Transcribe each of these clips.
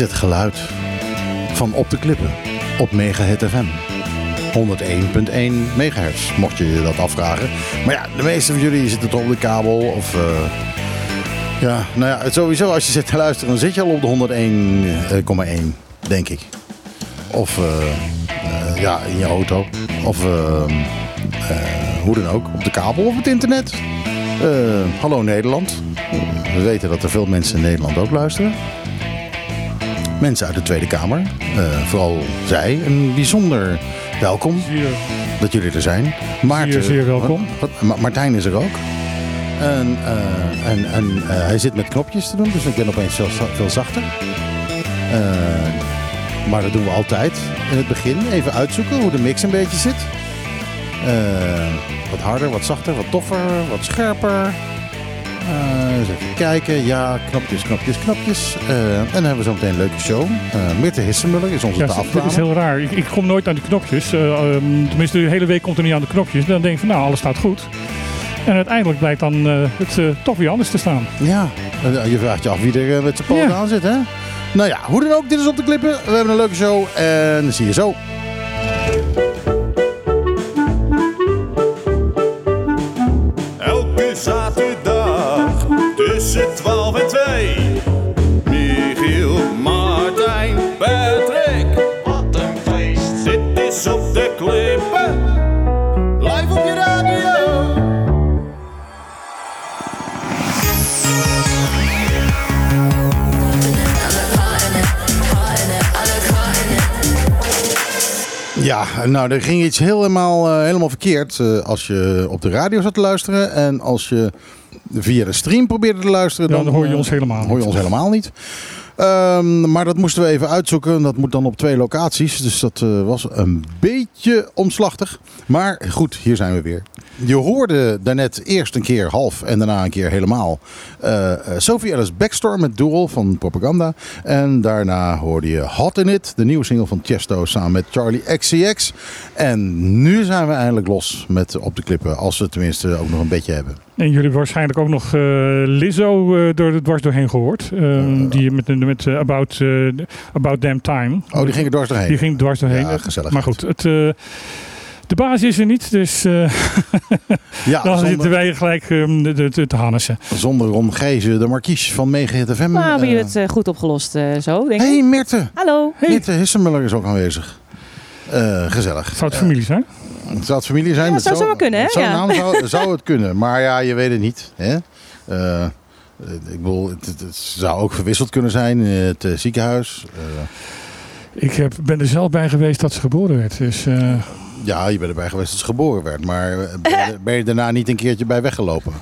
het geluid van Op de Klippen op Megahet FM. 101.1 megahertz, mocht je je dat afvragen. Maar ja, de meeste van jullie zitten toch op de kabel of... eh, ja, nou ja, sowieso als je zit te luisteren, dan zit je al op de 101,1, denk ik. Of eh, eh, ja, in je auto. Of hoe dan ook, op de kabel of het internet. Hallo Nederland. We weten dat er veel mensen in Nederland ook luisteren. Mensen uit de Tweede Kamer. eh, vooral zij. Een bijzonder welkom dat jullie er zijn. Maarten, zeer, zeer welkom. Ma- Martijn is er ook. En, eh, en, en eh, hij zit met knopjes te doen, dus ik ben opeens veel, veel zachter. Maar dat doen we altijd in het begin. Even uitzoeken hoe de mix een beetje zit. Wat harder, wat zachter, wat toffer, wat scherper. Eens even kijken. Ja, knopjes, knopjes, knopjes. Eh, en dan hebben we zo meteen een leuke show. Eh Mirte Hissenmuller is onze ja, dit tafeldame. is heel raar. Ik, ik kom nooit aan die knopjes. Eh, ehm, tenminste, de hele week komt er niet aan de knopjes. Dan denk ik van, nou, alles staat goed. En uiteindelijk blijkt dan het toch weer anders te staan. Ja, je vraagt je af wie er met zijn poot Ja. aan zit, hè? Nou ja, hoe dan ook, dit is op de klippen. We hebben een leuke show en zie je zo. Ja, nou, er ging iets helemaal, eh, helemaal verkeerd eh, als je op de radio zat te luisteren. En als je via de stream probeerde te luisteren, Ja, dan, dan hoor je eh, ons helemaal hoor je niet. ons helemaal niet. Ehm, maar dat moesten we even uitzoeken. Dat moet dan op twee locaties. Dus dat was een beetje omslachtig. Maar goed, hier zijn we weer. Je hoorde daarnet eerst een keer half en daarna een keer helemaal. eh, Sophie Ellis Backstorm met Duel van Propaganda. En daarna hoorde je Hot In It, de nieuwe single van Chesto samen met Charlie XCX. En nu zijn we eindelijk los met Op de Klippen. Als we tenminste ook nog een beetje hebben. En jullie hebben waarschijnlijk ook nog eh, Lizzo eh, door dwars doorheen gehoord. Die met, met about, about Damn Time. Oh, die ging er dwars doorheen. Die ging dwars doorheen. Ja, gezellig. Maar goed, het, de baas is er niet. Dus eh, Ja, dan zitten wij gelijk ehm, de, de, te harnessen. zonder Ron de markies van Megahit FM. Maar hebben eh, jullie het eh, goed opgelost eh, zo, denk ik? hey, Mirte. Hallo. Hey. Mirte Hissenmuller is ook aanwezig. Eh, gezellig. Zou het familie zijn? Het zou het familie zijn. Ja, dat zou zomaar kunnen, hè? Zou, Ja. nou, zou, zou het kunnen. Maar ja, je weet het niet. Hè? Eh, ik bedoel, het, het- het zou ook verwisseld kunnen zijn in het eh, ziekenhuis. Eh, Ik heb, ben er zelf bij geweest dat ze geboren werd. Dus eh, ja, je bent erbij geweest ze geboren werd. Maar eh, ben je, ben je daarna niet een keertje bij weggelopen?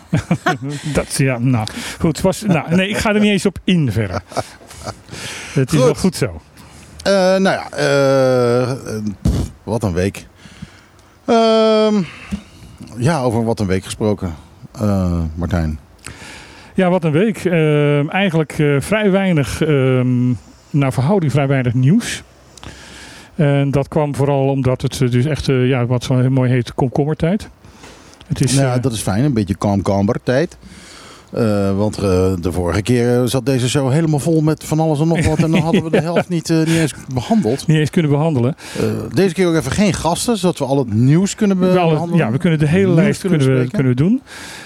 dat, ja, nou goed. Was, nou, nee, ik ga er niet eens op in verder. Het is Goed. wel goed zo. Eh, nou ja, eh, pff, wat een week. Ehm, ja, over wat een week gesproken. Martijn. Ja, wat een week. Ehm, eigenlijk vrij weinig, ehm naar verhouding vrij weinig nieuws. En dat kwam vooral omdat het eh, dus echt, eh, ja, wat zo heel mooi heet, komkommertijd. Het is, Nou ja, eh, dat is fijn. Een beetje camber tijd. Eh, want eh, de vorige keer zat deze show helemaal vol met van alles en nog wat. En dan hadden we de helft niet, eh, niet eens behandeld. niet eens kunnen behandelen. Eh, deze keer ook even geen gasten, zodat we al het nieuws kunnen behandelen. ja, we kunnen de hele Nieuws lijst kunnen kunnen we, kunnen we doen.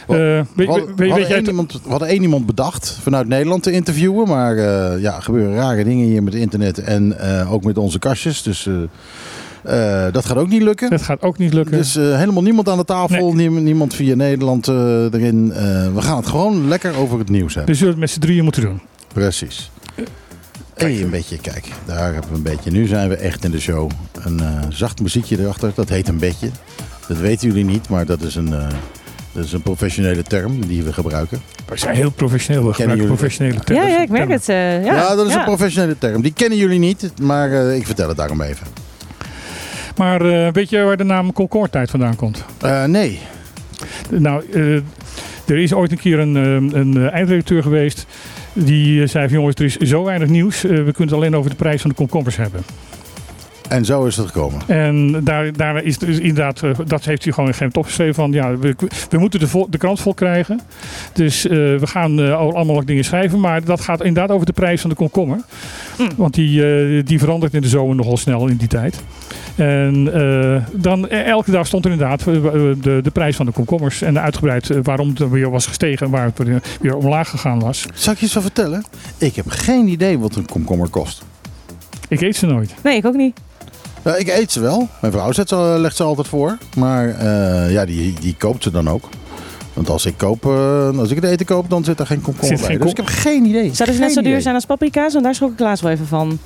We hadden, weet één iemand, we hadden één iemand bedacht vanuit Nederland te interviewen. Maar ja, er gebeuren rare dingen hier met internet en ook met onze kastjes. Dus eh, dat gaat ook niet lukken. Dat gaat ook niet lukken. Dus eh, helemaal niemand aan de tafel, nie- niemand via Nederland eh, erin. Eh, we gaan het gewoon lekker over het nieuws hebben. we zullen het met z'n drieën moeten doen. Precies. Hey, een beetje, kijk, daar hebben we een beetje. Nu zijn we echt in de show. Een eh, zacht muziekje erachter, dat heet een bedje. Dat weten jullie niet, maar dat is een, eh, dat is een professionele term die we gebruiken. We zijn heel professioneel. We gebruiken jullie- professionele Ja, termen. ja, ik merk het. eh, ja, Ja, dat is ja. een professionele term. Die kennen jullie niet, maar eh, ik vertel het daarom even. Maar eh, weet je waar de naam Concordtijd vandaan komt? Eh, nee. Nou, eh, er is ooit een keer een, eh, een eindredacteur geweest. Die zei van jongens, er is zo weinig nieuws. we kunnen het alleen over de prijs van de komkommers hebben. En zo is het gekomen. En daar, daar is dus inderdaad, eh, dat heeft hij gewoon in geen opgeschreven van, ja, we, we moeten de, vol- de krant vol krijgen. Dus eh, we gaan eh, al- allemaal dingen schrijven, maar dat gaat inderdaad over de prijs van de komkommer. Want die, eh, die verandert in de zomer nogal snel in die tijd. En eh, dan eh, elke dag stond er inderdaad de, de prijs van de komkommers en uitgebreid waarom het weer was gestegen en waar het weer, weer omlaag gegaan was. Zal ik je eens wat vertellen? Ik heb geen idee wat een komkommer kost. Ik eet ze nooit. Nee, ik ook niet. Ja, ik eet ze wel. Mijn vrouw zet ze, legt ze altijd voor. Maar eh, ja, die, die koopt ze dan ook. Want als ik, koop, eh, als ik het eten koop, dan zit er geen komkommer bij. geen Dus ik heb geen idee. Zouden ze net Geen zo duur idee. zijn als paprika's? Want daar schrok ik laatst wel even van.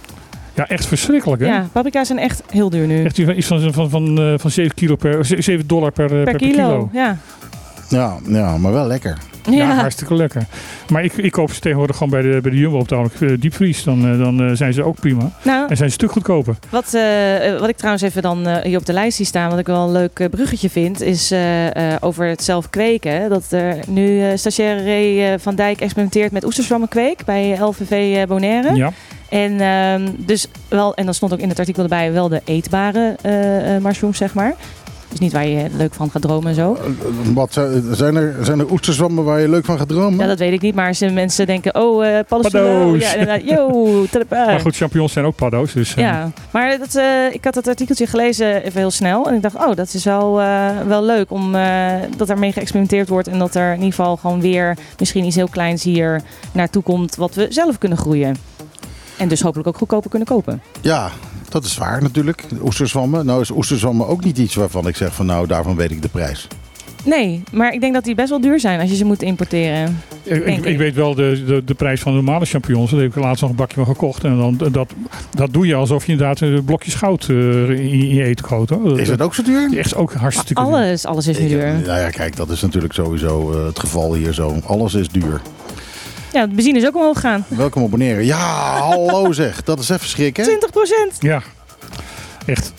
Ja, echt verschrikkelijk hè? Ja, paprika's zijn echt heel duur nu. Echt iets van, van, van, eh, van 7, kilo per, 7 dollar per, eh, per, kilo. Ja. Ja, ja, maar wel lekker. Ja, Ja. hartstikke lekker. Maar ik, ik koop ze tegenwoordig gewoon bij de, bij de Jumbo op de uh, diepvries. Dan, eh, dan eh, zijn ze ook prima. Nou, En zijn ze stuk goedkoper. Wat, eh, eh, wat ik trouwens even dan eh, hier op de lijst zie staan, wat ik wel een leuk eh, bruggetje vind, is eh, eh, over het zelf kweken. Dat er nu eh stagiaire Ray eh, van Dijk experimenteert met oesterzwammenkweek bij LVV eh, Bonaire. Ja. En, ehm, dus wel, en dan stond ook in het artikel erbij wel de eetbare eh eh, mushrooms, zeg maar. Dus niet waar je leuk van gaat dromen en zo. Eh, Wat, zijn- zijn, er, zijn er oesterzwammen waar je leuk van gaat dromen? Ja, dat weet ik niet, maar als mensen denken, oh, eh paddenstoelen. Paddo's. Ja, inderdaad. Yo. Maar goed, champignons zijn ook paddo's. Dus, eh, Ja, maar dat, eh, ik had dat artikeltje gelezen even heel snel. En ik dacht, oh, dat is wel, eh, wel leuk om uh, dat ermee geëxperimenteerd wordt. En dat er in ieder geval gewoon weer misschien iets heel kleins hier naartoe komt wat we zelf kunnen groeien. En dus hopelijk ook goedkoper kunnen kopen. Ja, dat is waar natuurlijk. Oesterzwammen. Nou is oesterzwammen ook niet iets waarvan ik zeg van nou, daarvan weet ik de prijs. Nee, maar ik denk dat die best wel duur zijn als je ze moet importeren. Ik, ik, weet wel de, de, de prijs van normale champignons. Daar heb ik laatst nog een bakje van gekocht. En dan, dat, dat doe je alsof je inderdaad een blokje goud eh, in, in je eten gooit. Hoor. Is het ook zo duur? Echt ook hartstikke duur. Alles, alles is nu Ik- duur. Nou ja, kijk, dat is natuurlijk sowieso eh, het geval hier zo. Alles is duur. Ja, de benzine is ook omhoog gegaan. Welkom abonneren. Ja, hallo zeg. Dat is even schrikken. 20% Ja, echt.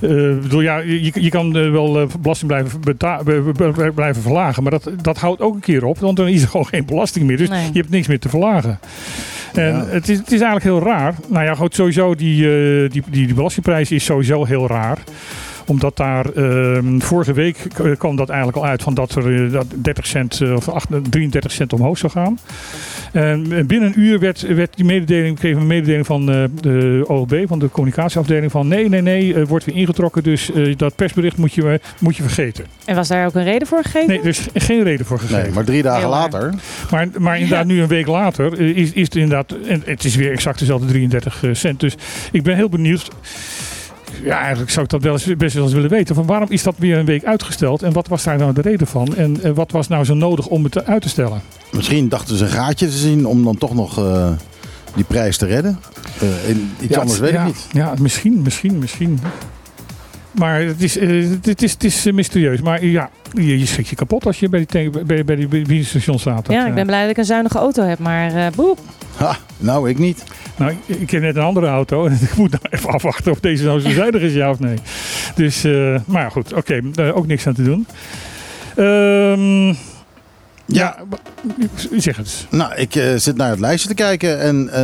Eh, ik bedoel, ja, je, je kan eh, wel eh, belasting blijven, blijven verlagen, maar dat, dat houdt ook een keer op, want dan is er gewoon geen belasting meer. Dus Nee. je hebt niks meer te verlagen. En Ja. het, is, het is eigenlijk heel raar. Nou ja, goed, sowieso die, eh, die, die, die belastingprijs is sowieso heel raar omdat daar ehm, vorige week kwam dat eigenlijk al uit van dat er eh, dat 30 cent eh, of 8 33 cent omhoog zou gaan. En binnen een uur werd, werd die mededeling, kregen we een mededeling van eh, de OLB, van de communicatieafdeling, van nee, nee, nee, wordt weer ingetrokken, dus eh, dat persbericht moet je, moet je vergeten. En was daar ook een reden voor gegeven? Nee, er is geen reden voor gegeven. Nee, maar drie dagen later. Maar, maar inderdaad, nu een week later is, is het inderdaad, en het is weer exact dezelfde 33 cent. Dus ik ben heel benieuwd. Ja, eigenlijk zou ik dat wel eens, best wel eens willen weten. Van waarom is dat weer een week uitgesteld? En wat was daar nou de reden van? En eh, wat was nou zo nodig om het uit te stellen? Misschien dachten ze een gaatje te zien om dan toch nog eh, die prijs te redden. Eh, in- iets Ja, anders het- weet ja, ik niet. Ja, misschien, misschien, misschien. Maar het is, het is, het is mysterieus. Maar ja, je, je schrikt je kapot als je bij die, bij, bij die staat. Dat, Ja, ik ben blij dat ik een zuinige auto heb, maar eh boep. Ha, nou, ik niet. Nou, ik, heb net een andere auto ik moet nou even afwachten of deze nou zo zuinig is, ja of nee. Dus, eh, maar goed, oké, eh, ook niks aan te doen. Ehm, ja, zeg het eens. Nou, ik eh, zit naar het lijstje te kijken en eh,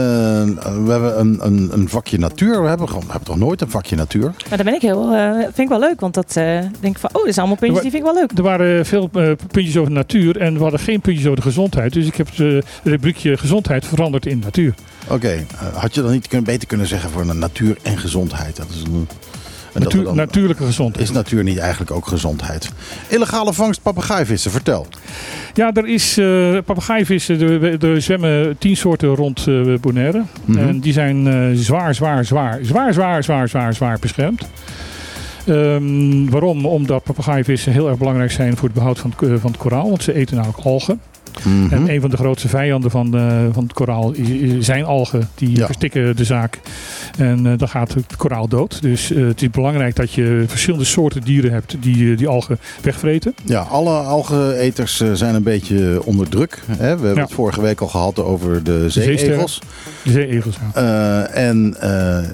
we hebben een, een, een vakje natuur. We hebben, gewoon, we hebben toch nooit een vakje natuur? Maar daar ben ik heel, eh, vind ik wel leuk, want dat eh, denk ik van, oh, dit zijn allemaal puntjes die vind ik wel leuk. Er waren veel eh, puntjes over natuur en we hadden geen puntjes over de gezondheid. Dus ik heb het rubriekje gezondheid veranderd in natuur. Oké, had je dan niet kunnen, beter kunnen zeggen voor een natuur en gezondheid? Dat is een, en dat Natuur, we dan- natuurlijke gezondheid. Is natuur niet eigenlijk ook gezondheid? Illegale vangst papegaaivissen, vertel. Ja, er is uh, papegaaivissen. Er, er zwemmen tien soorten rond uh, Bonaire. Mhm. En die zijn uh, zwaar, zwaar, zwaar, zwaar, zwaar, zwaar, zwaar, zwaar beschermd. Um, waarom? Omdat papegaaivissen heel erg belangrijk zijn voor het behoud van het, van het koraal. Want ze eten namelijk algen. Mm -hmm. En een van de grootste vijanden van, uh, van het koraal zijn algen. Die ja. verstikken de zaak. En uh, dan gaat het koraal dood. Dus uh, het is belangrijk dat je verschillende soorten dieren hebt die die algen wegvreten. Ja, alle algeneters zijn een beetje onder druk. Hè? We hebben Ja. het vorige week al gehad over de zeeegels. De zeeegels, ja. Uh, en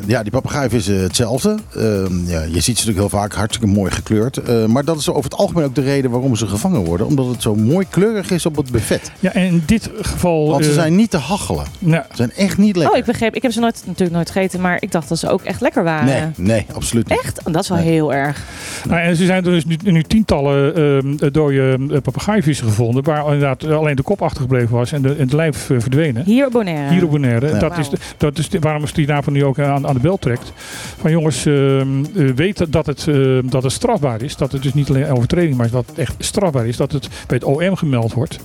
ja, die papegaaivissen hetzelfde. Uh, ja, je ziet ze natuurlijk heel vaak hartstikke mooi gekleurd. Eh, maar dat is over het algemeen ook de reden waarom ze gevangen worden. Omdat het zo mooi kleurig is op het buffet. Ja, en in dit geval... Want ze eh, zijn niet te hachelen. Ze zijn echt niet lekker. Oh, ik begreep. Ik heb ze nooit, natuurlijk nooit gegeten, maar ik dacht dat ze ook echt lekker waren. Nee, nee, absoluut niet. Echt? Oh, dat is wel Nee. heel erg. Nou, en ze zijn er dus nu, nu tientallen ehm, dode uh, papegaaivissen gevonden. Waar inderdaad alleen de kop achtergebleven was en de, en het lijf verdwenen. Hier op Bonaire. Hier op Bonaire. Ja. Dat, is de, dat is de- waarom Stinapel nu ook aan, aan de bel trekt. Van jongens, ehm, eh, weet dat het, ehm, dat het strafbaar is. Dat het dus niet alleen een overtreding, maar dat het echt strafbaar is. Dat het bij het OM gemeld wordt.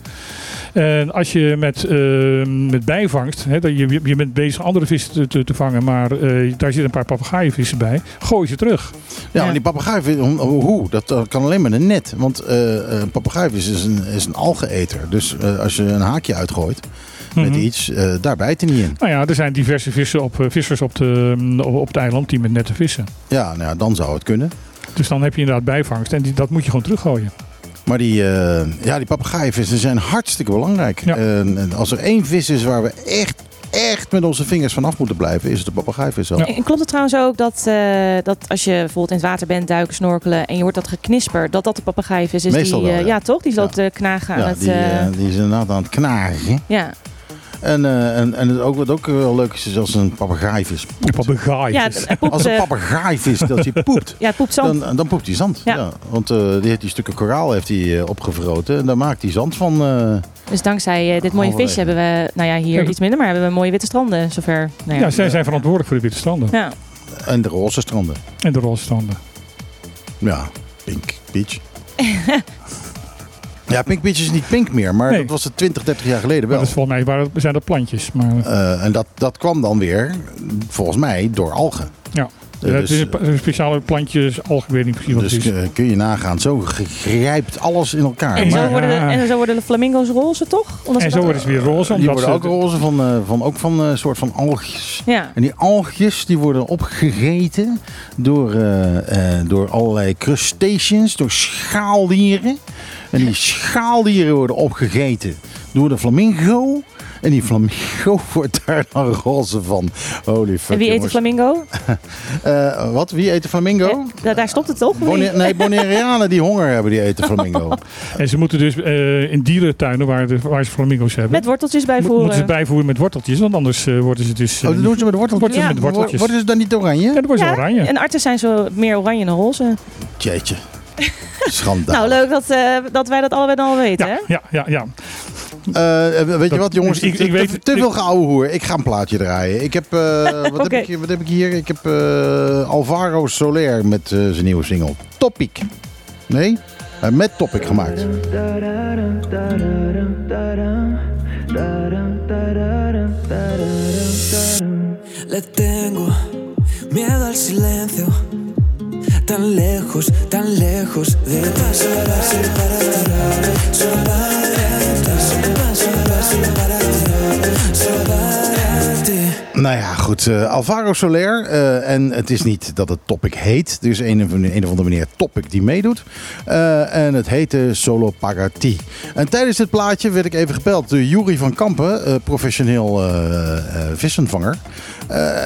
En als je met, ehm, met bijvangst, hè, dat je, je- bent bezig andere vissen te, te, te vangen, maar eh, daar zitten een paar papegaaienvissen bij, gooi ze terug. Ja, Ja. maar die papegaai, hoe-? Dat, kan alleen maar een net. Want eh een papegaaivis is een, is een algeëter. Dus eh, als je een haakje uitgooit met Mhm. iets, eh, daar bijt hij niet in. Nou ja, er zijn diverse vissen op, vissers op, de, op, op het eiland die met netten vissen. Ja, nou ja, dan zou het kunnen. Dus dan heb je inderdaad bijvangst en die, dat moet je gewoon teruggooien. Maar die, eh ja, die papegaaienvissen zijn hartstikke belangrijk. Ja. En, en als er één vis is waar we echt, echt met onze vingers vanaf moeten blijven, is het de papegaaivis zelf. Ja. En klopt het trouwens ook dat, eh, dat als je bijvoorbeeld in het water bent, duiken, snorkelen en je hoort dat geknisper, dat dat de papegaaivis is Meestal die, wel, eh, ja. ja. toch? Die loopt te knagen aan Ja, het... die, eh, eh, die is inderdaad aan het knagen. ja. En, eh, en, en het ook, wat ook wel leuk is, is als een papegaaivis De papegaai. Ja, Als een eh, papegaaivis dat hij poept, ja, het poept zand. dan, dan poept hij zand. Ja. Ja. want eh, die heeft die stukken koraal heeft hij eh, opgevroten en daar maakt hij zand van. eh, Dus dankzij eh, dit mooie visje hebben we, nou ja, hier Ja. iets minder, maar hebben we mooie witte stranden zover. Nou ja, ja. zij zijn verantwoordelijk voor de witte stranden Ja. en de roze stranden. en de roze stranden. Ja, Pink Beach. ja, Pink Beach is niet pink meer, maar Nee. dat was het 20, 30 jaar geleden Maar wel. dat is volgens mij waren, zijn dat plantjes. Maar Eh, en dat, dat kwam dan weer, volgens mij, door algen. ja, Eh, het dus, is een, speciale plantjes, algen, ik weet niet precies wat dus het is. eh, kun je nagaan, zo grijpt alles in elkaar. En, Maar zo worden de, en zo worden de flamingo's roze, toch? Omdat ze En zo worden ze weer roze. die Omdat worden ook ze, roze van, eh, van, ook van een soort van algjes. Ja. En die algjes die worden opgegeten door, eh, eh, door allerlei crustaceans, door schaaldieren. En die schaaldieren worden opgegeten door de flamingo. En die flamingo wordt daar dan roze van. Holy fuck, En wie eet de flamingo? Eh, wat? Wie eet de flamingo? Eh, da- daar stopt het toch? Nee, Bonaireanen die honger hebben, die eten flamingo. en ze moeten dus eh, in dierentuinen waar, de, waar ze flamingo's hebben, Met worteltjes mo- bijvoeren. moeten ze bijvoeren met worteltjes. Want anders worden ze dus... Oh, dat doen ze met worteltjes? Ja. met worteltjes. Worden ze dan niet oranje? Ja, dan worden ze ja, oranje. en arten zijn zo meer oranje dan roze. Jeetje. Schandaal. Nou, leuk dat, eh, dat wij dat allebei dan al weten, hè? Ja, ja, ja, ja. Eh, weet je wat, jongens? ik- ik te, weet- te, te veel geouwe hoer. Ik ga een plaatje draaien. Ik heb, eh, wat, heb ik, hier- wat heb ik hier? Ik heb eh, Alvaro Soler met eh, zijn nieuwe single. Topic. Nee? Eh, met Topic gemaakt. Le tengo miedo al silencio. Tan lejos, tan lejos de pasar, pasar, pasar, pasar, pasar, pasar, pasar, pasar, Nou ja, goed. eh, Alvaro Soler. eh, en het is niet dat het Topic heet. Is een of, een of andere meneer Topic die meedoet. Eh, en het heette Solo Pagati. En tijdens dit plaatje werd ik even gebeld door Jury van Kampen. professioneel vissenvanger.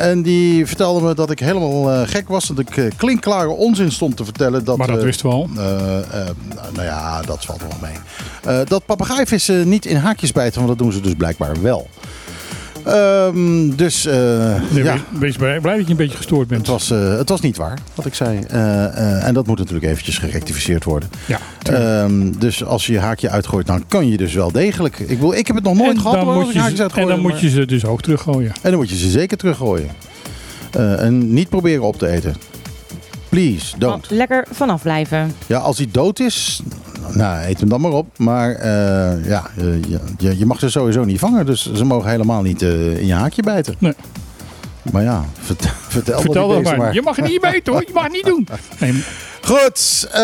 En die vertelde me dat ik helemaal gek was. Dat ik klinkklare onzin stond te vertellen. Dat, Maar dat wisten we al. nou ja, dat valt er wel mee. Dat papegaaivissen niet in haakjes bijten, want dat doen ze dus blijkbaar wel. Ehm, dus eh, Nee, ja, wees- blij, blij dat je een beetje gestoord bent. het was, eh, het was niet waar wat ik zei. Eh, en dat moet natuurlijk eventjes gerectificeerd worden. Ja, Ehm, dus als je je haakje uitgooit, dan kan je dus wel degelijk. Ik, wil, ik heb het nog nooit en gehad dan, hoor, moet als je, haakjes ze- uitgooi. en dan moet je ze dus ook teruggooien. en dan moet je ze zeker teruggooien. En niet proberen op te eten. Please, don't. Oh, lekker vanaf blijven. Ja, als hij dood is, nou, eet hem dan maar op. Maar eh, ja, eh, je, je, mag ze sowieso niet vangen. Dus ze mogen helemaal niet eh, in je haakje bijten. Nee. Maar ja, vert- vertel, Vertel dat maar. maar. Je mag het niet weten hoor. Je mag het niet doen. Nee, Goed, eh,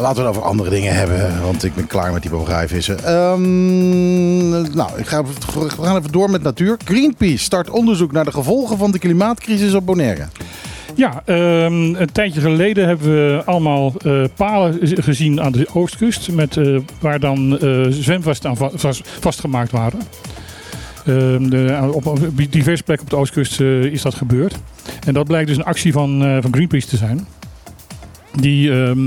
laten we het over andere dingen hebben. Want ik ben klaar met die papegaaivissen. Ehm nou, ik ga, we gaan even door met natuur. Greenpeace start onderzoek naar de gevolgen van de klimaatcrisis op Bonaire. Ja, ehm, een tijdje geleden hebben we allemaal eh, palen gezien aan de oostkust. Met, eh, waar dan eh zwemvesten aan va- vast- vastgemaakt waren. Ehm, de, op, diverse plekken op de oostkust is dat gebeurd. En dat blijkt dus een actie van, van Greenpeace te zijn. Die ehm,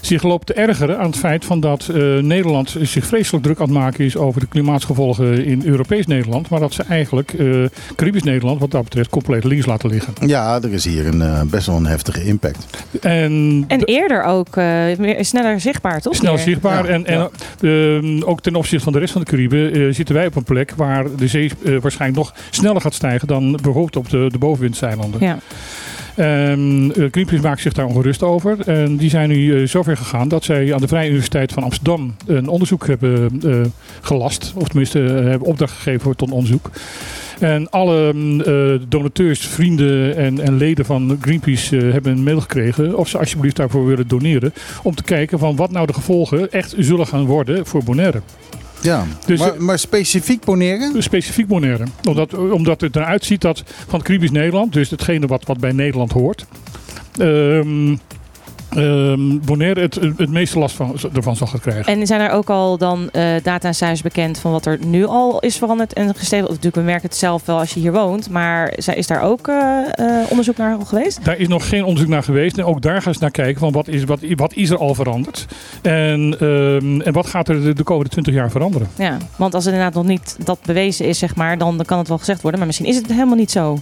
zich loopt te ergeren aan het feit van dat eh, Nederland zich vreselijk druk aan het maken is over de klimaatsgevolgen in Europees Nederland. Maar dat ze eigenlijk eh, Caribisch Nederland wat dat betreft compleet links laten liggen. Ja, er is hier een, eh, best wel een heftige impact. En, En de- eerder ook eh, meer, sneller zichtbaar, toch? Snel zichtbaar. Ja, en en ook ten opzichte van de rest van de Cariben zitten wij op een plek waar de zee waarschijnlijk nog sneller gaat stijgen dan bijvoorbeeld op de, de bovenwindseilanden. Ja. En eh, Greenpeace maakt zich daar ongerust over. En die zijn nu eh, zover gegaan dat zij aan de Vrije Universiteit van Amsterdam een onderzoek hebben eh, gelast. Of tenminste hebben opdracht gegeven tot een onderzoek. En alle mm, donateurs, vrienden en, en leden van Greenpeace hebben een mail gekregen of ze alsjeblieft daarvoor willen doneren. Om te kijken van wat nou de gevolgen echt zullen gaan worden voor Bonaire. Ja, Dus- maar, maar specifiek Bonaire? Specifiek Bonaire. Omdat, omdat het eruit ziet dat van het Caribisch Nederland, dus hetgene wat, wat bij Nederland hoort, ehm ehm, Bonaire het, het meeste last van, ervan zal gaan krijgen. En zijn er ook al dan eh, data en cijfers bekend van wat er nu al is veranderd en gestegen? Natuurlijk, we merken het zelf wel als je hier woont, maar zij- is daar ook eh, eh, onderzoek naar al geweest? Daar is nog geen onderzoek naar geweest. En ook daar gaan ze naar kijken van wat is, wat, wat is er al veranderd. En, ehm, en wat gaat er de, de komende 20 jaar veranderen. Ja, want als het inderdaad nog niet dat bewezen is, zeg maar, dan, dan kan het wel gezegd worden. Maar misschien is het helemaal niet zo.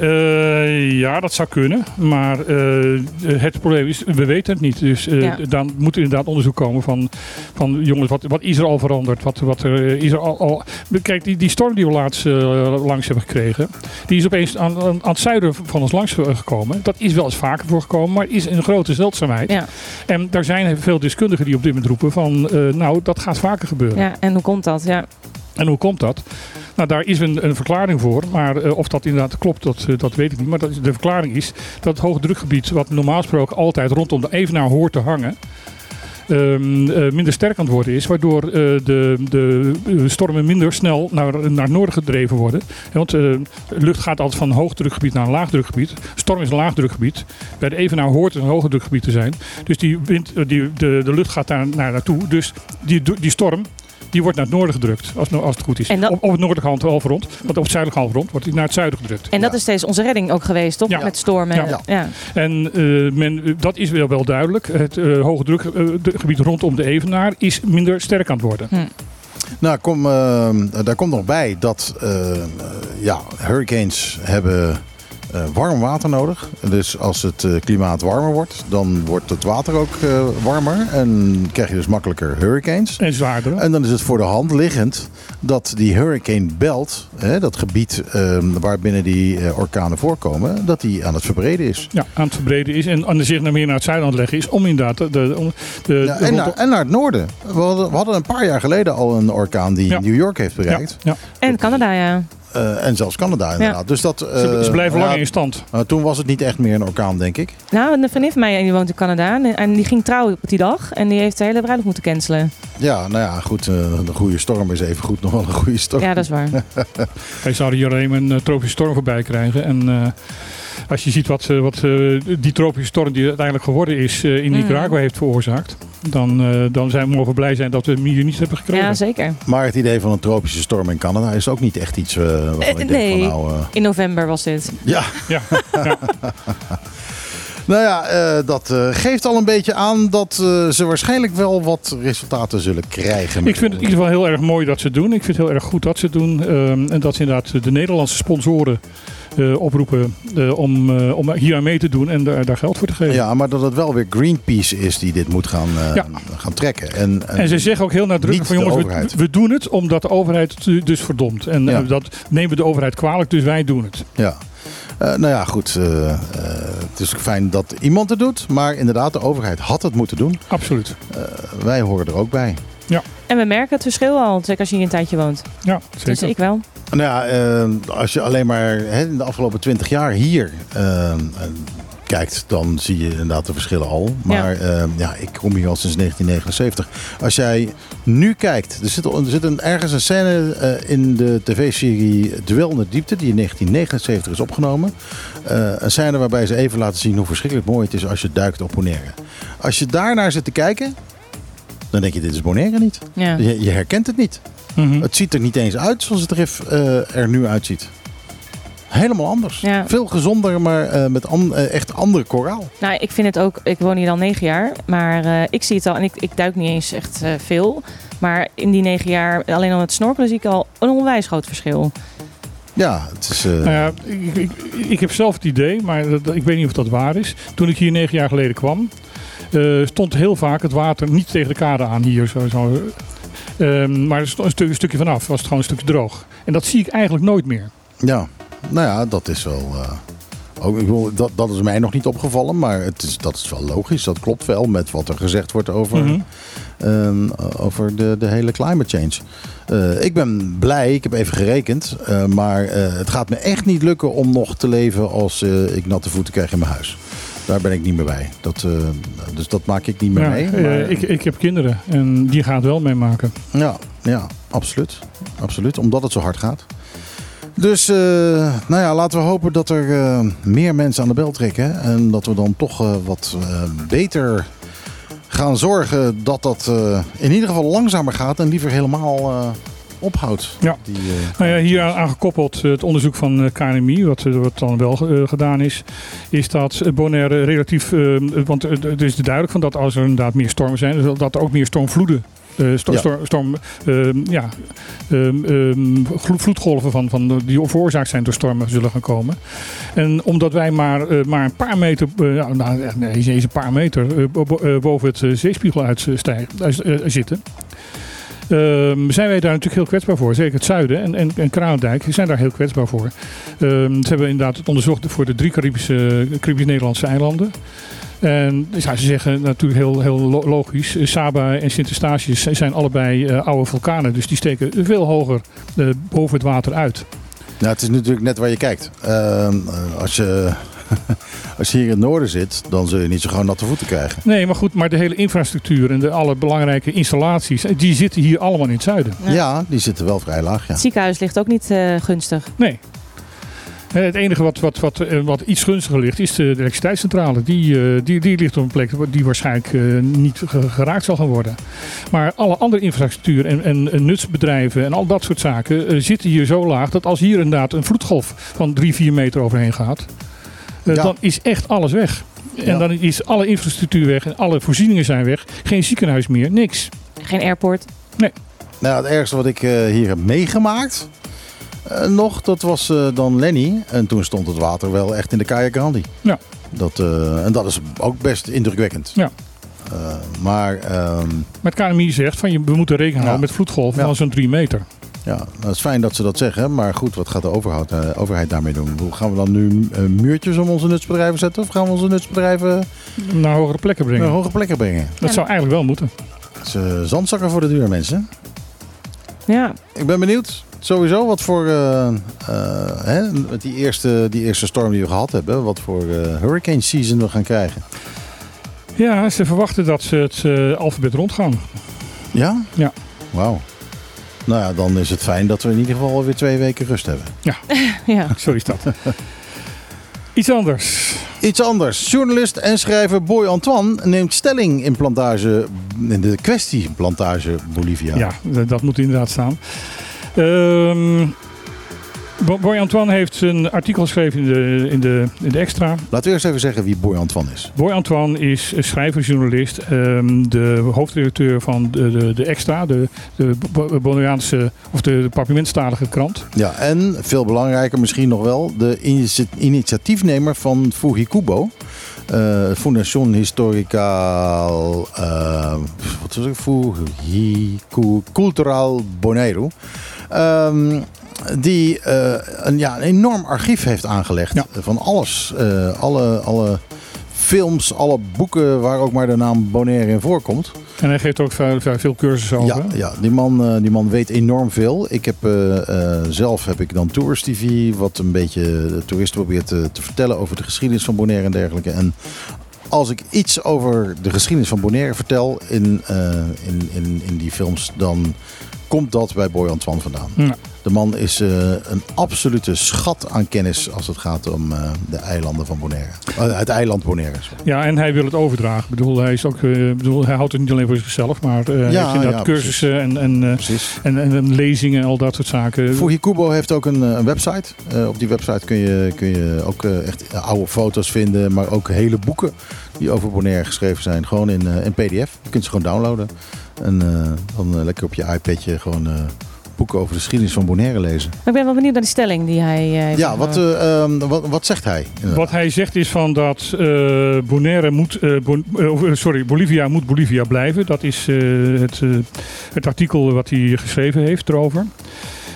Eh, ja, dat zou kunnen. Maar eh, het probleem is, we weten het niet. Dus Ja. dan moet er inderdaad onderzoek komen van, van jongens, wat, wat is er al veranderd? Wat, wat er, is er al, al... Kijk, die, die storm die we laatst langs hebben gekregen, die is opeens aan, aan, het zuiden van ons langs gekomen. Dat is wel eens vaker voorgekomen, maar is een grote zeldzaamheid. Ja. En daar zijn veel deskundigen die op dit moment roepen van, nou, dat gaat vaker gebeuren. ja, en hoe komt dat? Ja. En hoe komt dat? Nou, daar is een, een verklaring voor. Maar eh, of dat inderdaad klopt, dat, eh, dat weet ik niet. Maar dat, de verklaring is dat het hoge drukgebied, wat normaal gesproken altijd rondom de Evenaar hoort te hangen, ehm, eh, minder sterk aan het worden is. Waardoor de, de stormen minder snel naar, naar noorden gedreven worden. Want de lucht gaat altijd van hoogdrukgebied naar een laagdrukgebied. Storm is een laagdrukgebied. Bij de Evenaar hoort het een hoge drukgebied te zijn. Dus die wind, die, de, de lucht gaat daar naar naartoe. Dus die, die storm die wordt naar het noorden gedrukt, als, als het goed is. En dat- op, op het noordelijke halfrond, want op het zuidelijke halfrond wordt die naar het zuiden gedrukt. En dat is steeds onze redding ook geweest, toch? Ja. Met stormen. Ja. Ja. En eh, men, dat is wel, wel duidelijk. Het eh, hoge drukgebied rondom de Evenaar is minder sterk aan het worden. Nou, kom, eh, daar komt nog bij dat eh, eh, ja, hurricanes hebben eh, warm water nodig. Dus als het eh, klimaat warmer wordt, dan wordt het water ook eh, warmer. En krijg je dus makkelijker hurricanes. En zwaarder. En dan is het voor de hand liggend dat die hurricane belt, hè, dat gebied eh, waar binnen die eh, orkanen voorkomen, dat die aan het verbreden is. ja, aan het verbreden is en aan de zich naar meer naar het zuiden aan het leggen is. Om inderdaad de, de, om de, Ja, en, naar, en naar het noorden. We hadden, we hadden een paar jaar geleden al een orkaan die Ja. New York heeft ja, bereikt. ja. En Canada, ja. Eh, en zelfs Canada inderdaad. Dus dat, Ze, eh, ze blijven ja, langer in stand. nou, toen was het niet echt meer een orkaan, denk ik. Nou, een vriendin van mij die woont in Canada. En- die ging trouwen op die dag. En die heeft de hele bruiloft moeten cancelen. Ja, nou ja, goed. eh, een goede storm is even goed nog wel een goede storm. Ja, dat is waar. Wij zouden hier alleen een tropische storm voorbij krijgen. En eh, als je ziet wat, eh, wat eh, die tropische storm die uiteindelijk geworden is eh, in Mm. Nicaragua heeft veroorzaakt. Dan, eh, dan zijn we mogen blij zijn dat we hem hier niet hebben gekregen. Ja, zeker. Maar het idee van een tropische storm in Canada is ook niet echt iets eh waarvan Eh, ik denk nee. van nou... eh, In november was dit. ja, Ja, ja. nou ja, eh, dat eh, geeft al een beetje aan dat ze waarschijnlijk wel wat resultaten zullen krijgen. Ik vind het in ieder geval heel erg mooi dat ze het doen. Ik vind het heel erg goed dat ze het doen. Ehm, en dat ze inderdaad de Nederlandse sponsoren oproepen eh, om, eh, om hier aan mee te doen en daar, daar geld voor te geven. Ja, maar dat het wel weer Greenpeace is die dit moet gaan, eh, Ja. gaan trekken. En, En ze zeggen ook heel nadrukkelijk van jongens, we, doen het omdat de overheid het dus verdomt. En Ja. eh, dat nemen we de overheid kwalijk, dus wij doen het. Ja. Eh, nou ja, goed. eh, eh, het is fijn dat iemand het doet. Maar inderdaad, de overheid had het moeten doen. Absoluut. Eh, wij horen er ook bij. En we merken het verschil al. Zeker als je hier een tijdje woont. Ja, Dus zeker. ik wel. Nou ja, eh, als je alleen maar hè, in de afgelopen twintig jaar hier eh, eh, kijkt, dan zie je inderdaad de verschillen al. Maar ja. ja, ik kom hier al sinds 1979. Als jij nu kijkt, er zit, er zit een, ergens een scène eh, in de tv-serie Duel in de Diepte, die in 1979 is opgenomen. Eh, een scène waarbij ze even laten zien hoe verschrikkelijk mooi het is als je duikt op Bonaire. Als je daarnaar zit te kijken, dan denk je, dit is Bonaire niet. Ja. Je, je herkent het niet. Mhm. Het ziet er niet eens uit zoals het RIF eh, er nu uitziet. Helemaal anders. Ja. Veel gezonder, maar eh, met an- eh, echt andere koraal. Nou, ik vind het ook. Ik woon hier al negen jaar, maar eh, ik zie het al en ik, ik duik niet eens echt eh, veel. Maar in die negen jaar, alleen al met snorkelen, zie ik al een onwijs groot verschil. Ja, het is... eh, Nou ja, ik, ik, ik heb zelf het idee, maar dat, ik weet niet of dat waar is. Toen ik hier negen jaar geleden kwam, eh, stond heel vaak het water niet tegen de kade aan hier. Zo, zo. Ehm, maar er stond een, stuk- een stukje vanaf, was het gewoon een stukje droog. En dat zie ik eigenlijk nooit meer. Ja, nou ja, dat is wel. eh, ook, ik dat, dat is mij nog niet opgevallen, maar het is, dat is wel logisch. Dat klopt wel met wat er gezegd wordt over, Mhm. ehm, over de, de hele climate change. Eh, ik ben blij, ik heb even gerekend, maar het gaat me echt niet lukken om nog te leven als ik natte voeten krijg in mijn huis. Daar ben ik niet meer bij. Dat, eh, dus dat maak ik niet meer Ja, mee. eh, maar- ik, ik heb kinderen en die gaan het wel meemaken. Ja, ja absoluut. absoluut. Omdat het zo hard gaat. Dus, eh, nou ja, laten we hopen dat er meer mensen aan de bel trekken. En dat we dan toch wat beter gaan zorgen dat dat in ieder geval langzamer gaat. En liever helemaal ophoudt. Ja. Die, eh, Nou ja, hier aan aan gekoppeld eh, het onderzoek van eh, KNMI, wat, wat dan wel gedaan is, is dat Bonaire relatief, eh, want het is duidelijk van dat als er inderdaad meer stormen zijn, dat er ook meer stormvloeden, sto- Ja. storm, storm, eh, ja, ehm, ehm, vlo- vloedgolven van, van, die veroorzaakt zijn door stormen zullen gaan komen. En omdat wij maar, maar een paar meter, nou, nee, eens een paar meter bo- bo- boven het zeespiegel zitten. Ehm, zijn wij daar natuurlijk heel kwetsbaar voor. Zeker het zuiden en, en, en Kralendijk zijn daar heel kwetsbaar voor. Ehm, ze hebben inderdaad het onderzocht voor de drie Caribische, Caribisch-Nederlandse eilanden. En ja, ze zeggen natuurlijk heel, heel lo- logisch. eh, Saba en Sint Eustatius zijn allebei eh, oude vulkanen. Dus die steken veel hoger eh, boven het water uit. nou, het is natuurlijk net waar je kijkt. Ehm, eh, als, je, als je hier in het noorden zit, dan zul je niet zo gauw natte voeten krijgen. Nee, maar goed, maar de hele infrastructuur en de alle belangrijke installaties, eh, die zitten hier allemaal in het zuiden. Ja. Ja, die zitten wel vrij laag, ja. Het ziekenhuis ligt ook niet eh, gunstig. Nee. Eh, Het enige wat, wat, wat, wat iets gunstiger ligt is de, elektriciteitscentrale. Die, eh, die, die ligt op een plek die waarschijnlijk eh, niet ge- geraakt zal gaan worden. Maar alle andere infrastructuur en, en, en nutsbedrijven en al dat soort zaken zitten hier zo laag dat als hier inderdaad een vloedgolf van 3, 4 meter overheen gaat, eh, Ja. dan is echt alles weg. En Ja. dan is alle infrastructuur weg en alle voorzieningen zijn weg. Geen ziekenhuis meer, niks. Geen airport. Nou, het ergste wat ik eh, hier heb meegemaakt eh, nog, dat was eh, dan Lenny. En toen stond het water wel echt in de Kaya Grandi. Ja. Dat, eh, en dat is ook best indrukwekkend. Ja. Eh, maar ehm, Maar het KNMI zegt van je, we moeten rekening houden Ja. met vloedgolven Ja. van zo'n 3 meter. Ja, nou, het is fijn dat ze dat zeggen. Maar goed, wat gaat de overheid, eh, overheid daarmee doen? Hoe Gaan we dan nu eh, muurtjes om onze nutsbedrijven zetten? Of gaan we onze nutsbedrijven Naar hogere plekken brengen. naar hoge plekken brengen? Dat zou eigenlijk wel moeten. Is eh, zandzakken voor de deur, mensen. Ja, Ik ben benieuwd sowieso wat voor, eh, eh, hè, met die eerste, die eerste storm die we gehad hebben, wat voor eh, hurricane season we gaan krijgen. Ja, ze verwachten dat ze het eh, alfabet rondgaan. Ja? Ja. Wauw. Nou ja, dan is het fijn dat we in ieder geval weer twee weken rust hebben. ja. Zo is dat. Iets anders. Iets anders. Journalist en schrijver Boy Antoine neemt stelling in, plantage, in de kwestie plantage Bolivia. Ja, dat moet inderdaad staan. Ehm Bo- Boy Antoine heeft een artikel geschreven in de, in de, in de Extra. Laten we eerst even zeggen wie Boy Antoine is. Boy Antoine is schrijver, journalist, ehm, de hoofdredacteur van de, de, de Extra, de, de Bonaireaanse of de, de krant. Ja, en veel belangrijker misschien nog wel, de initia- initiatiefnemer van Fujikubo. eh Fundación Histórica eh, wat was het? Fujiku Cultural Bonaire. Ehm, die eh, een, ja, een enorm archief heeft aangelegd Ja. van alles. Eh, alle, alle films, alle boeken waar ook maar de naam Bonaire in voorkomt. En hij geeft ook veel, veel- cursussen over. Ja, ja die, man, eh, die man weet enorm veel. Ik heb, eh, eh, zelf heb ik dan Tourist TV, wat een beetje de toeristen probeert te, te vertellen over de geschiedenis van Bonaire en dergelijke. En als ik iets over de geschiedenis van Bonaire vertel in, eh, in, in, in die films, dan komt dat bij Boyan Twan vandaan. Ja. De man is eh, een absolute schat aan kennis als het gaat om eh, de eilanden van Bonaire. Eh, het eiland Bonaire. sorry. Ja, en hij wil het overdragen. Ik bedoel, hij, is ook, bedoel, hij houdt het niet alleen voor zichzelf, maar hij heeft inderdaad ja, cursussen en, en, en, en, en lezingen en al dat soort zaken. Fujikubo heeft ook een, een website. Op die website kun je, kun je ook echt oude foto's vinden, maar ook hele boeken die over Bonaire geschreven zijn. Gewoon in, eh, in PDF. Je kunt ze gewoon downloaden. En eh, dan eh, lekker op je iPadje gewoon eh, boeken over de geschiedenis van Bonaire lezen. Maar ik ben wel benieuwd naar de stelling die hij eh, heeft Ja, wat, eh, ehm, wat, wat zegt hij? inderdaad? Wat hij zegt is van dat eh, Bonaire moet, Bon- sorry, Bolivia moet Bolivia blijven. Dat is eh, het, eh, het artikel wat hij geschreven heeft erover.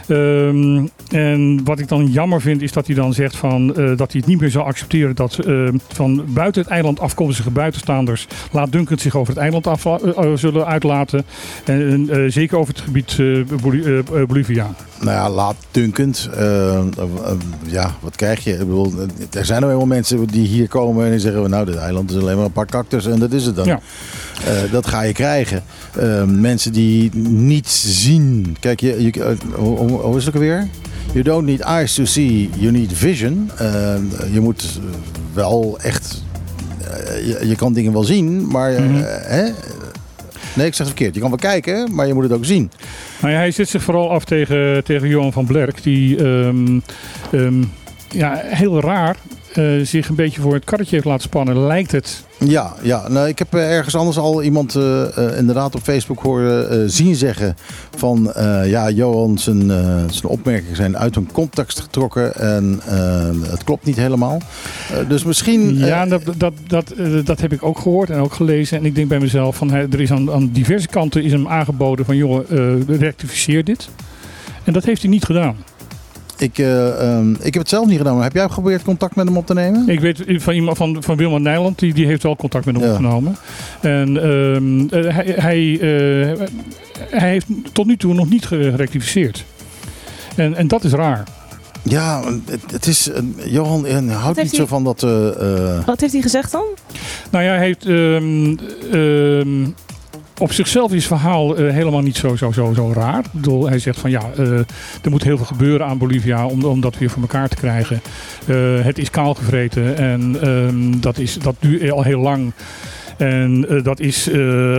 Ehm, en wat ik dan jammer vind is dat hij dan zegt van, eh, dat hij het niet meer zal accepteren dat eh, van buiten het eiland afkomstige buitenstaanders laatdunkend zich over het eiland af, eh, zullen uitlaten. En zeker over het gebied Boli- Bolivia. Nou ja, eh, ja, wat krijg je? Ik bedoel, er zijn nou eenmaal mensen die hier komen en die zeggen... nou, dit eiland is alleen maar een paar cactus en dat is het dan. Ja. Dat ga je krijgen. Mensen die niets zien. Kijk, je, je, hoe, is het ook alweer? You don't need eyes to see, you need vision. Eh, je moet wel echt... eh, je, je kan dingen wel zien, maar... eh, Mhm. hè? Nee, ik zeg het verkeerd. Je kan wel kijken, maar je moet het ook zien. Nou ja, hij zet zich vooral af tegen, tegen Johan van Blerk, die ehm, ehm, ja, heel raar eh, zich een beetje voor het karretje heeft laten spannen, lijkt het. Ja, ja. Nou, ik heb eh, ergens anders al iemand eh, inderdaad op Facebook horen zien zeggen van ja, Johan zijn, zijn opmerkingen zijn uit hun context getrokken en het klopt niet helemaal. Dus misschien... Ja, dat, dat, dat, dat heb ik ook gehoord en ook gelezen. En ik denk bij mezelf, van, er is aan, aan diverse kanten is hem aangeboden van joh, rectificeer dit. En dat heeft hij niet gedaan. Ik, eh, ehm, ik heb het zelf niet gedaan, maar heb jij geprobeerd contact met hem op te nemen? Ik weet van iemand van, van Wilma Nijland, die, die heeft wel contact met hem Ja. opgenomen. En ehm, eh, hij, hij, eh, hij heeft tot nu toe nog niet gerectificeerd. En, en dat is raar. Ja, het, het is... Johan houdt niet zo van dat... Wat heeft hij gezegd dan? Nou ja, hij heeft ehm, ehm, op zichzelf is het verhaal eh, helemaal niet zo, zo, zo, zo raar. Bedoel, hij zegt van ja, eh, er moet heel veel gebeuren aan Bolivia om, om dat weer voor elkaar te krijgen. Eh, het is kaalgevreten en ehm, dat, is, dat duurt al heel lang. En dat is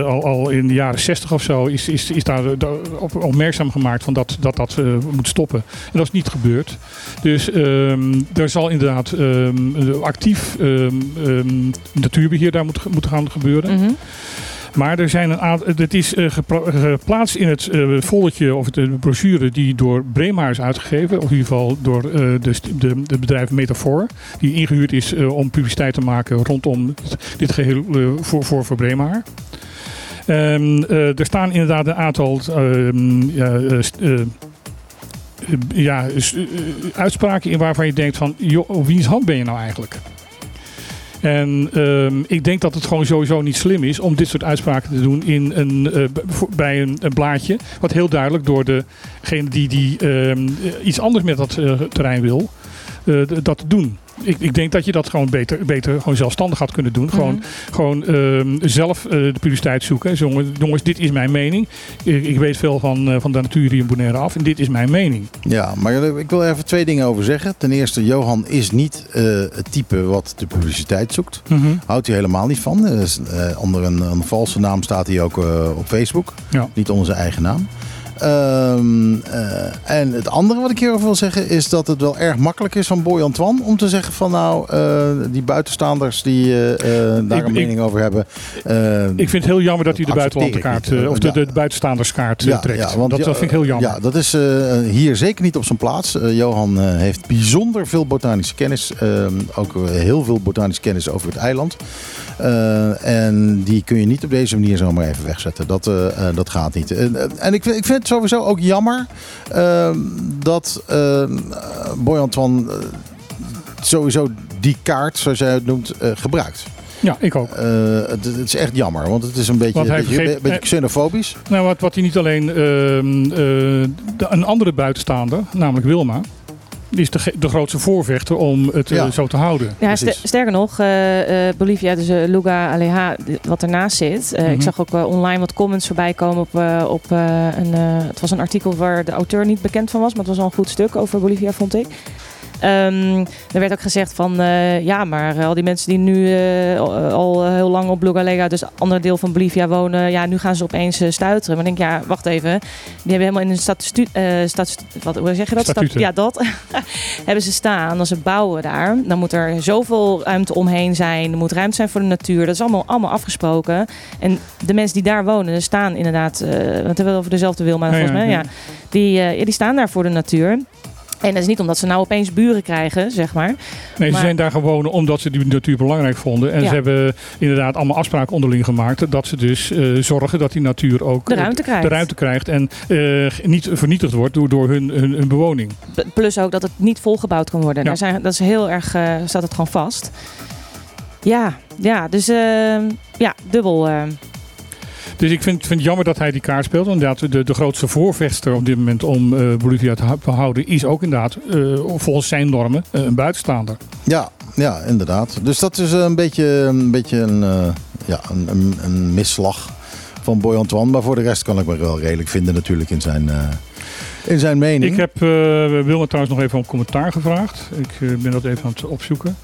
al, al in de jaren 60 of zo is, is, is daar, op opmerkzaam gemaakt van dat dat, dat moet stoppen. En dat is niet gebeurd. Dus ehm er zal inderdaad ehm, actief natuurbeheer daar moet, moeten gaan gebeuren. Mhm. Maar er zijn een aantal. Het is eh, gepla- geplaatst in het eh volletje of de brochure die door Brema is uitgegeven. Of in ieder geval door eh, de bedrijf Metafor. Die ingehuurd is eh, om publiciteit te maken rondom dit, geheel eh, voor, voor, voor Brema. Ehm, eh, er staan inderdaad een aantal ehm, ja, eh, eh, eh, eh, uitspraken in waarvan je denkt van, joh, wiens hand ben je nou eigenlijk? En ehm, ik denk dat het gewoon sowieso niet slim is om dit soort uitspraken te doen in een, eh, bij een, een blaadje. Wat heel duidelijk door degene die, die ehm, eh, iets anders met dat eh, terrein wil, eh, dat te doen. Ik, ik denk dat je dat gewoon beter, beter gewoon zelfstandig had kunnen doen. Gewoon, gewoon ehm, zelf eh, de publiciteit zoeken. Zo, jongens, jongens, dit is mijn mening. Ik, ik weet veel van, eh, van de natuur hier in Bonaire af. En dit is mijn mening. Ja, maar ik wil er even twee dingen over zeggen. Ten eerste, Johan is niet eh, het type wat de publiciteit zoekt. Houdt hij helemaal niet van. Onder een, een valse naam staat hij ook eh, op Facebook. Ja. Niet onder zijn eigen naam. Ehm, eh, en het andere wat ik hierover wil zeggen is dat het wel erg makkelijk is van Boy Antoine om te zeggen van nou, eh, die buitenstaanders die eh, daar Ik- een ik- mening over hebben. eh, Ik vind het heel jammer dat hij de niet. eh, of de, Ja. de, buitenstaanderskaart trekt. want dat, dat vind ik heel jammer. Ja, dat is hier zeker niet op zijn plaats. Johan heeft bijzonder veel botanische kennis. eh, ook heel veel botanische kennis over het eiland. Eh, en die kun je niet op deze manier zomaar even wegzetten. Dat, eh, eh, dat gaat niet. En, en ik, vind- ik vind het sowieso ook jammer eh, dat uh, Boy Antoine eh, sowieso die kaart, zoals jij het noemt, gebruikt. Ja, ik ook. Het, het is echt jammer, want het is een beetje, hij beetje, vergeet- beetje xenofobisch. Nou, wat, wat hij niet alleen ehm, eh, de- een andere buitenstaander, namelijk Wilma, is de, de grootste voorvechter om het eh, Ja. zo te houden. Ja, sterker nog, eh, eh, Bolivia, dus eh, Luga Aleja, di- wat ernaast zit. Eh, Mhm. Ik zag ook online wat comments voorbij komen op, eh, op eh, een, eh, het was een artikel waar de auteur niet bekend van was, maar het was al een goed stuk over Bolivia, vond ik. Ehm, er werd ook gezegd van, eh, ja, maar eh, al die mensen die nu eh, al, al heel lang op Luga Aleja, dus ander deel van Bolivia wonen, ja, nu gaan ze opeens eh, stuiteren. Maar ik denk, ja, wacht even, die hebben helemaal in een statu, eh, statu, wat, hoe zeg je dat? Statuten. ja, dat. hebben ze staan. Als ze bouwen daar, dan moet er zoveel ruimte omheen zijn. Er moet ruimte zijn voor de natuur. Dat is allemaal, allemaal afgesproken. En de mensen die daar wonen, staan inderdaad, eh want we hebben het over dezelfde Wilma Ja, volgens mij. ja. Ja. Die, eh, die staan daar voor de natuur. En dat is niet omdat ze nou opeens buren krijgen, zeg maar. Nee, ze Maar- zijn daar gewoon omdat ze die natuur belangrijk vonden. En Ja. ze hebben inderdaad allemaal afspraken onderling gemaakt. Dat ze dus eh, zorgen dat die natuur ook De eh, ruimte krijgt. de ruimte krijgt. En eh, niet vernietigd wordt door, door hun, hun, hun bewoning. Plus ook dat het niet volgebouwd kan worden. Ja. Daar zijn, dat is heel erg, staat het gewoon vast. Ja, ja dus eh, ja, dubbel. Dus ik vind, vind het jammer dat hij die kaart speelt. Inderdaad, de, de grootste voorvechter op dit moment om eh, Bolivia te hou- te houden... is ook inderdaad eh, volgens zijn normen eh, een buitenstaander. Ja, ja, inderdaad. Dus dat is een beetje een, beetje een, ja, een, een, een misslag van Boy Antoine. Maar voor de rest kan ik me wel redelijk vinden natuurlijk in zijn, in zijn mening. Ik heb uh, Wilma trouwens nog even om commentaar gevraagd. Ik ben dat even aan het opzoeken.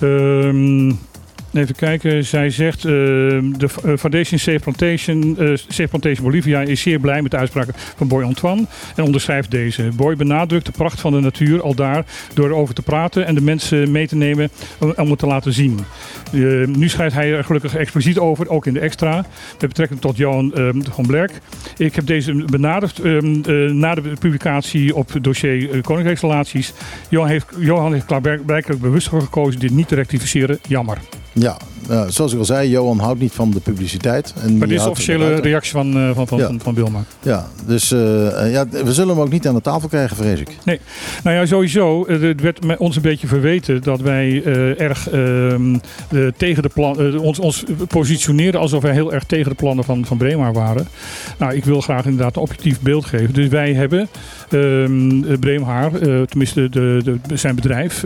Ehm, even kijken. Zij zegt: eh, de eh, Foundation Safe Plantation, eh, Safe Plantation Bolivia is zeer blij met de uitspraken van Boy Antoine. En onderschrijft deze. Boy benadrukt de pracht van de natuur al daar door erover te praten en de mensen mee te nemen om, het te laten zien. Nu schrijft hij er gelukkig expliciet over, ook in de extra, met betrekking tot Johan ehm, van Blerk. Ik heb deze benaderd ehm, eh, na de publicatie op het dossier uh, Koninkrijksrelaties. Johan heeft, Johan heeft klaarblijkelijk bewust voor gekozen dit niet te rectificeren. Jammer. Ja, uh, zoals ik al zei, Johan houdt niet van de publiciteit. En maar dit is de officiële reactie van, uh, van, van, ja. van, van Wilma. Ja, dus uh, ja, we zullen hem ook niet aan de tafel krijgen, vrees ik. Nee, nou ja, sowieso. Het werd ons een beetje verweten dat wij erg uh, tegen de plan, ons, ons positioneren alsof wij heel erg tegen de plannen van, van Brema waren. Nou, ik wil graag inderdaad een objectief beeld geven. Dus wij hebben um, Breemhaar, tenminste de, de, zijn bedrijf.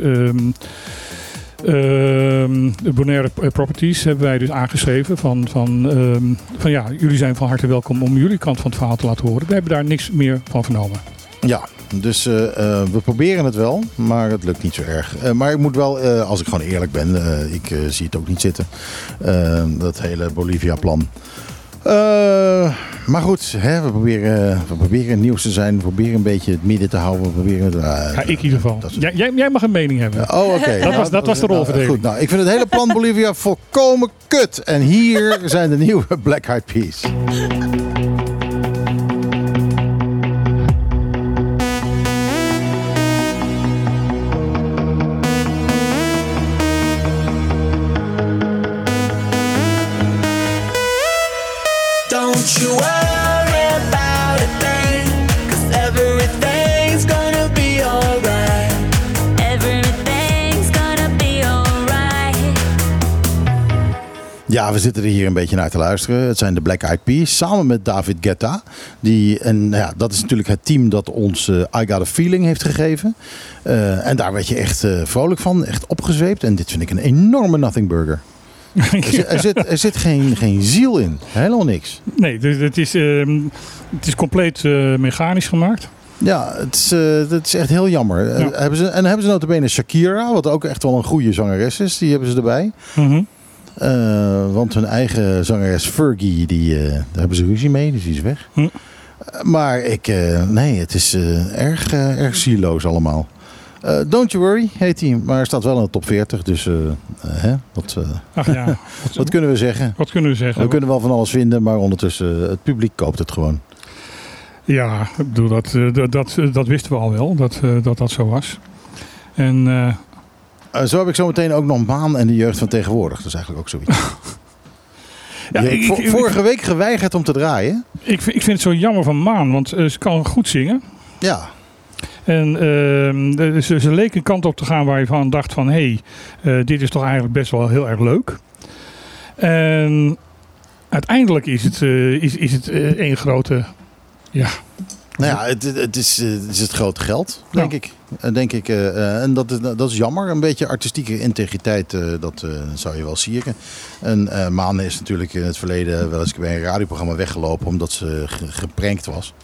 Um, Uh, Bonaire Properties hebben wij dus aangeschreven van, van, uh, van ja, jullie zijn van harte welkom om jullie kant van het verhaal te laten horen. We hebben daar niks meer van vernomen. Ja, dus uh, uh, we proberen het wel, maar het lukt niet zo erg. Maar ik moet wel, als ik gewoon eerlijk ben, ik zie het ook niet zitten, dat hele Bolivia-plan. Uh, maar goed, hè, we, proberen, we proberen nieuws te zijn. We proberen een beetje het midden te houden. We proberen, uh, ja, ik in ieder geval. Jij, jij, jij, mag een mening hebben. oh, oké. Okay. dat, was, dat was de rolverdeling. Nou, goed, nou, ik vind het hele plan Bolivia volkomen kut. En hier zijn de nieuwe Black Eyed Peas. Ja, we zitten er hier een beetje naar te luisteren. Het zijn de Black Eyed Peas samen met David Guetta. Die, en nou ja, dat is natuurlijk het team dat ons uh, I Got A Feeling heeft gegeven. Uh, en daar werd je echt uh, vrolijk van, echt opgezweept. En dit vind ik een enorme Nothing Burger. Er zit, er zit, er zit geen, geen ziel in. Helemaal niks. Nee, dus het, is, uh, het is compleet mechanisch gemaakt. Ja, het is, uh, het is echt heel jammer. Ja. hebben ze, en hebben ze notabene Shakira, wat ook echt wel een goede zangeres is. Die hebben ze erbij. Mm -hmm. Uh, want hun eigen zangeres Fergie, die, uh, daar hebben ze ruzie mee. Dus die is weg. Hm. maar ik, uh, nee, het is erg, erg zieloos allemaal. Don't You Worry heet hij, maar staat wel in de top 40. Dus hè, wat, Ach ja, wat, wat, kunnen we zeggen? Wat kunnen we zeggen? We kunnen wel van alles vinden, maar ondertussen het publiek koopt het gewoon. Ja, ik bedoel, dat, dat, dat, dat wisten we al wel, dat dat, dat zo was. En, uh, zo heb ik zo meteen ook nog Maan en de jeugd van tegenwoordig. Dat is eigenlijk ook zoiets. ja, ik, ik, vorige week geweigerd om te draaien. Ik, ik vind het zo jammer van Maan, want ze kan goed zingen. Ja. En uh, ze, ze leek een kant op te gaan waar je van dacht van... hé, hey, uh, dit is toch eigenlijk best wel heel erg leuk. En uiteindelijk is het, uh, is, is het één grote... Ja. Nou ja, het, het, is, het is het grote geld, denk ja. ik. Eh, denk ik. eh, eh, en dat is, dat is jammer. Een beetje artistieke integriteit, dat zou je wel sieren. En Maan is natuurlijk in het verleden wel eens bij een radioprogramma weggelopen omdat ze ge- geprankt was.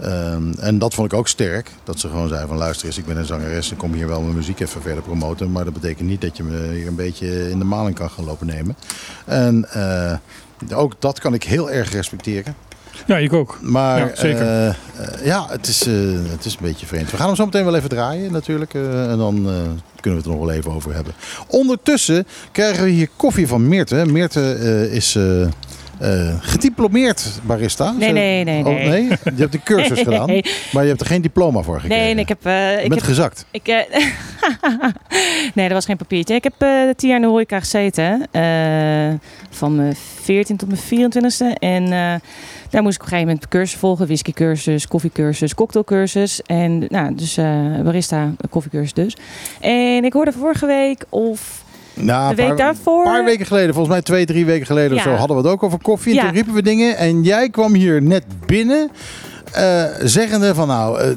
Ehm, en dat vond ik ook sterk. Dat ze gewoon zei van luister eens, ik ben een zangeres. Ik kom hier wel mijn muziek even verder promoten. Maar dat betekent niet dat je me hier een beetje in de maling kan gaan lopen nemen. En ook dat kan ik heel erg respecteren. Ja, ik ook. Maar Ja, zeker. eh, eh, ja, het is, eh, het is een beetje vreemd. We gaan hem zo meteen wel even draaien natuurlijk. eh, en dan eh, kunnen we het er nog wel even over hebben. Ondertussen krijgen we hier koffie van Meerte. Meerte eh, is eh, eh, gediplomeerd barista. Nee, nee, nee, Oh, nee. nee? Je hebt de cursus gedaan. Maar je hebt er geen diploma voor gekregen. Nee, nee, ik heb... eh, Je ik bent heb gezakt. Ik, eh, nee, dat was geen papiertje. Ik heb eh tien jaar in de horeca gezeten. eh, van mijn 14 tot mijn 24ste. En eh, daar moest ik op een gegeven moment cursus volgen. Whiskycursus, koffiecursus, cocktailcursus. En nou, dus eh barista, koffiecursus dus. En ik hoorde vorige week of Nou, de een week paar, daarvoor... paar weken geleden, volgens mij twee, drie weken geleden of zo, hadden we het ook over koffie. En Ja. toen riepen we dingen. En jij kwam hier net binnen. Eh, zeggende van nou, eh,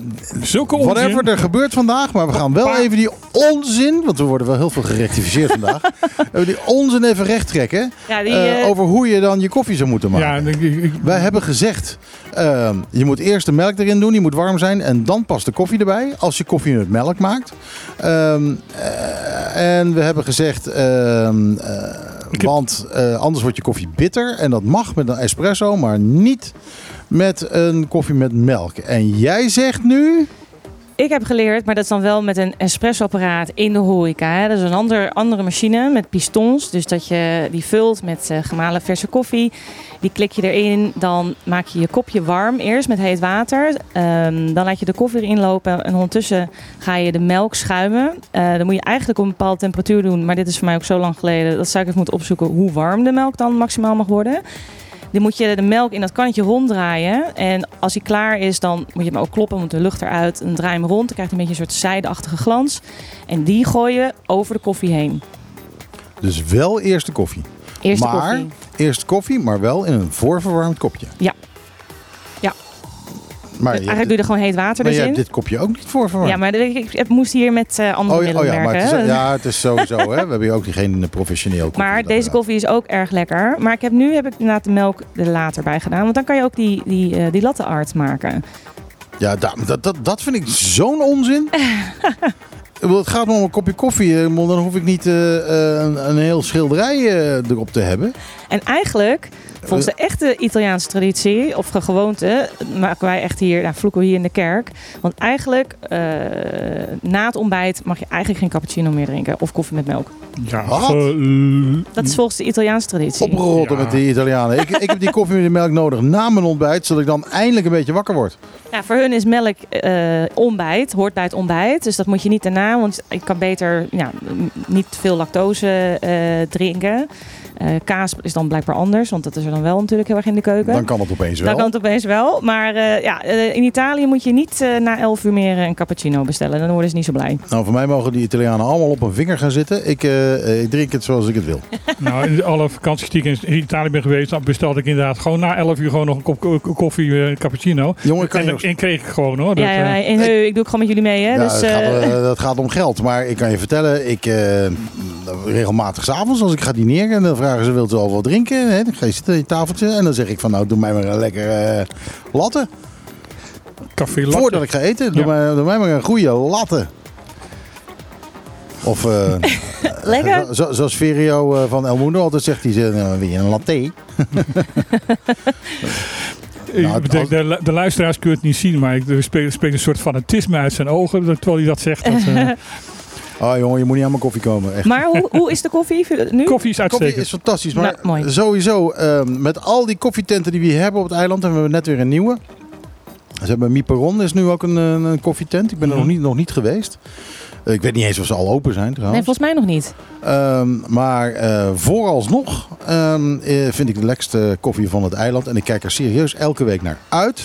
Zulke onzin. Whatever er gebeurt vandaag, maar we gaan wel even die onzin, want we worden wel heel veel gerectificeerd vandaag, even die onzin even recht trekken Ja, die, eh, eh, over hoe je dan je koffie zou moeten maken. Ja, ik, ik- ik- Wij hebben gezegd, ehm, je moet eerst de melk erin doen, die moet warm zijn en dan pas de koffie erbij, als je koffie met melk maakt. Ehm, eh, en we hebben gezegd, ehm, eh, want eh, anders wordt je koffie bitter en dat mag met een espresso, maar niet met een koffie met melk. En jij zegt nu... Ik heb geleerd, maar dat is dan wel met een espressoapparaat in de horeca. Hè. Dat is een ander, andere machine met pistons. Dus dat je die vult met eh, gemalen verse koffie. Die klik je erin. Dan maak je je kopje warm eerst met heet water. Ehm, dan laat je de koffie erin lopen. En ondertussen ga je de melk schuimen. Eh, dan moet je eigenlijk op een bepaalde temperatuur doen. Maar dit is voor mij ook zo lang geleden. Dat zou ik even moeten opzoeken hoe warm de melk dan maximaal mag worden. Dan moet je de melk in dat kannetje ronddraaien. En als hij klaar is, dan moet je hem ook kloppen, want de lucht eruit. Dan draai je hem rond, dan krijg je een beetje een soort zijdeachtige glans. En die gooi je over de koffie heen. Dus wel eerst de koffie. Eerst maar, de koffie. Eerst koffie, maar wel in een voorverwarmd kopje. Ja. Maar, je, eigenlijk doe je er gewoon heet water maar dus in. hebt dit kopje ook niet voorverwarmd. Ja, maar ik, moest hier met eh, andere oh, ja, oh ja, maar het is, ja, het is sowieso. hè. We hebben hier ook geen professioneel koffie. Maar deze koffie is ook erg lekker. Maar ik heb nu heb ik inderdaad de melk er later bij gedaan. Want dan kan je ook die, die, eh, die latte art maken. Ja, da- dat, dat, dat vind ik zo'n onzin. Het gaat me om een kopje koffie. Dan hoef ik niet eh, eh, een, een heel schilderij eh, erop te hebben. En eigenlijk, volgens de echte Italiaanse traditie of ge- gewoonte, maken wij echt hier, nou, vloeken we hier in de kerk. Want eigenlijk, eh, na het ontbijt mag je eigenlijk geen cappuccino meer drinken of koffie met melk. ja, Wat? Dat is volgens de Italiaanse traditie. Ja. met die Italianen. Ik, ik heb die koffie met de melk nodig na mijn ontbijt, zodat ik dan eindelijk een beetje wakker word. Ja, voor hun is melk eh, ontbijt, hoort bij het ontbijt. Dus dat moet je niet daarna, want je kan beter ja, niet veel lactose eh, drinken. Eh, kaas is dan blijkbaar anders, want dat is er dan wel natuurlijk heel erg in de keuken. Dan kan het opeens wel. Dan kan het opeens wel. Maar eh, ja, eh, in Italië moet je niet eh, na 11 uur meer een cappuccino bestellen. Dan worden ze niet zo blij. Nou, voor mij mogen die Italianen allemaal op een vinger gaan zitten. Ik, ik drink het zoals ik het wil. nou, in alle vakanties die ik in Italië ben geweest, dan bestelde ik inderdaad gewoon na 11 uur gewoon nog een kop ko- ko- koffie, eh, cappuccino. Jongen, ik kan En, je nog en kreeg ik gewoon hoor. Dat, ja, ja, eh, en heu, ik doe het gewoon met jullie mee. Hè? Ja, dus, het gaat, dat gaat om geld. Maar ik kan je vertellen, ik eh, regelmatig s'avonds als ik ga dineren, dan vragen ze wilt u al wat drinken? Hè? Dan ga je zitten aan je tafeltje en dan zeg ik van nou doe mij maar een lekker eh, latte. café latte. Voordat ik ga eten, doe, Ja. mij, doe mij maar een goede latte. Of eh, lekker. zo- zo, zoals Verio eh, van El Mundo altijd zegt, die zegt, nou, wil je een latte? Ik Nou, denk, de, de luisteraars kunnen het niet zien, maar ik er spreekt spreekt een soort fanatisme uit zijn ogen terwijl hij dat zegt. Dat, Oh jongen, je moet niet aan mijn koffie komen. Echt. Maar hoe, hoe is de koffie nu? koffie is Koffie uitstekend. is fantastisch, maar Nou, mooi. sowieso ehm, met al die koffietenten die we hier hebben op het eiland, hebben we net weer een nieuwe. Ze hebben Miperon is nu ook een, een, een koffietent. Ik ben er nog, niet, nog niet geweest. Eh, Ik weet niet eens of ze al open zijn Nee, trouwens. volgens mij nog niet. Ehm, maar eh, vooralsnog ehm, eh, vind ik de lekkerste koffie van het eiland. En ik kijk er serieus elke week naar uit.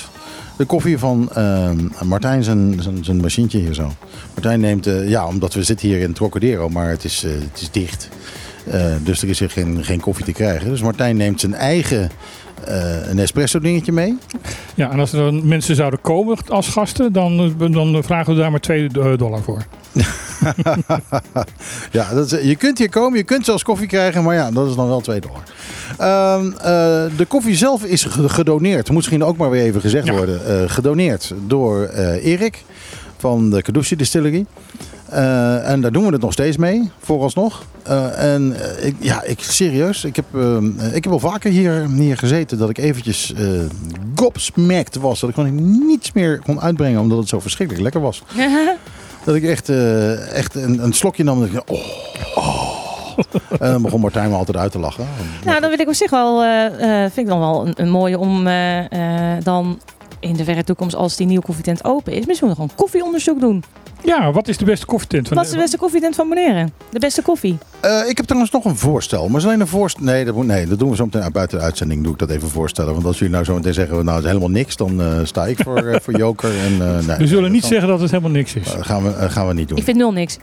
De koffie van ehm, Martijn, zijn, zijn, machientje hier zo. Martijn neemt, eh, ja, omdat we zitten hier in Trocadero, maar het is, eh, het is dicht. Eh, dus er is hier geen, geen koffie te krijgen. Dus Martijn neemt zijn eigen eh, een espresso dingetje mee. Ja, en als er dan mensen zouden komen als gasten, dan, eh, dan vragen we daar maar 2 dollar voor. Ja, dat is- je kunt hier komen, je kunt zelfs koffie krijgen, maar ja, dat is dan wel 2 dollar. Ehm, eh, de koffie zelf is ge- gedoneerd, moet misschien ook maar weer even gezegd Ja. worden. Eh, gedoneerd door eh, Erik van de Kadushi Distillery. Eh, en daar doen we het nog steeds mee, vooralsnog. Eh, en eh, ik, ja, ik, serieus, ik heb, ik heb wel vaker hier, hier gezeten dat ik eventjes gobsmacked was. Dat ik gewoon niets meer kon uitbrengen omdat het zo verschrikkelijk lekker was. Dat ik echt, echt een, een slokje nam en dacht, oh, oh. En dan begon Martijn me altijd uit te lachen. Nou, dan wil ik op zich wel, vind ik dan wel een, een mooie om dan in de verre toekomst, als die nieuwe koffietent open is, misschien nog een koffieonderzoek doen. Ja, wat is de beste koffietent? van Wat is de beste koffietent van Bonaire? De beste koffie? Eh, ik heb trouwens nog een voorstel. Maar is alleen een voorstel. Nee, dat, moet, nee, dat doen we zo meteen uit- buiten de uitzending. Doe ik dat even voorstellen. Want als jullie nou zo meteen zeggen, nou, het is helemaal niks. Dan eh, sta ik voor, eh, voor Joker. En, eh, nee, We zullen niet zeggen dat het helemaal niks is. Dat gaan we, gaan we niet doen. Ik vind nul niks.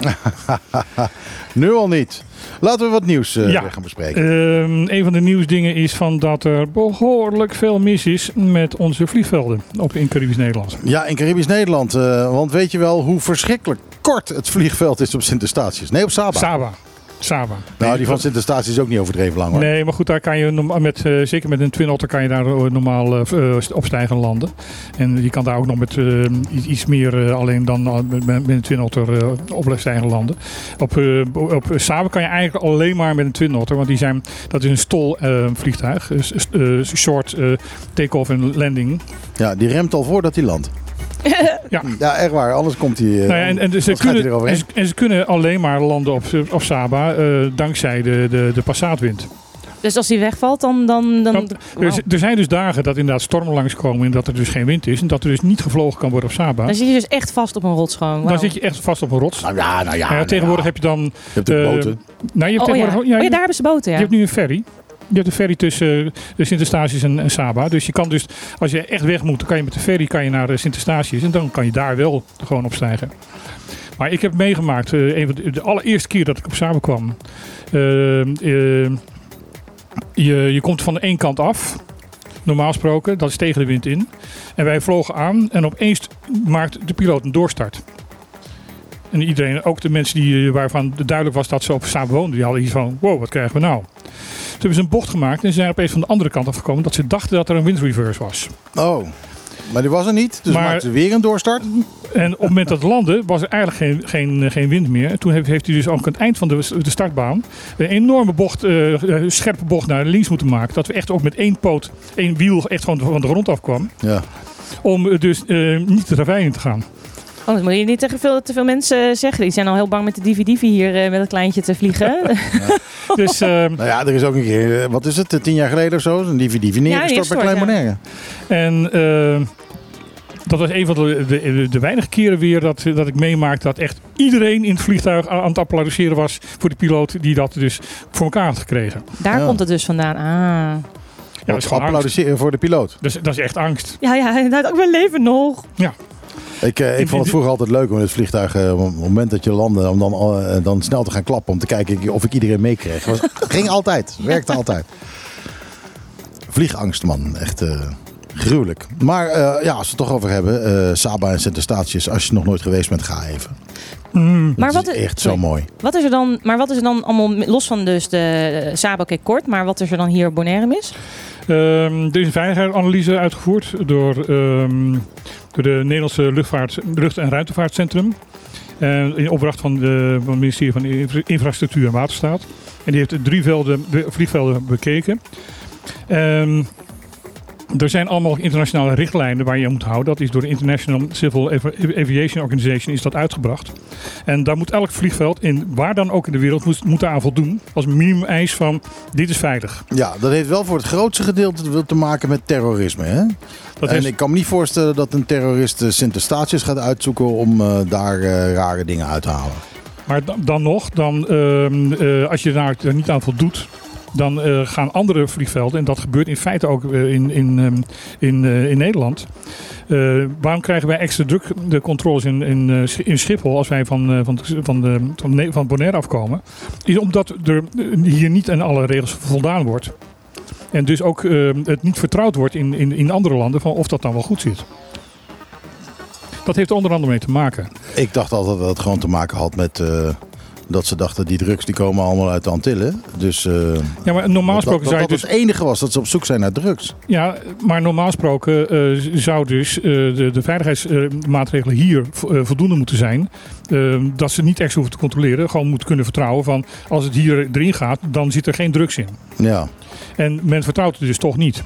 Nu al niet. Laten we wat nieuws eh, Ja. gaan bespreken. Ehm, een van de nieuwsdingen is van dat er behoorlijk veel mis is met onze vliegvelden op in Caribisch Nederland. Ja, in Caribisch Nederland. eh, want weet je wel hoe verschrikkelijk kort het vliegveld is op Sint-Eustatius? Nee, op Saba. Saba. Saba. Nou, die van Sint-Eustatius is ook niet overdreven lang hoor. Nee, maar goed, daar kan je met, eh, zeker met een Twin Otter kan je daar eh, normaal eh, opstijgen landen. En je kan daar ook nog met iets meer alleen dan met, met een Twin Otter opstijgen landen. Op, op Saba kan je eigenlijk alleen maar met een Twin Otter, want die zijn, dat is een stol vliegtuig. s- s- eh, short take-off en landing. Ja, die remt al voordat hij landt. Ja. Ja, echt waar. Anders komt hij... eh, Nou ja, en, en, dus ze kunnen, en, ze, en ze kunnen alleen maar landen op, op Saba eh, dankzij de, de, de passaatwind. Dus als die wegvalt, dan... dan, dan Er, er zijn dus dagen dat inderdaad stormen langskomen en dat er dus geen wind is. En dat er dus niet gevlogen kan worden op Saba. dan zit je dus echt vast op een rots gewoon. Dan zit je echt vast op een rots. Nou ja, nou ja. Ja, nou tegenwoordig ja. heb je dan... Je hebt eh, boten. Nou, je hebt Oh ja. tegenwoordig... oh ja, ja, je, daar hebben ze boten, je hebt nu een ferry. Je hebt een ferry tussen uh, Sint-Eustatius en, Saba. Dus je kan dus, als je echt weg moet, dan kan je met de ferry kan je naar uh, Sint-Eustatius. En dan kan je daar wel gewoon opstijgen. Maar ik heb meegemaakt, een van de, de allereerste keer dat ik op Saba kwam. Je, je komt van de één kant af. Normaal gesproken, dat is tegen de wind in. En wij vlogen aan en opeens maakt de piloot een doorstart. En iedereen, ook de mensen die, waarvan duidelijk was dat ze op Saab woonden, die hadden iets van, wow, wat krijgen we nou? Toen hebben ze een bocht gemaakt en ze zijn opeens van de andere kant afgekomen dat ze dachten dat er een wind reverse was. Oh, maar die was er niet. Dus Maar- maakten ze weer een doorstart. En op het moment dat het landde, was er eigenlijk geen, geen, geen wind meer. En toen heeft, heeft hij dus ook aan het eind van de, de startbaan een enorme bocht, eh, scherpe bocht naar links moeten maken. Dat we echt ook met één poot, één wiel echt gewoon van de grond afkwam. Ja. Om eh, dus eh, niet de ravijn in te gaan. Oh, dat moet je niet tegen veel, te veel mensen zeggen. Die zijn al heel bang met de DVD hier eh, met het kleintje te vliegen. Dus eh, Nou ja, er is ook een keer, eh, wat is het, tien jaar geleden of zo, een DVD neergestort bij neergestort, Klein ja. Bonaire. En dat was een van de, de, de weinige keren weer dat, dat ik meemaak dat echt iedereen in het vliegtuig aan het applaudisseren was voor de piloot die dat dus voor elkaar had gekregen. Daar Ja. komt het dus vandaan. Ah. Ja, dat is gewoon angst. applaudisseren voor de piloot. Dat is, dat is echt angst. Ja, ja, inderdaad. Ook mijn leven nog. Ik, eh, ik vond het vroeger altijd leuk om in het vliegtuig, eh, op het moment dat je landde, om dan, eh, dan snel te gaan klappen. Om te kijken of ik iedereen meekreeg. Was- Ging altijd. Werkte altijd. Vliegangst, man. Echt eh, gruwelijk. Maar eh, ja, als we het toch over hebben. eh, Saba en Sint-Eustatius. Als je nog nooit geweest bent, ga even. Mm. Maar Het wat is echt zo mooi. Wat is er dan, maar wat is er dan allemaal, los van dus de Sabo, oké, kort, maar wat is er dan hier op Bonaire mis? Ehm, er is een veiligheidsanalyse uitgevoerd door, ehm, door de Nederlandse Luchtvaart, Lucht- en Ruimtevaartcentrum. En in opdracht van, de, van het ministerie van Infra- Infrastructuur en Waterstaat. En die heeft drie velden, vliegvelden bekeken. Ehm, er zijn allemaal internationale richtlijnen waar je aan moet houden. Dat is door de International Civil Avi- Aviation Organization is dat uitgebracht. En daar moet elk vliegveld, in, waar dan ook in de wereld, moet, moet aan voldoen. Als minimum eis van dit is veilig. Ja, dat heeft wel voor het grootste gedeelte te maken met terrorisme. Hè? Dat en is, ik kan me niet voorstellen dat een terrorist eh, Sint-Eustatius gaat uitzoeken om eh, daar eh, rare dingen uit te halen. Maar dan, dan nog, dan, ehm, eh, als je daar niet aan voldoet, dan eh, gaan andere vliegvelden, en dat gebeurt in feite ook eh, in, in, ehm, in, eh, in Nederland. Waarom krijgen wij extra druk de controles in, in, in Schiphol als wij van, van, van, de, van, Bonaire afkomen? Is omdat er hier niet aan alle regels voldaan wordt. En dus ook het niet vertrouwd wordt in, in, in andere landen van of dat dan wel goed zit. Dat heeft er onder andere mee te maken. Ik dacht altijd dat het gewoon te maken had met dat ze dachten die drugs die komen allemaal uit de Antillen. Dus eh, Ja, maar normaal gesproken dat, zou je dat dus... het enige was dat ze op zoek zijn naar drugs. Ja, maar normaal gesproken eh, zou dus eh, de, de veiligheidsmaatregelen hier vo- voldoende moeten zijn. Dat ze niet echt hoeven te controleren. Gewoon moeten kunnen vertrouwen van als het hier erin gaat, dan zit er geen drugs in. Ja, En men vertrouwt het dus toch niet.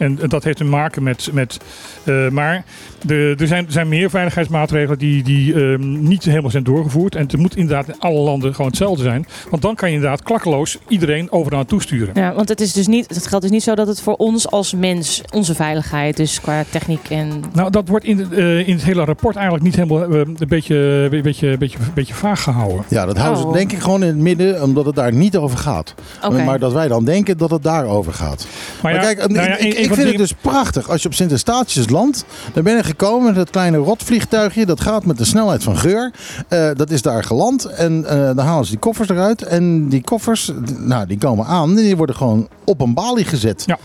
En dat heeft te maken met. met eh, maar de, er zijn, er zijn meer veiligheidsmaatregelen die, die ehm, niet helemaal zijn doorgevoerd. En het moet inderdaad in alle landen gewoon hetzelfde zijn. Want dan kan je inderdaad klakkeloos iedereen overal toesturen. Ja, want het is dus niet, het geldt dus niet zo dat het voor ons als mens, onze veiligheid, dus qua techniek en Nou, dat wordt in, de- eh, in het hele rapport eigenlijk niet helemaal eh, een beetje, een beetje, een beetje, een beetje vaag gehouden. ja dat houden Oh. ze denk ik gewoon in het midden, omdat het daar niet over gaat. Oké. Maar dat wij dan denken dat het daarover gaat. Maar, kijk, nou ja, ik, ik vind het dus prachtig. Als je op Sint-Eustatius landt, dan ben je gekomen met dat kleine rotvliegtuigje. Dat gaat met de snelheid van geur. Eh, dat is daar geland. En eh, dan halen ze die koffers eruit. En die koffers, nou, die komen aan. En die worden gewoon op een balie gezet. Ja.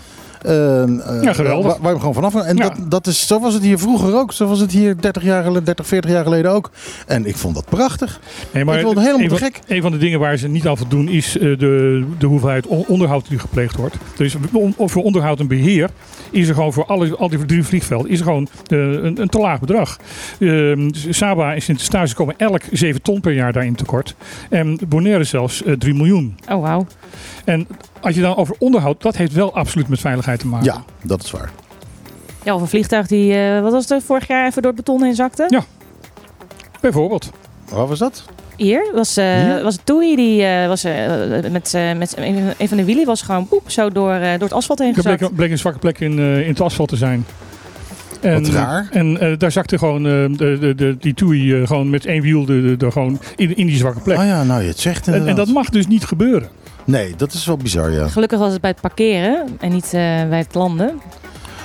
Eh, eh, Ja, geweldig. Waar, waar je gewoon vanaf kan. En Ja. dat, dat is, zo was het hier vroeger ook. Zo was het hier 30, jaar, geleden- 30 40 jaar geleden ook. En ik vond dat prachtig. Nee, maar Ik vond het helemaal een, gek. een van de dingen waar ze niet aan voldoen is eh, de, de hoeveelheid on- onderhoud die gepleegd wordt. Dus voor onderhoud en beheer is er gewoon voor alle, al die drie vliegvelden is er gewoon eh, een, een te laag bedrag. Ehm, Saba en Sint-Eustatius komen elk 7 ton per jaar daarin tekort. En Bonaire zelfs eh 3 miljoen. Oh, wauw. En als je dan over onderhoud, dat heeft wel absoluut met veiligheid te maken. Ja, dat is waar. Ja, of een vliegtuig die, eh, wat was het, vorig jaar even door het beton heen zakte? Ja. Bijvoorbeeld. Wat was dat? Hier was, eh Hier? was het Toei, die eh, was eh, met, eh, met een, van de wielen was gewoon poep zo door, eh, door het asfalt heen Er bleek, gezakt. bleek een zwakke plek in, eh, in het asfalt te zijn. En, Wat raar. En eh, daar zakte gewoon eh, de, de, de, die toei eh, gewoon met één wiel de, de, de- gewoon in, in die zwakke plek. Oh ja, nou je het zegt en, en dat mag dus niet gebeuren. Nee, dat is wel bizar, ja. Gelukkig was het bij het parkeren en niet eh, bij het landen.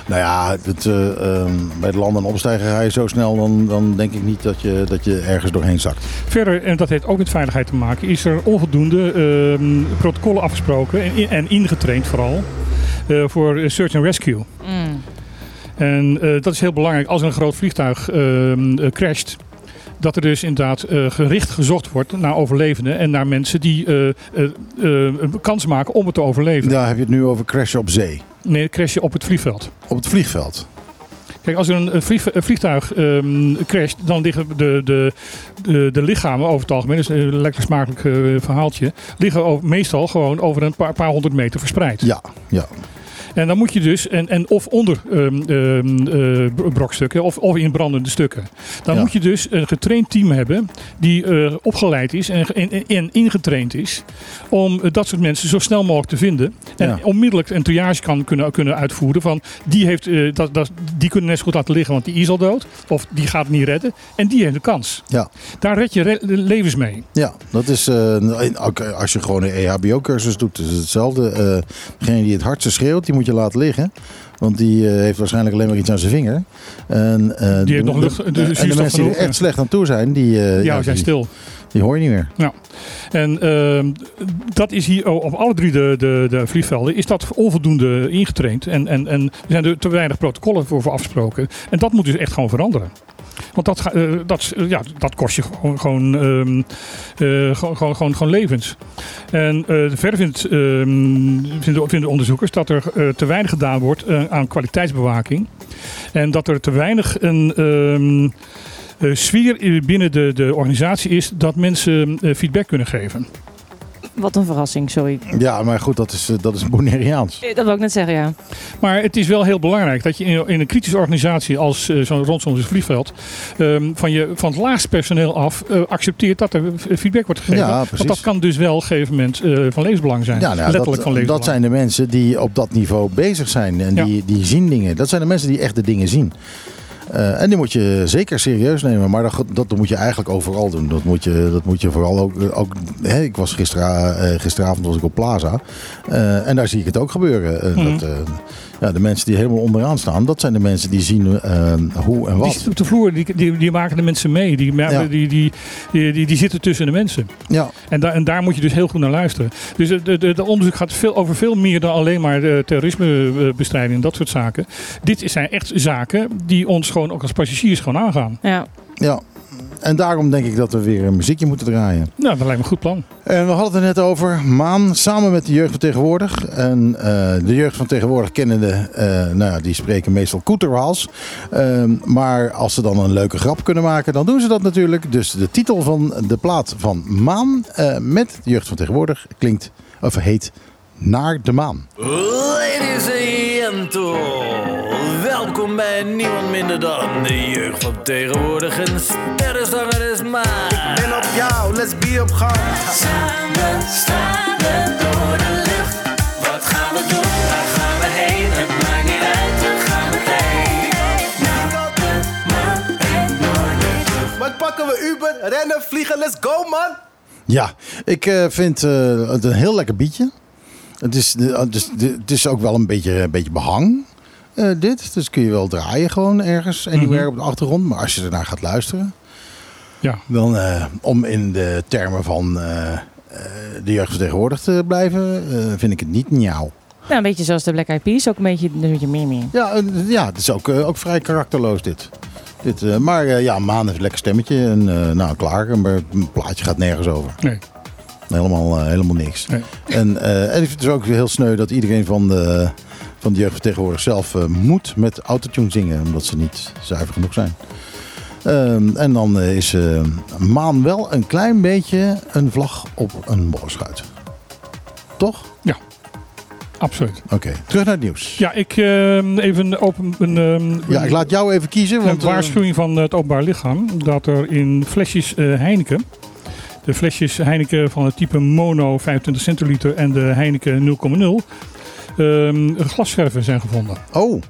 Nou ja, het, eh, ehm, bij het landen en opstijgen ga je zo snel, dan, dan denk ik niet dat je, dat je ergens doorheen zakt. Verder, en dat heeft ook met veiligheid te maken, is er onvoldoende ehm, protocollen afgesproken en, en ingetraind vooral eh, voor search and rescue. Mm. En eh, dat is heel belangrijk als een groot vliegtuig ehm, eh, crasht. Dat er dus inderdaad eh, gericht gezocht wordt naar overlevenden en naar mensen die eh, eh, eh, een kans maken om het te overleven. Daar heb je het nu over crashen op zee. Nee, crashen op het vliegveld. Op het vliegveld. Kijk, als er een, een vlieg- een vliegtuig ehm, crasht, dan liggen de, de, de, de lichamen over het algemeen, dat is een lekker smakelijk verhaaltje, liggen over- meestal gewoon over een paar, paar honderd meter verspreid. Ja, ja. En dan moet je dus, en, en of onder ehm, ehm, eh, bro- brokstukken of, of in brandende stukken. Dan Ja. moet je dus een getraind team hebben die eh, opgeleid is en, en, en ingetraind is om eh, dat soort mensen zo snel mogelijk te vinden. En Ja. onmiddellijk een triage kan kunnen, kunnen uitvoeren van die, heeft, dat, dat, die kunnen net zo goed laten liggen want die is al dood. Of die gaat het niet redden en die heeft de kans. Ja. Daar red je re- levens mee. Ja, dat is, als je gewoon een EHBO-cursus doet, is het hetzelfde. Degene die het hardste schreeuwt, die moet je laten liggen. Want die eh, heeft waarschijnlijk alleen maar iets aan zijn vinger. En, eh, Die heeft de- nog lucht- de en de mensen die er echt ja. slecht aan toe zijn, die, eh, Ja, ja, zijn die, stil. die hoor je niet meer. En ehm, dat is hier op alle drie de, de, de vliegvelden is dat onvoldoende ingetraind. En, en, en er zijn er te weinig protocollen voor, voor afgesproken. En dat moet dus echt gewoon veranderen. Want dat, eh, dat, eh, ja, dat kost je gewoon, gewoon, ehm, eh, gewoon, gewoon, gewoon, levens. En verder ehm, vinden, vinden onderzoekers dat er te weinig gedaan wordt aan kwaliteitsbewaking. En dat er te weinig een ehm, eh, sfeer binnen de, de organisatie is dat mensen feedback kunnen geven. Wat een verrassing, sorry. Ja, maar goed, dat is, eh, dat is Bonaireaans. Eh, Dat wil ik net zeggen, ja. Maar het is wel heel belangrijk dat je in, in een kritische organisatie als eh, zo'n rond zo'n vliegveld ehm, van, je, van het laagste personeel af eh, accepteert dat er feedback wordt gegeven. Ja, precies. Want dat kan dus wel op een gegeven moment eh, van levensbelang zijn. Ja, nou, Letterlijk dat, van levensbelang. dat zijn de mensen die op dat niveau bezig zijn. En Ja. die, die zien dingen. Dat zijn de mensen die echt de dingen zien. Eh, en die moet je zeker serieus nemen, maar dat, dat moet je eigenlijk overal doen. Dat moet je, dat moet je vooral ook. ook hè, ik was eh, gisteravond was ik op Plaza. Eh, en daar zie ik het ook gebeuren. Eh, Mhm. dat, eh, ja, de mensen die helemaal onderaan staan, dat zijn de mensen die zien eh, hoe en Die wat. zitten op de vloer, die, die, die maken de mensen mee. Die, Ja. die, die, die, die, die zitten tussen de mensen. Ja, En, daar en daar moet je dus heel goed naar luisteren. Dus het de, de, de onderzoek gaat veel, over veel meer dan alleen maar de terrorismebestrijding en dat soort zaken. Dit zijn echt zaken die ons gewoon ook als passagiers gewoon aangaan. Ja. ja. En daarom denk ik dat we weer een muziekje moeten draaien. Nou, dat lijkt me een goed plan. En we hadden het er net over Maan samen met de jeugd van tegenwoordig. En eh, de jeugd van tegenwoordig kennende, eh nou ja, die spreken meestal koeterwaals. Ehm, maar als ze dan een leuke grap kunnen maken, dan doen ze dat natuurlijk. Dus de titel van de plaat van Maan eh, met de jeugd van tegenwoordig klinkt, of heet Naar de Maan. Ladies and gentlemen, welkom bij niemand minder dan de jeugd van tegenwoordig. Een sterrenzanger is maar. En op jou, let's be op gang. Samen stralen door de lucht. Wat gaan we doen? Waar gaan we heen? Het maakt niet uit, we gaan meteen. Naar de maan en. Wat pakken we Uber, rennen, vliegen, let's go man. Ja, ik eh, vind eh, het een heel lekker biedje. Het is, eh, het is, het is ook wel een beetje, een beetje behang, eh, dit. Dus kun je wel draaien gewoon ergens, anywhere op de achtergrond. Maar als je ernaar gaat luisteren, Ja. dan eh, om in de termen van eh, de jeugd van tegenwoordig te blijven, eh, vind ik het niet nieuw. Nou, een beetje zoals de Black Eyed Peas, ook een beetje, een beetje meer meer. Ja, ja, het is ook, ook vrij karakterloos dit. dit eh, maar ja, Maan heeft een lekker stemmetje en eh, nou klaar. Maar het plaatje gaat nergens over. Nee. Helemaal, helemaal niks. Nee. En, eh, en ik vind het dus ook heel sneu dat iedereen van de, van de jeugd van tegenwoordig zelf eh, moet met autotune zingen. Omdat ze niet zuiver genoeg zijn. Ehm, en dan eh, is eh, Maan wel een klein beetje een vlag op een bollerschuit. Toch? Absoluut. Oké, terug naar het nieuws. Ja, ik even open een, ehm, Ja, ik laat jou even kiezen. een Want, eh, waarschuwing van het openbaar lichaam dat er in flesjes Heineken, de flesjes Heineken van het type mono 25 centiliter en de Heineken 0,0, ehm glasscherven zijn gevonden. oh,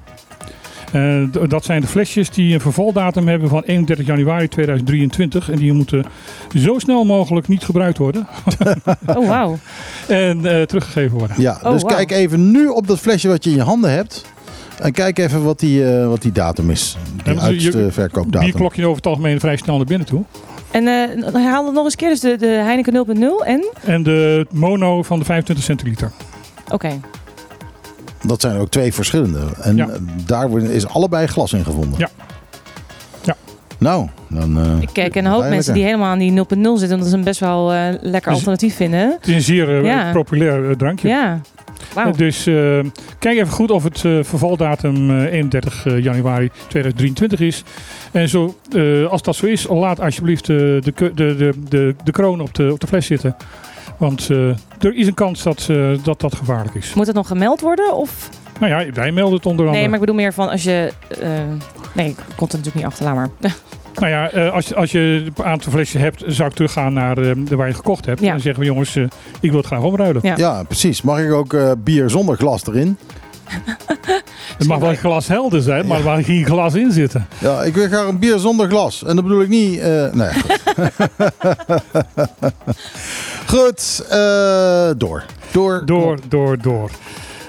Eh, dat zijn de flesjes die een vervaldatum hebben van 31 januari 2023 en die moeten zo snel mogelijk niet gebruikt worden Oh, wauw. en eh, teruggegeven worden. ja. Oh, dus kijk even nu op dat flesje wat je in je handen hebt. En kijk even wat die, eh, wat die datum is. Die uitverkoopdatum. Klok je over het algemeen vrij snel naar binnen toe. En eh herhaal het nog eens een keer. Dus de, de Heineken 0.0 en? En de mono van de 25 centiliter. Oké. Dat zijn ook twee verschillende. En Ja. daar is allebei glas in gevonden. Ja. Ja. Nou, dan... eh, Ik ken een hoop mensen die helemaal aan die 0.0 zitten. Omdat ze hem best wel eh, lekker Dus- alternatief vinden. Het is een zeer eh, Ja. populair drankje. Ja. Dus eh, kijk even goed of het eh, vervaldatum eh, 31 eh, januari 2023 is. En zo, eh, als dat zo is, laat alsjeblieft eh, de, de, de, de kroon op de, op de fles zitten. Want eh, er is een kans dat, eh, dat dat gevaarlijk is. Moet het nog gemeld worden? Of? Nou ja, wij melden het onder andere. Nee, maar ik bedoel meer van als je... eh, nee, ik kon het natuurlijk niet achter, laat maar. Nou ja, eh, als, je- als je een aantal flesjes hebt, zou ik teruggaan naar eh, de waar je gekocht hebt. Ja. En dan zeggen we jongens, ik wil het graag omruilen. Ja. Ja, precies. Mag ik ook eh, bier zonder glas erin? Het mag wel een glas helder zijn, maar mag geen glas in zitten. Ja, ik wil graag een bier zonder glas. En dat bedoel ik niet... eh, nee, goed. goed, eh, door. Door. Door, door, door.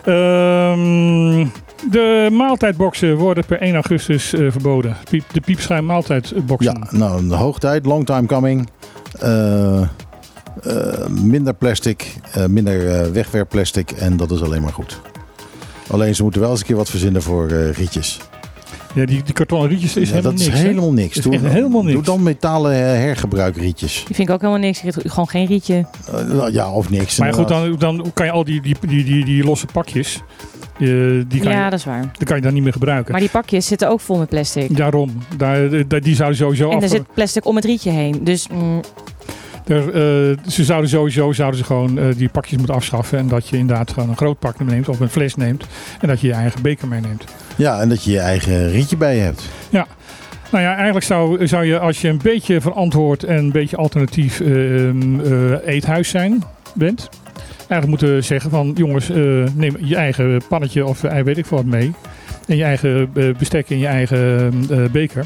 Ehm, de maaltijdboxen worden per 1 augustus eh, verboden. Piep, de piepschuim maaltijdboxen. Ja, nou, de hoogtijd. Long time coming. Minder plastic. minder wegwerpplastic. En dat is alleen maar goed. Alleen ze moeten wel eens een keer wat verzinnen voor eh, rietjes. Ja, die, die kartonnen rietjes is Ja, helemaal dat is niks. hè? helemaal niks. Is Doe, helemaal niks. doe dan metalen eh, hergebruikrietjes. Die vind ik ook helemaal niks. Ik gewoon geen rietje. Eh, ja, of niks. Maar goed, dan, dan kan je al die, die, die, die, die losse pakjes, eh, die, kan Ja, je, dat is waar. die kan je dan niet meer gebruiken. Maar die pakjes zitten ook vol met plastic. Daarom, daar, daar- die zouden sowieso En af... er zit plastic om het rietje heen. Dus mm, Er, eh, ze zouden sowieso zouden ze gewoon eh, die pakjes moeten afschaffen. En dat je inderdaad gewoon een groot pak neemt of een fles neemt. En dat je je eigen beker meeneemt. Ja, en dat je je eigen rietje bij je hebt. Nou ja, eigenlijk zou, zou je als je een beetje verantwoord en een beetje alternatief eh, ehm, eh, eethuis zijn bent. Eigenlijk moeten zeggen van jongens, neem je eigen pannetje of weet ik wat mee. En je eigen bestek en je eigen eh, beker.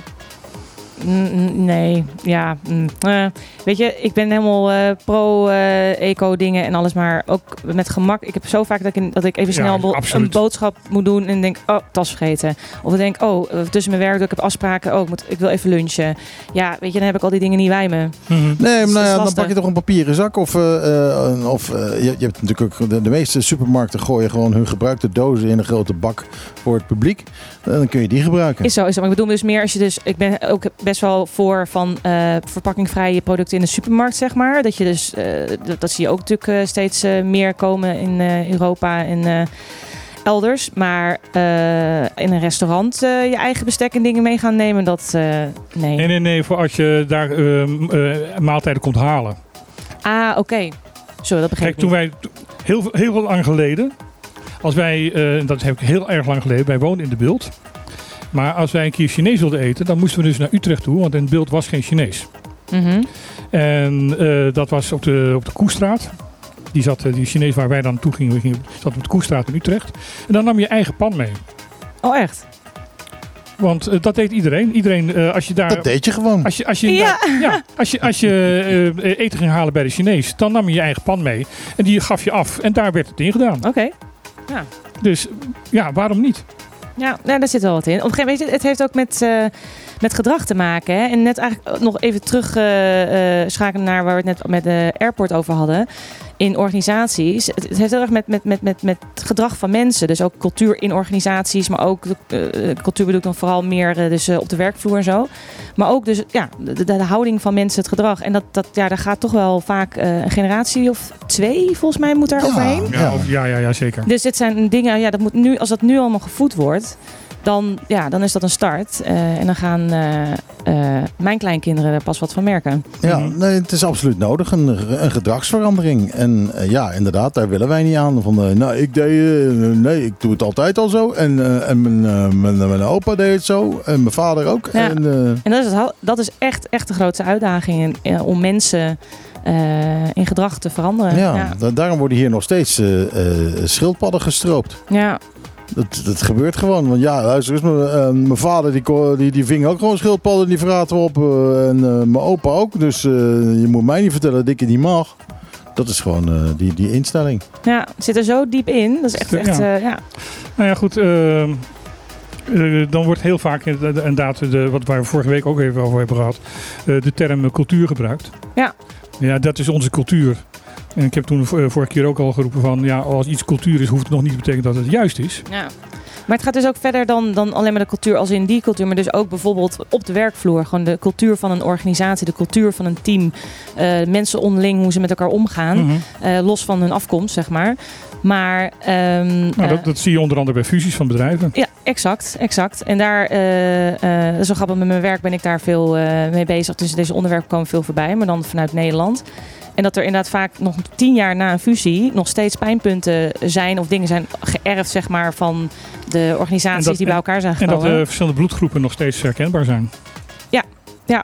Mm, Nee, ja. mm, eh, weet je, ik ben helemaal eh, pro-eco-dingen en alles, maar ook met gemak. Ik heb zo vaak dat ik, in- dat ik even Ja, snel bo- absoluut. een boodschap moet doen en denk, oh, tas vergeten. Of ik denk, oh, eh, tussen mijn werk, ik heb afspraken, oh, ik, moet, ik wil even lunchen. Ja, weet je, dan heb ik al die dingen niet bij me. Nee, maar nou ja, dan pak je toch een papieren zak. Of, eh, eh, of eh, je, je hebt natuurlijk ook de, de meeste supermarkten gooien gewoon hun gebruikte dozen in een grote bak voor het publiek. En dan kun je die gebruiken. Is zo, is zo. Maar ik bedoel dus meer als je dus... Ik ben ook best wel voor van eh, verpakkingvrije producten in de supermarkt, zeg maar. Dat je dus... eh, dat, dat zie je ook natuurlijk eh, steeds eh, meer komen in eh, Europa en eh, elders. Maar eh, in een restaurant eh, je eigen bestek en dingen mee gaan nemen, dat... eh, nee. Nee, nee, nee, voor als je daar eh, maaltijden komt halen. Ah, oké. Zo, dat begrijp Kijk, ik toen niet. wij heel, heel lang geleden, als wij, eh, dat heb ik heel erg lang geleden, wij woonden in de beeld. Maar als wij een keer Chinees wilden eten, dan moesten we dus naar Utrecht toe, want in het beeld was geen Chinees. Mhm. En eh, dat was op de, op de Koestraat. Die, zat, eh, die Chinees waar wij dan naartoe gingen, we gingen, zat op de Koestraat in Utrecht. En dan nam je je eigen pan mee. Oh, echt? Want dat deed iedereen. Iedereen, eh, als je daar... Dat deed je gewoon. Als je, als je, Ja. daar- ja, als je, als je eh, eten ging halen bij de Chinees, dan nam je je eigen pan mee. En die gaf je af. En daar werd het in gedaan. Oké. Dus ja, waarom niet? Ja, nou, daar zit wel wat in. Op een gegeven moment, het heeft ook met, eh, met gedrag te maken. Hè? En net eigenlijk nog even terug eh, eh, schakelen naar waar we het net met de airport over hadden. In organisaties. Het, het heeft heel erg met, met, met, met, met gedrag van mensen. Dus ook cultuur in organisaties. Maar ook eh, cultuur bedoel ik dan vooral meer eh, dus, eh, op de werkvloer en zo. Maar ook dus ja, de, de, de houding van mensen, het gedrag. En dat, dat, ja, daar gaat toch wel vaak eh, een generatie of twee volgens mij moet daar Ja. overheen. Ja, Ja. of- ja, ja, ja zeker. Dus dit zijn dingen, ja, dat moet nu, als dat nu allemaal gevoed wordt, dan, ja, dan is dat een start. Eh, en dan gaan eh, eh, mijn kleinkinderen er pas wat van merken. Ja, Mhm. nee, het is absoluut nodig. Een, een gedragsverandering. En ja, inderdaad, daar willen wij niet aan. Van, nou, ik deed, eh, nee, ik doe het altijd al zo. En, eh, en mijn, eh, mijn, mijn opa deed het zo. En mijn vader ook. Ja. En, eh, En dat is, het, dat is echt, echt de grootste uitdaging in- om mensen eh, in gedrag te veranderen. ja, ja. da- daarom worden hier nog steeds eh, eh, schildpadden gestroopt. Ja. Dat, dat gebeurt gewoon. Want ja, luister eens, mijn, eh, mijn vader die, die, die ving ook gewoon schildpadden. Die verraten we op. eh, en eh, mijn opa ook. Dus eh, je moet mij niet vertellen dat ik het niet mag. Dat is gewoon eh, die, die instelling. ja, het zit er zo diep in. Dat is echt, echt Ja. eh, ja. Nou ja, goed. ehm, eh, dan wordt heel vaak de- inderdaad, de, wat waar we vorige week ook even over hebben gehad, eh, de term cultuur gebruikt. Ja. Ja, dat is onze cultuur. En ik heb toen eh, vorige keer ook al geroepen van, ja, als iets cultuur is, hoeft het nog niet te betekenen dat het juist is. Ja. Maar het gaat dus ook verder dan, dan alleen maar de cultuur als in die cultuur. Maar dus ook bijvoorbeeld op de werkvloer. Gewoon de cultuur van een organisatie, de cultuur van een team. eh, mensen onderling, hoe ze met elkaar omgaan. Mhm. eh, los van hun afkomst, zeg maar. Maar... ehm, Nou, dat, dat zie je onder andere bij fusies van bedrijven. ja, exact, exact. En daar, is wel grappig, met mijn werk ben ik daar veel mee bezig. Dus deze onderwerpen komen veel voorbij, maar dan vanuit Nederland. En dat er inderdaad vaak nog tien jaar na een fusie nog steeds pijnpunten zijn of dingen zijn geërfd, zeg maar, van de organisaties dat- die bij elkaar zijn En dat gekomen. de verschillende bloedgroepen nog steeds herkenbaar zijn. Ja, ja.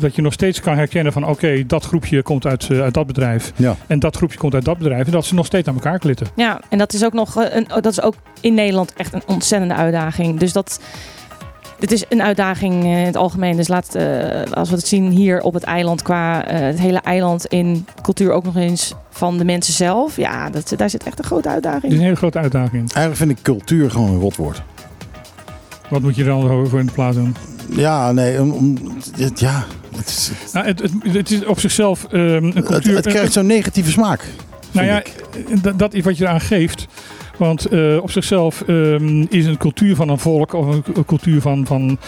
Dat je nog steeds kan herkennen van oké, dat groepje komt uit, eh, uit dat bedrijf. Ja. En dat groepje komt uit dat bedrijf. En dat ze nog steeds aan elkaar klitten. Ja, en dat is ook nog eh, een, dat is ook in Nederland echt een ontzettende uitdaging. Dus dat. Het is een uitdaging eh, in het algemeen. Dus laat, eh, als we het zien hier op het eiland, qua eh, het hele eiland in cultuur ook nog eens van de mensen zelf. Ja, dat, daar zit echt een grote Het is uitdaging. een hele grote uitdaging. Eigenlijk vind ik cultuur gewoon een rotwoord. Wat moet je er dan voor in de plaats doen? Ja, nee, om, om- het- ja, het, is, het, Nou, het, het, het is op zichzelf ehm, een het, cultuur. het krijgt zo'n negatieve smaak. nou ja, dat is wat je eraan geeft. Want eh, op zichzelf ehm, is een cultuur van een volk of een, cultuur van, van,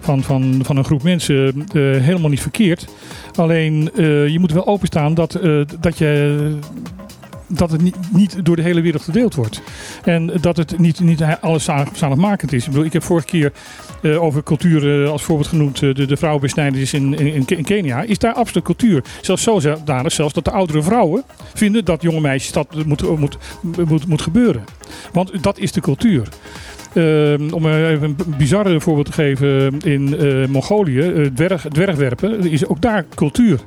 van, van, van een groep mensen eh, helemaal niet verkeerd. Alleen eh, je moet wel openstaan dat, dat je. Dat het niet, niet door de hele wereld gedeeld wordt. En dat het niet, niet alles zalig- zaligmakend is. Ik, bedoel, ik heb vorige keer eh, over cultuur eh, als voorbeeld genoemd. eh, de, de in, in, Kenia. Is daar absoluut cultuur. Zelfs zodanig zelfs dat de oudere vrouwen vinden dat jonge meisjes dat moet, moet, moet, moet gebeuren. Want dat is de cultuur. Ehm, om even een bizarre voorbeeld te geven. In Mongolië, eh, dwerg, dwergwerpen, is ook daar cultuur.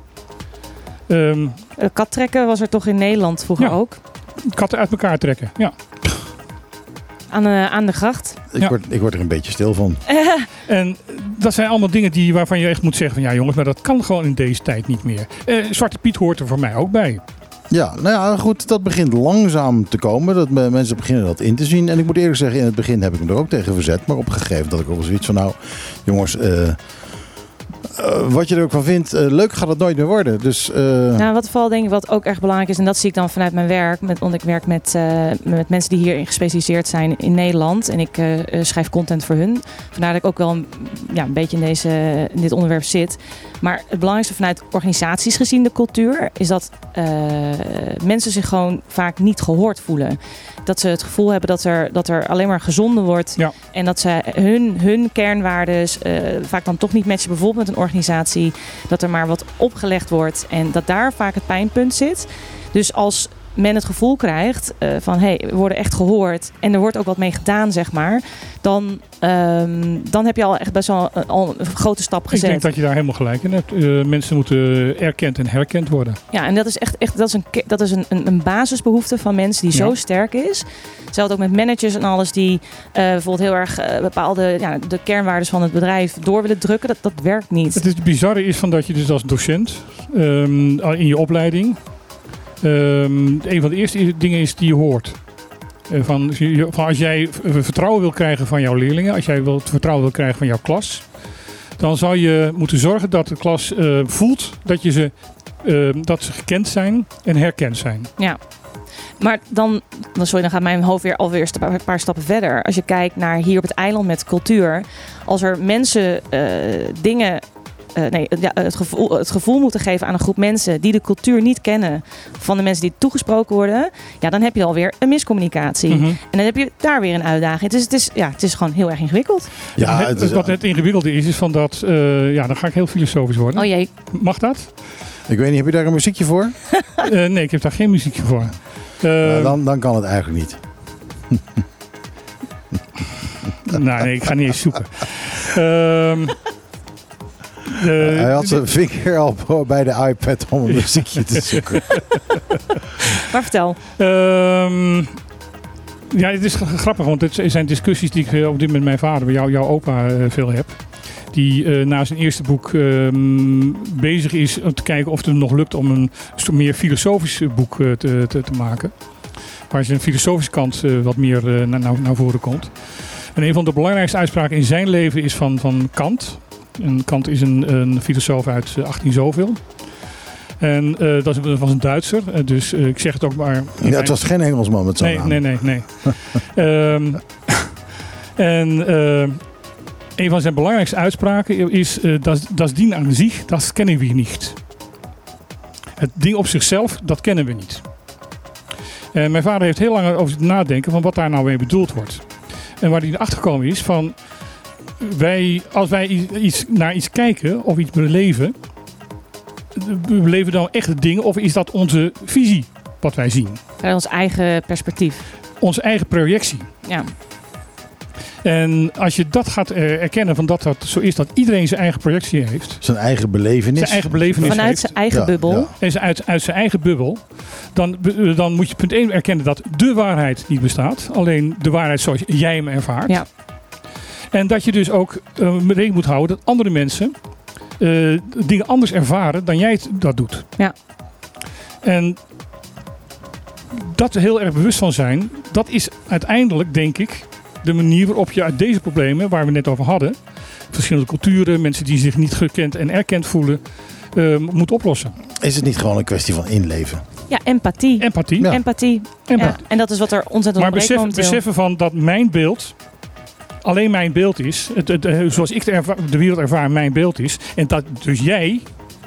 Ehm, Eh, Kattrekken was er toch in Nederland vroeger Ja. ook. katten uit elkaar trekken. Ja. Aan, eh, aan de gracht. ik, Ja. word, ik word er een beetje stil van. En dat zijn allemaal dingen die, waarvan je echt moet zeggen van ja jongens, maar dat kan gewoon in deze tijd niet meer. Eh, Zwarte Piet hoort er voor mij ook bij. Ja, nou ja, goed, dat begint langzaam te komen. Dat me- mensen beginnen dat in te zien. En ik moet eerlijk zeggen, in het begin heb ik me er ook tegen verzet. Maar op een gegeven moment had ik ook wel zoiets van, nou, jongens, eh, eh, wat je er ook van vindt, eh, leuk gaat het nooit meer worden. Dus eh, Nou, wat vooral denk ik wat ook erg belangrijk is, en dat zie ik dan vanuit mijn werk, met, want ik werk met, eh, met mensen die hierin gespecialiseerd zijn in Nederland en ik schrijf content voor hun. Vandaar dat ik ook wel een, ja, een beetje in, deze, in dit onderwerp zit. Maar het belangrijkste vanuit organisaties gezien de cultuur is dat eh, mensen zich gewoon vaak niet gehoord voelen. Dat ze het gevoel hebben dat er, dat er alleen maar gezonden wordt Ja. en dat ze hun, hun kernwaardes eh, vaak dan toch niet matchen, bijvoorbeeld met een organisatie dat er maar wat opgelegd wordt en dat daar vaak het pijnpunt zit. Dus als men het gevoel krijgt eh, van hé, hey, we worden echt gehoord en er wordt ook wat mee gedaan, zeg maar, dan, ehm, dan heb je al echt best wel een, al een grote stap Ik gezet. denk dat je daar helemaal gelijk in hebt. Eh, mensen moeten erkend en herkend worden. Ja, en dat is echt, echt dat is een, dat is een, een, een basisbehoefte van mensen die Ja. zo sterk is. Hetzelfde ook met managers en alles die eh, bijvoorbeeld heel erg eh, bepaalde ja, de kernwaarden van het bedrijf door willen drukken. Dat, dat werkt niet. Het, is, het bizarre is van dat je dus als docent ehm, in je opleiding ehm, een van de eerste dingen is die je hoort. Eh, van, als jij vertrouwen wil krijgen van jouw leerlingen, als jij wil vertrouwen wil krijgen van jouw klas, dan zou je moeten zorgen dat de klas eh, voelt dat, je ze, ehm, dat ze gekend zijn en herkend zijn. Ja. Maar dan, sorry, dan gaat mijn hoofd weer alweer een paar- stappen verder. Als je kijkt naar hier op het eiland met cultuur. Als er mensen eh, dingen. Eh, nee, ja, het, gevoel, het gevoel moeten geven aan een groep mensen die de cultuur niet kennen van de mensen die toegesproken worden, ja, dan heb je alweer een miscommunicatie. Mhm. En dan heb je daar weer een uitdaging. Dus het is, ja, het is gewoon heel erg ingewikkeld. ja, Het- het is, wat het ingewikkelde is, is van dat, eh, ja, dan ga ik heel filosofisch worden. Oh jee, Mag dat? ik weet niet, heb je daar een muziekje voor? Eh, nee, ik heb daar geen muziekje voor. Eh, Nou, dan, dan kan het eigenlijk niet. Nou, nee, ik ga niet eens zoeken. Ehm, Hij had zijn vinger al bij de iPad om een muziekje te zoeken. maar vertel. ehm, ja, het is grappig, want het zijn discussies die ik eh, op dit moment met mijn vader, bij jou, jouw opa, eh, veel heb. Die eh, na zijn eerste boek ehm, bezig is om te kijken of het hem nog lukt om een meer filosofisch eh, boek eh, te, te, te maken. Waar zijn filosofische kant eh, wat meer eh, naar, naar, naar voren komt. En een van de belangrijkste uitspraken in zijn leven is van, van Kant. En Kant is een, een filosoof uit eh, 18 zoveel. En eh, dat was een Duitser. eh, dus eh, ik zeg het ook maar. Ja, het was geen Engelsman met zo'n Nee, naam. nee, nee, nee. Ehm, en eh, een van zijn belangrijkste uitspraken is: eh, dat das Ding an zich, das kennen we niet. Het ding op zichzelf, dat kennen we niet. En mijn vader heeft heel lang over zitten nadenken van wat daar nou mee bedoeld wordt. En waar hij erachter gekomen is van wij, als wij iets, naar iets kijken of iets beleven, we beleven dan echt het ding of is dat onze visie wat wij zien? Ons eigen perspectief. Onze eigen projectie. Ja. En als je dat gaat eh, erkennen van dat dat zo is, dat iedereen zijn eigen projectie heeft, Zijn eigen belevenis. zijn eigen belevenis Vanuit heeft, zijn eigen Ja, bubbel. ja. en ze uit, uit zijn eigen bubbel, dan, be- dan moet je punt 1 erkennen dat de waarheid niet bestaat. Alleen de waarheid zoals jij hem ervaart. Ja. En dat je dus ook eh, rekening moet houden dat andere mensen eh, dingen anders ervaren dan jij het, dat doet. Ja. En dat heel erg bewust van zijn, dat is uiteindelijk, denk ik, de manier waarop je uit deze problemen, waar we net over hadden, verschillende culturen, mensen die zich niet gekend en erkend voelen, eh, moet oplossen. Is het niet gewoon een kwestie van inleven? Ja, empathie. Empathie. Ja. Empathie. Empathie. Ja, en dat is wat er ontzettend Maar besef, beseffen van dat mijn beeld alleen mijn beeld is. Het, het, eh, zoals ik de, erva- de wereld ervaar, mijn beeld is. En dat dus jij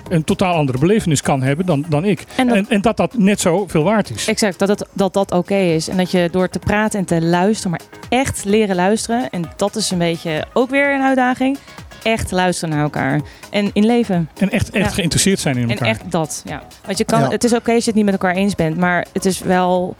een totaal andere belevenis kan hebben dan, dan ik. En dat- en, en dat dat net zo veel waard is. Exact, dat het, dat, dat oké is. En dat je door te praten en te luisteren, maar echt leren luisteren. En dat is een beetje ook weer een uitdaging. Echt luisteren naar elkaar. En in leven. En echt, echt Ja. geïnteresseerd zijn in En elkaar. echt dat, ja. Want je kan, Ja. het is oké als je het niet met elkaar eens bent. Maar het is wel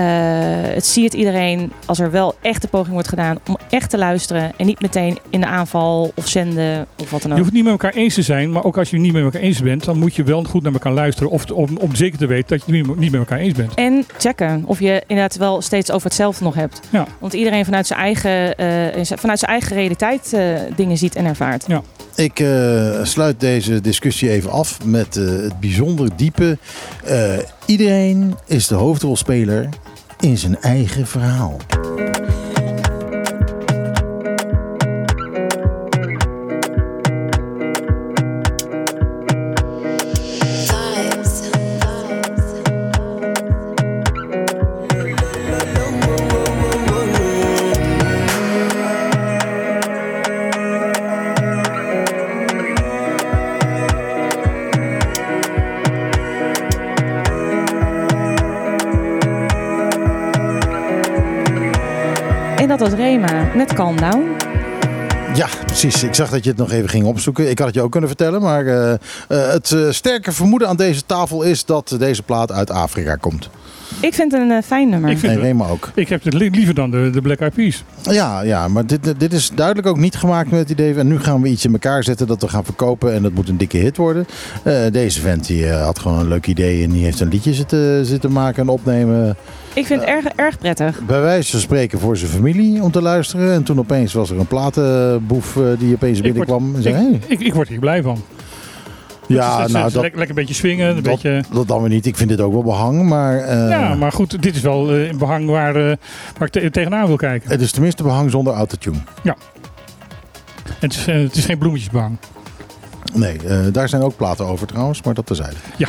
het siert iedereen als er wel echt de poging wordt gedaan om echt te luisteren. En niet meteen in de aanval of zenden of wat dan Je ook. hoeft het niet met elkaar eens te zijn, maar ook als je het niet met elkaar eens bent, dan moet je wel goed naar elkaar luisteren. Of om, om zeker te weten dat je het niet niet met elkaar eens bent. En checken of je inderdaad wel steeds over hetzelfde nog hebt. Ja. Want iedereen vanuit zijn eigen, eh, vanuit zijn eigen realiteit eh, dingen ziet en ervaart. Ja. Ik eh, sluit deze discussie even af met eh, het bijzonder diepe. eh, iedereen is de hoofdrolspeler in zijn eigen verhaal. Met Calm Down. Ja, precies. Ik zag dat je het nog even ging opzoeken. Ik had het je ook kunnen vertellen. Maar eh, eh, het eh, sterke vermoeden aan deze tafel is dat deze plaat uit Afrika komt. Ik vind het een fijn nummer. Ik vind Rema ook. Ik heb het li- liever dan de, de Black Eyed Peas. Ja, ja maar dit, dit is duidelijk ook niet gemaakt met het idee. En nu gaan we iets in elkaar zetten dat we gaan verkopen. En dat moet een dikke hit worden. Eh, deze vent die, had gewoon een leuk idee. En die heeft een liedje zitten, zitten maken en opnemen. Ik vind het erg, erg prettig. Bij wijze van spreken voor zijn familie om te luisteren. En toen opeens was er een platenboef eh, die opeens binnenkwam. En zei, ik, hey. ik, ik word hier blij van. Ja, Het is- het nou is dat, lekker, lekker een beetje swingen. Een dat, beetje, dat dan weer niet. Ik vind dit ook wel behang. Maar eh, ja, maar goed, dit is wel eh, behang waar, eh, waar ik te- tegenaan wil kijken. het is tenminste behang zonder autotune. Het is, het is geen bloemetjesbehang. Nee, eh, daar zijn ook platen over trouwens. Maar dat terzijde. Ja.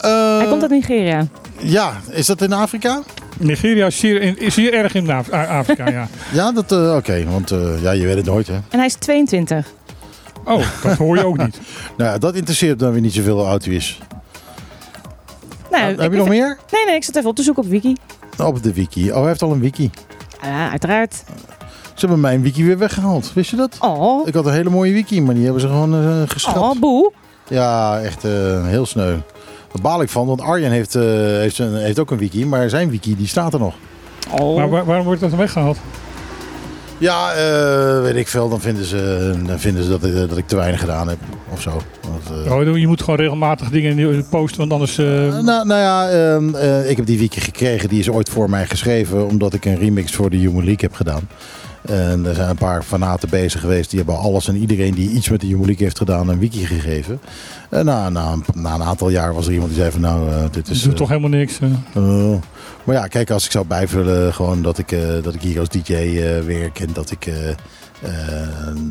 Eh, Hij komt uit Nigeria. Ja, is dat in Afrika? Nigeria is in- is zeer erg in Af- Afrika, ja. Ja, dat eh, oké. want eh, ja, je weet het nooit hè. En hij is 22. Oh, dat hoor je ook niet. Nou, ja, dat interesseert dan weer niet zoveel hoe oud hij is. Nou, Ah, heb je nog meer? Nee, nee, ik zit even op te zoeken op Wiki. Op de wiki. Oh, hij heeft al een wiki. Ja, uiteraard. Ze hebben mijn wiki weer weggehaald. Wist je dat? Oh, Ik had een hele mooie wiki, maar die hebben ze gewoon eh geschrapt. oh boe. Ja, echt heel sneu. Daar baal ik van, want Arjen heeft, eh, heeft, een, heeft ook een wiki, maar zijn wiki die staat er nog. Oh. Maar waar- waarom wordt dat dan weggehaald? Ja, eh, weet ik veel. Dan vinden ze, dan vinden ze dat, ik- dat ik te weinig gedaan heb of zo. Want, eh, Oh, je moet gewoon regelmatig dingen posten, want anders... eh, Nou, nou ja, ehm, eh, ik heb die wiki gekregen. Die is ooit voor mij geschreven. Omdat ik een remix voor de Human League heb gedaan. En er zijn een paar fanaten bezig geweest. Die hebben alles en iedereen die iets met de Human League heeft gedaan een wiki gegeven. En na, na, een- na een aantal jaar was er iemand die zei van nou, eh, dit is... doet eh, toch helemaal niks. eh. eh, maar ja, kijk, als ik zou bijvullen gewoon dat ik, eh, dat ik hier als DJ eh, werk. En dat ik... eh, eh,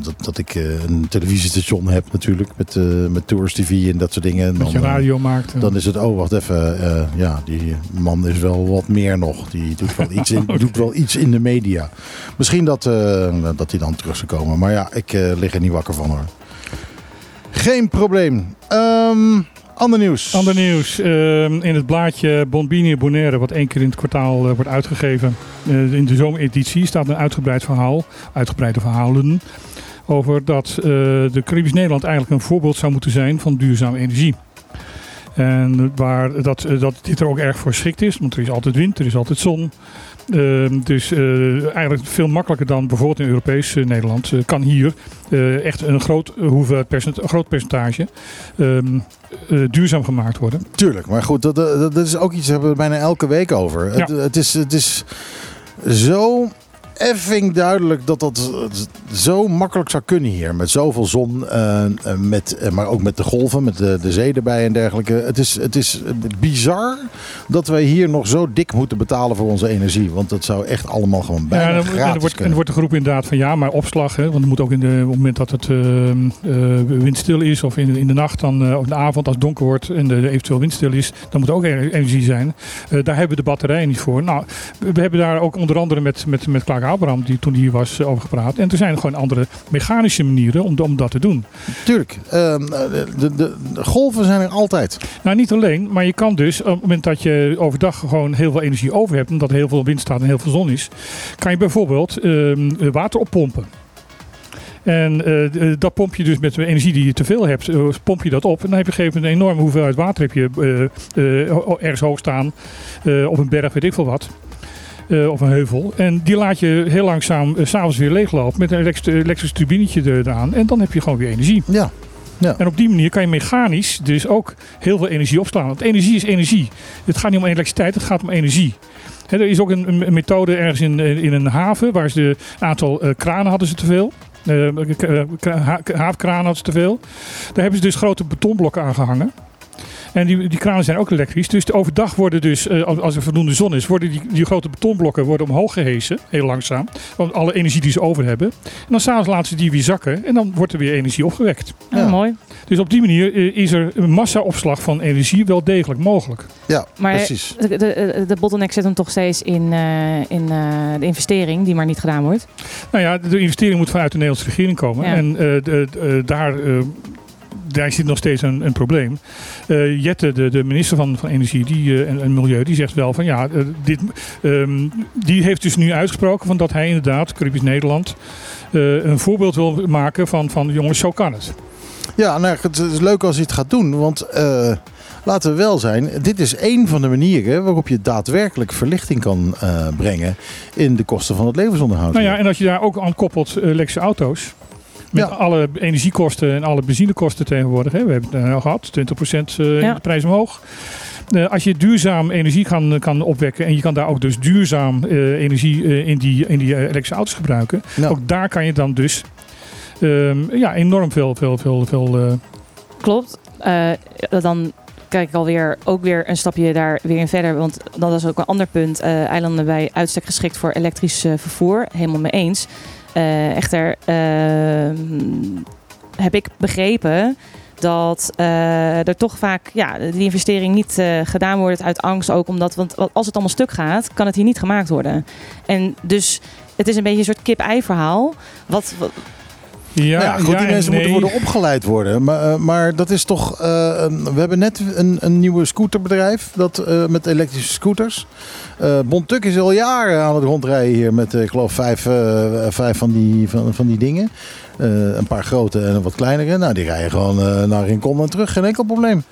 dat, dat ik eh, een televisiestation heb natuurlijk met, eh, met Tours TV en dat soort dingen. dat je eh, radio maakt. eh. dan is het, oh wacht even, eh, ja, die man is wel wat meer nog. Die doet wel iets in, doet wel iets in de media. Misschien dat, eh, dat hij dan terug zou komen. Maar ja, ik eh, lig er niet wakker van hoor. Geen probleem. Ehm ander nieuws. Ander nieuws. ehm, in het blaadje Bombini Bonaire, wat één keer in het kwartaal eh, wordt uitgegeven. eh, in de zomereditie staat een uitgebreid verhaal, uitgebreide verhalen. Over dat eh, de Caribisch Nederland eigenlijk een voorbeeld zou moeten zijn van duurzame energie. En waar dat, dat dit er ook erg voor geschikt is, want er is altijd wind, er is altijd zon. Ehm, dus eh, eigenlijk veel makkelijker dan bijvoorbeeld in Europees eh, Nederland eh, kan hier echt een groot, hoeveelheid percent, een groot percentage ehm, eh, duurzaam gemaakt worden. Tuurlijk, maar goed, dat, dat, dat is ook iets, daar hebben we bijna elke week over. Het, het, is, het is zo effing duidelijk dat dat zo makkelijk zou kunnen hier. Met zoveel zon, eh, met, eh, maar ook met de golven, met de, de zee erbij en dergelijke. Het is, het is bizar dat wij hier nog zo dik moeten betalen voor onze energie. Want dat zou echt allemaal gewoon bijna Ja, en, gratis wordt, dan wordt de groep inderdaad van ja, maar opslag. Hè, want het moet ook in de, op het moment dat het eh, windstil is of in, in de nacht, dan, eh, of in de avond als het donker wordt en de, eventueel windstil is, dan moet ook energie zijn. Daar hebben we de batterijen niet voor. Nou, we, hebben daar ook onder andere met, met, met Clark Abraham, die toen hier was, eh, over gepraat. En er zijn gewoon andere mechanische manieren om, om dat te doen. Tuurlijk, ehm, de, de, de golven zijn er altijd. Nou, niet alleen, maar je kan dus op het moment dat je overdag gewoon heel veel energie over hebt, omdat er heel veel wind staat en heel veel zon is, kan je bijvoorbeeld ehm, water oppompen. En eh, eh, dat pomp je dus met de energie die je te veel hebt, eh, pomp je dat op. En dan heb je op een gegeven moment een enorme hoeveelheid water heb je, eh, eh, ergens hoog staan. eh, op een berg, weet ik veel wat. Eh, of een heuvel. En die laat je heel langzaam s s'avonds weer leeglopen met een elektrisch, elektrisch turbinetje er- eraan. En dan heb je gewoon weer energie. Ja. En op die manier kan je mechanisch dus ook heel veel energie opslaan. Want energie is energie. Het gaat niet om elektriciteit, het gaat om energie. Er is ook een, een- methode ergens in, in een haven waar ze een aantal eh, kranen hadden ze te veel. Eh, eh, haafkranen hadden ze te veel. Daar hebben ze dus grote betonblokken aan gehangen. En die, die kranen zijn ook elektrisch. Dus de- overdag worden dus, eh, als- er voldoende zon is, worden die, die grote betonblokken worden omhoog gehesen. Heel langzaam. Want alle energie die ze over hebben. En dan s'avonds laten ze die weer zakken. En dan wordt er weer energie opgewekt. Oh, Ja. mooi. Dus op die manier eh, is er een massaopslag van energie wel degelijk mogelijk. Ja, Maar precies. de, de, de bottleneck zit hem toch steeds in, eh, in eh, de investering die maar niet gedaan wordt. Nou ja, de investering moet vanuit de Nederlandse regering komen. Ja. En eh, de, de- daar, eh, daar zit nog steeds een, een probleem. Eh, Jette, de, de minister van, van Energie die, eh, en, en Milieu, die zegt wel van ja, eh, dit, ehm, die heeft dus nu uitgesproken van dat hij inderdaad, Caribisch Nederland, een voorbeeld wil maken van, van jongens, zo kan het. Ja, nou, het is leuk als je het gaat doen. Want laten we wel zijn, dit is één van de manieren waarop je daadwerkelijk verlichting kan brengen in de kosten van het levensonderhoud. Nou ja, en als je daar ook aan koppelt elektrische auto's. Met Ja. alle energiekosten en alle benzinekosten tegenwoordig. Hè. We hebben het al gehad, 20% eh, Ja. de prijs omhoog. Eh, als je duurzaam energie kan, kan opwekken en je kan daar ook dus duurzaam eh, energie eh, in, die, in die eh, elektrische auto's gebruiken. Ook daar kan je dan dus ehm, ja, enorm veel, veel, veel, veel eh, Klopt. Eh, dan kijk ik alweer ook weer een stapje daar weer in verder. Want dat is ook een ander punt. Eh, eilanden bij uitstek geschikt voor elektrisch eh, vervoer. Helemaal mee eens. Eh, echter ehm, heb ik begrepen dat eh, er toch vaak ja, die investering niet eh, gedaan wordt uit angst ook. Omdat, want als het allemaal stuk gaat, kan het hier niet gemaakt worden. En dus het is een beetje een soort kip-ei verhaal. Wat, wat- ja, Nou ja, goed, die en mensen moeten worden opgeleid worden. Maar, eh, maar dat is toch. eh, een- we hebben net een, een nieuwe scooterbedrijf dat, eh, met elektrische scooters. Eh Bontuk is al jaren aan het rondrijden hier met, ik geloof, vijf, vijf van, die, van, van die dingen. Een paar grote en een wat kleinere. Nou, die rijden gewoon naar Rincon en terug. Geen enkel probleem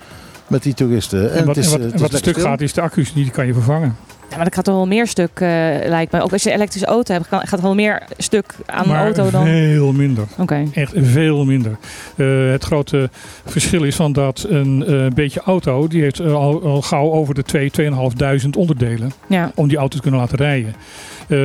met die toeristen. En wat, het is, en wat, het en is wat lekker stuk stil. gaat is de accu's, die kan je vervangen. Ja, maar dat gaat toch wel meer stuk, eh, lijkt mij. Ook als je een elektrische auto hebt, kan- gaat er wel meer stuk aan de auto dan. veel minder. Oké. Echt veel minder. Eh, het grote verschil is van dat een eh, beetje auto, die heeft al, al gauw over de 2, 2.500 onderdelen Ja. om die auto te kunnen laten rijden. Ehm,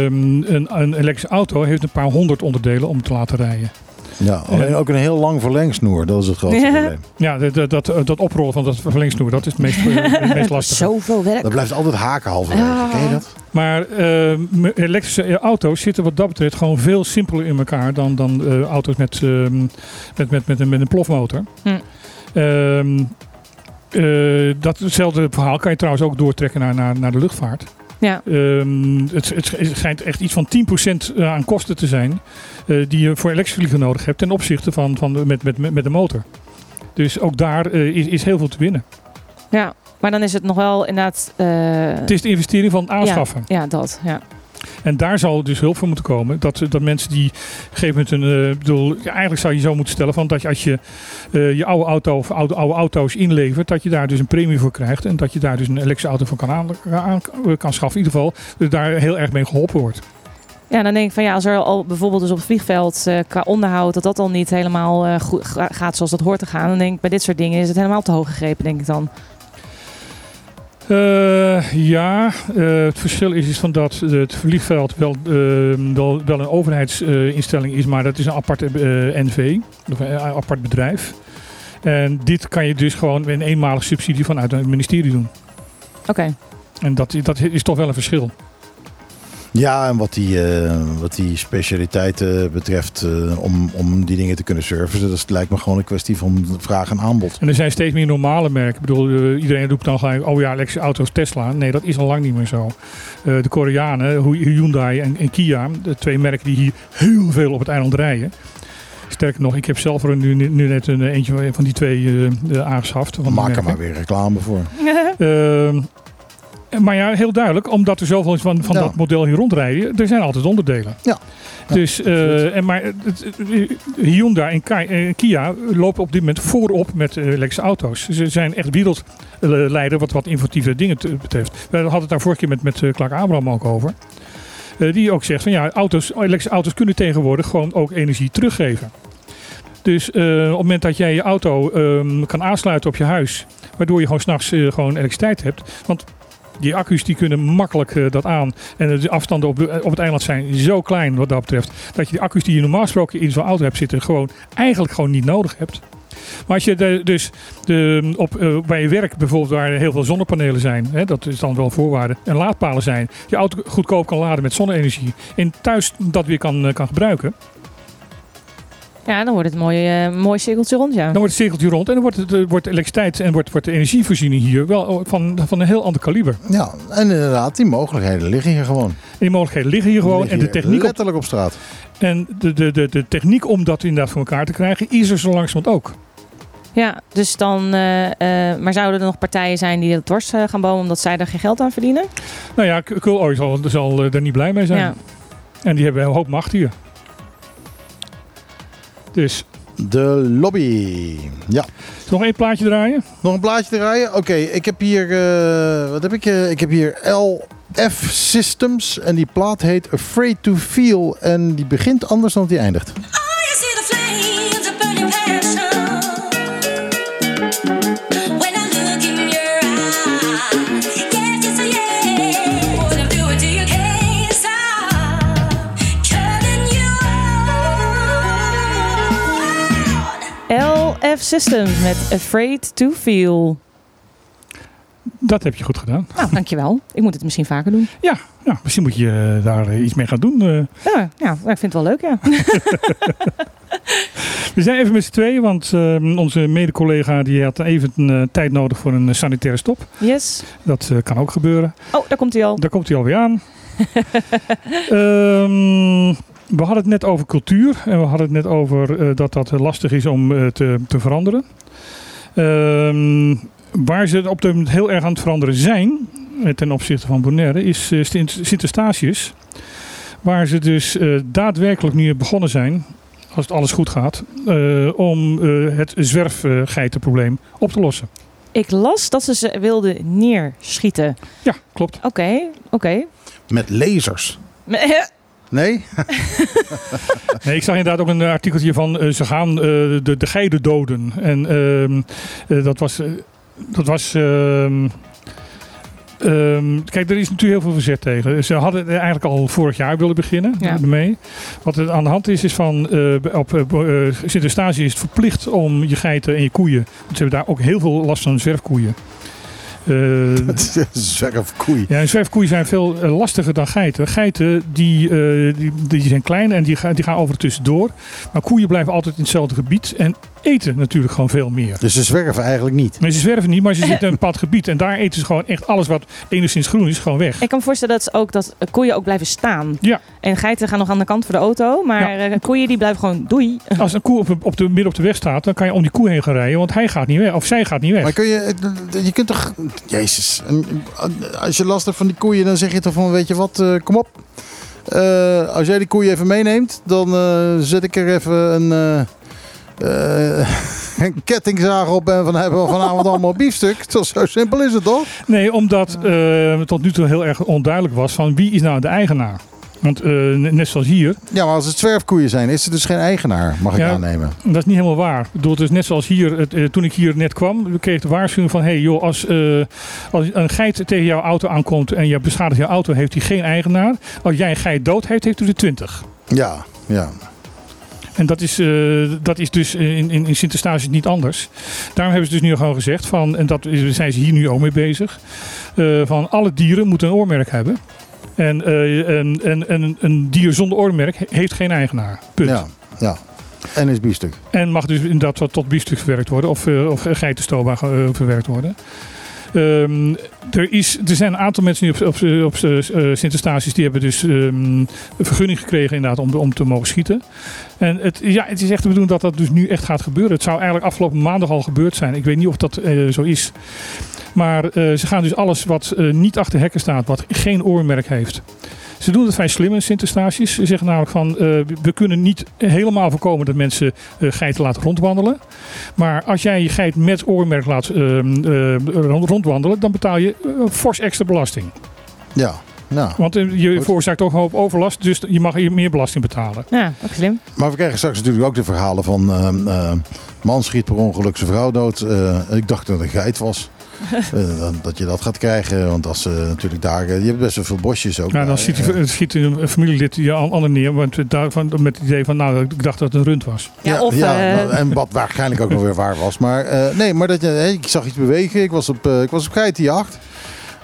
een, een elektrische auto heeft een paar honderd onderdelen om te laten rijden. Ja, alleen ook een heel lang verlengsnoer. Dat is het grootste Ja. probleem. Ja, dat, dat, dat, oprollen van dat verlengsnoer, dat is het meest, eh, het meest lastige. Zoveel werk. Dat blijft altijd haken halverwege. Ah. Ken je dat? Maar eh, elektrische auto's zitten wat dat betreft gewoon veel simpeler in elkaar dan, dan eh, auto's met, ehm, met, met, met, een, met een plofmotor. Hm. Ehm, eh, datzelfde verhaal kan je trouwens ook doortrekken naar, naar, naar de luchtvaart. Ja. Ehm, het, het schijnt echt iets van 10% aan kosten te zijn eh, die je voor elektrisch vliegen nodig hebt ten opzichte van, van met, met, met, de motor. Dus ook daar eh, is, is heel veel te winnen. ja, maar dan is het nog wel inderdaad... eh, Het is de investering van aanschaffen. Ja, ja, dat. Ja. En daar zal dus hulp voor moeten komen. Dat, dat mensen die op een gegeven moment een. eh, bedoel, eigenlijk zou je zo moeten stellen van dat als je eh, je oude auto of oude, oude auto's inlevert, dat je daar dus een premie voor krijgt. En dat je daar dus een elektrische auto van kan, aan, kan schaffen. In ieder geval dat daar heel erg mee geholpen wordt. ja, dan denk ik van ja, als er al bijvoorbeeld dus op het vliegveld eh, qua onderhoud, dat dat al niet helemaal goed ga- gaat zoals dat hoort te gaan. Dan denk ik bij dit soort dingen is het helemaal te hoog gegrepen, denk ik dan. Eh, ja, eh, het verschil is, is van dat het vliegveld wel, eh, wel, wel een overheidsinstelling is, maar dat is een aparte eh, NV, of een apart bedrijf. En dit kan je dus gewoon met een eenmalige subsidie vanuit het ministerie doen. Oké. En dat, dat is toch wel een verschil. Ja, en wat die, eh, wat die specialiteiten betreft, eh, om, om die dingen te kunnen servicen, dat is- lijkt me gewoon een kwestie van vraag en aanbod. En er zijn steeds meer normale merken. Ik bedoel, eh, iedereen roept dan gelijk, oh ja, elektrische auto's Tesla. Nee, dat is al lang niet meer zo. De Koreanen, Hyundai en, en Kia, de twee merken die hier heel veel op het eiland rijden. Sterker nog, ik heb zelf er nu, nu net een eentje van die twee aangeschaft. van Maak er maar weer reclame voor. Maar ja, heel duidelijk, omdat er zoveel van, van Ja. dat model hier rondrijden, er zijn altijd onderdelen. Ja. Dus, eh, en maar het- het- Hyundai en Kai- eh, Kia lopen op dit moment voorop met eh, elektrische auto's. Ze zijn echt wereldleider wat, wat innovatieve dingen betreft. We hadden het daar vorige keer met, met eh, Clark Abraham ook over. Eh, die ook zegt van ja, auto's, elektrische auto's kunnen tegenwoordig gewoon ook energie teruggeven. Dus eh, op het moment dat jij je auto ehm, kan aansluiten op je huis, waardoor je gewoon s'nachts eh gewoon elektriciteit hebt. Want die accu's die kunnen makkelijk eh, dat aan. En de afstanden op, de- op het eiland zijn zo klein wat dat betreft. Dat je die accu's die je normaal gesproken in zo'n auto hebt zitten, gewoon eigenlijk gewoon niet nodig hebt. Maar als je dus de, op, eh, bij je werk bijvoorbeeld waar heel veel zonnepanelen zijn, hè, dat is dan wel voorwaarde, en laadpalen zijn, je auto goedkoop kan laden met zonne-energie en thuis dat weer kan, eh, kan gebruiken, Ja, dan wordt het een mooi, eh, mooi cirkeltje rond, ja. dan wordt het cirkeltje rond en dan wordt, het, eh, wordt de elektriciteit en wordt, wordt de energievoorziening hier wel van, van een heel ander kaliber. Ja, en inderdaad, die mogelijkheden liggen hier gewoon. En die mogelijkheden liggen hier gewoon Liggen en de techniek op letterlijk op straat. En de, de, de, de techniek om dat inderdaad voor elkaar te krijgen is er zo langzamerhand ook. Ja, dus dan, eh, eh, maar zouden er nog partijen zijn die het dwars eh, gaan bomen omdat zij er geen geld aan verdienen? Nou ja, K- Cool Oil zal, zal eh, er niet blij mee zijn. Ja. En die hebben een hoop macht hier. Dus, De lobby. Ja. nog één plaatje draaien? Nog een plaatje rijden? Oké, ik heb hier. eh, wat heb ik? eh, ik heb hier LF Systems. En die plaat heet Afraid to Feel. En die begint anders dan die eindigt. Systems met Afraid to Feel. Dat heb je goed gedaan. Nou, dankjewel. Ik moet het misschien vaker doen. Ja, misschien moet je eh, daar eh, iets mee gaan doen. eh. Ja, ja ik vind het wel leuk, ja. we zijn even met z'n tweeën, want eh, onze mede-collega die had even een tijd nodig voor een sanitaire stop. Yes. Dat kan ook gebeuren. Oh, daar komt hij al. Daar komt hij alweer aan. Ehm, we hadden het net over cultuur en we hadden het net over eh, dat dat lastig is om eh, te, te veranderen. Ehm, waar ze op de heel erg aan het veranderen zijn, eh, ten opzichte van Bonaire, is eh, Sint- Sint-Eustatius. Waar ze dus eh, daadwerkelijk nu begonnen zijn, als het alles goed gaat, eh, om eh, het zwerfgeitenprobleem op te lossen. Ik las dat ze ze wilden neerschieten. Ja, klopt. Oké, oké. Met lasers. Nee? Nee, ik zag inderdaad ook een artikeltje van eh, ze gaan eh, de, de geiten doden. En ehm, eh, dat was. eh, dat was ehm, ehm, kijk, er is natuurlijk heel veel verzet tegen. Ze hadden er eigenlijk al vorig jaar willen beginnen Ja. ermee. Wat er aan de hand is, is van eh, op uh, Sint-Eustatius is het verplicht om je geiten en je koeien. Want ze hebben daar ook heel veel last van zwerfkoeien. Zwerfkoei. ja, en zwerfkoeien zijn veel eh, lastiger dan geiten. Geiten die, eh, die, die zijn klein en die, gaan die gaan over tussendoor. Maar koeien blijven altijd in hetzelfde gebied en eten natuurlijk gewoon veel meer. Dus ze zwerven eigenlijk niet. Maar ze zwerven niet, maar ze zitten in een bepaald gebied. En daar eten ze gewoon echt alles wat enigszins groen is, gewoon weg. Ik kan me voorstellen dat, ze ook, dat eh, koeien ook blijven staan. Ja. En geiten gaan nog aan de kant voor de auto. Maar eh, koeien die blijven gewoon doei. Als een koe op, op de, midden op de weg staat, dan kan je om die koe heen gaan rijden. Want hij gaat niet weg, of zij gaat niet weg. Maar kun je, je kunt toch, jezus, als je last hebt van die koeien, dan zeg je toch van, weet je wat, eh, kom op. Eh, als jij die koeien even meeneemt, dan eh, zet ik er even een, eh, eh, een kettingzaag op en van hebben we vanavond allemaal biefstuk. Zo, zo simpel is het toch? Nee, omdat het tot nu toe heel erg onduidelijk was van wie is nou de eigenaar. Want eh, net zoals hier, Ja, maar als het zwerfkoeien zijn, is er dus geen eigenaar, mag ik Ja. aannemen. Dat is niet helemaal waar. Ik bedoel, het is net zoals hier, het, toen ik hier net kwam, kreeg ik de waarschuwing van: hey joh, als, als een geit tegen jouw auto aankomt en je beschadigt jouw auto, heeft hij geen eigenaar. Als jij een geit dood heeft, heeft hij er 20. Ja, ja. En dat is, eh, dat is dus in, in, in Sint-Eustatius niet anders. Daarom hebben ze dus nu gewoon gezegd, van, en dat is- zijn ze hier nu ook mee bezig, eh, van alle dieren moeten een oormerk hebben. En, eh, en, en, en een dier zonder oormerk heeft geen eigenaar. Punt. Ja, ja. En is biefstuk. En mag dus inderdaad wat tot biefstuk verwerkt worden of, of geitenstoba verwerkt worden. Ehm, er, is, er zijn een aantal mensen die op, op, op eh, Sint-Eustatius die hebben dus ehm, vergunning gekregen inderdaad om, om te mogen schieten. En het, ja, het is echt de bedoeling dat dat dus nu echt gaat gebeuren. Het zou eigenlijk afgelopen maandag al gebeurd zijn. Ik weet niet of dat eh, zo is. Maar eh, ze gaan dus alles wat eh, niet achter hekken staat, wat geen oormerk heeft. Ze doen het vrij slim in Sint-Eustatius. Ze zeggen namelijk van, eh, we kunnen niet helemaal voorkomen dat mensen eh, geiten laten rondwandelen. Maar als jij je geit met oormerk laat eh, eh, rond- rondwandelen, dan betaal je eh, fors extra belasting. Ja, nou. Want eh, je Goed. veroorzaakt toch een hoop overlast, dus je mag hier meer belasting betalen. Ja, ook slim. Maar we krijgen straks natuurlijk ook de verhalen van... ehm, eh, man schiet per ongeluk zijn vrouw dood. Eh, ik dacht dat het een geit was. Eh, dat je dat gaat krijgen. Want als ze natuurlijk daar... eh, je hebt best wel veel bosjes ook. Ja, dan schiet, eh. die- schiet een familielid je ander neer, want eh, daarvan, met het idee van, nou, ik dacht dat het een rund was. Ja, of, ja, eh, nou, en wat waarschijnlijk ook nog weer waar was. Maar eh, nee, maar dat je, hey, ik zag iets bewegen. Ik was op, eh, ik was op geitenjacht.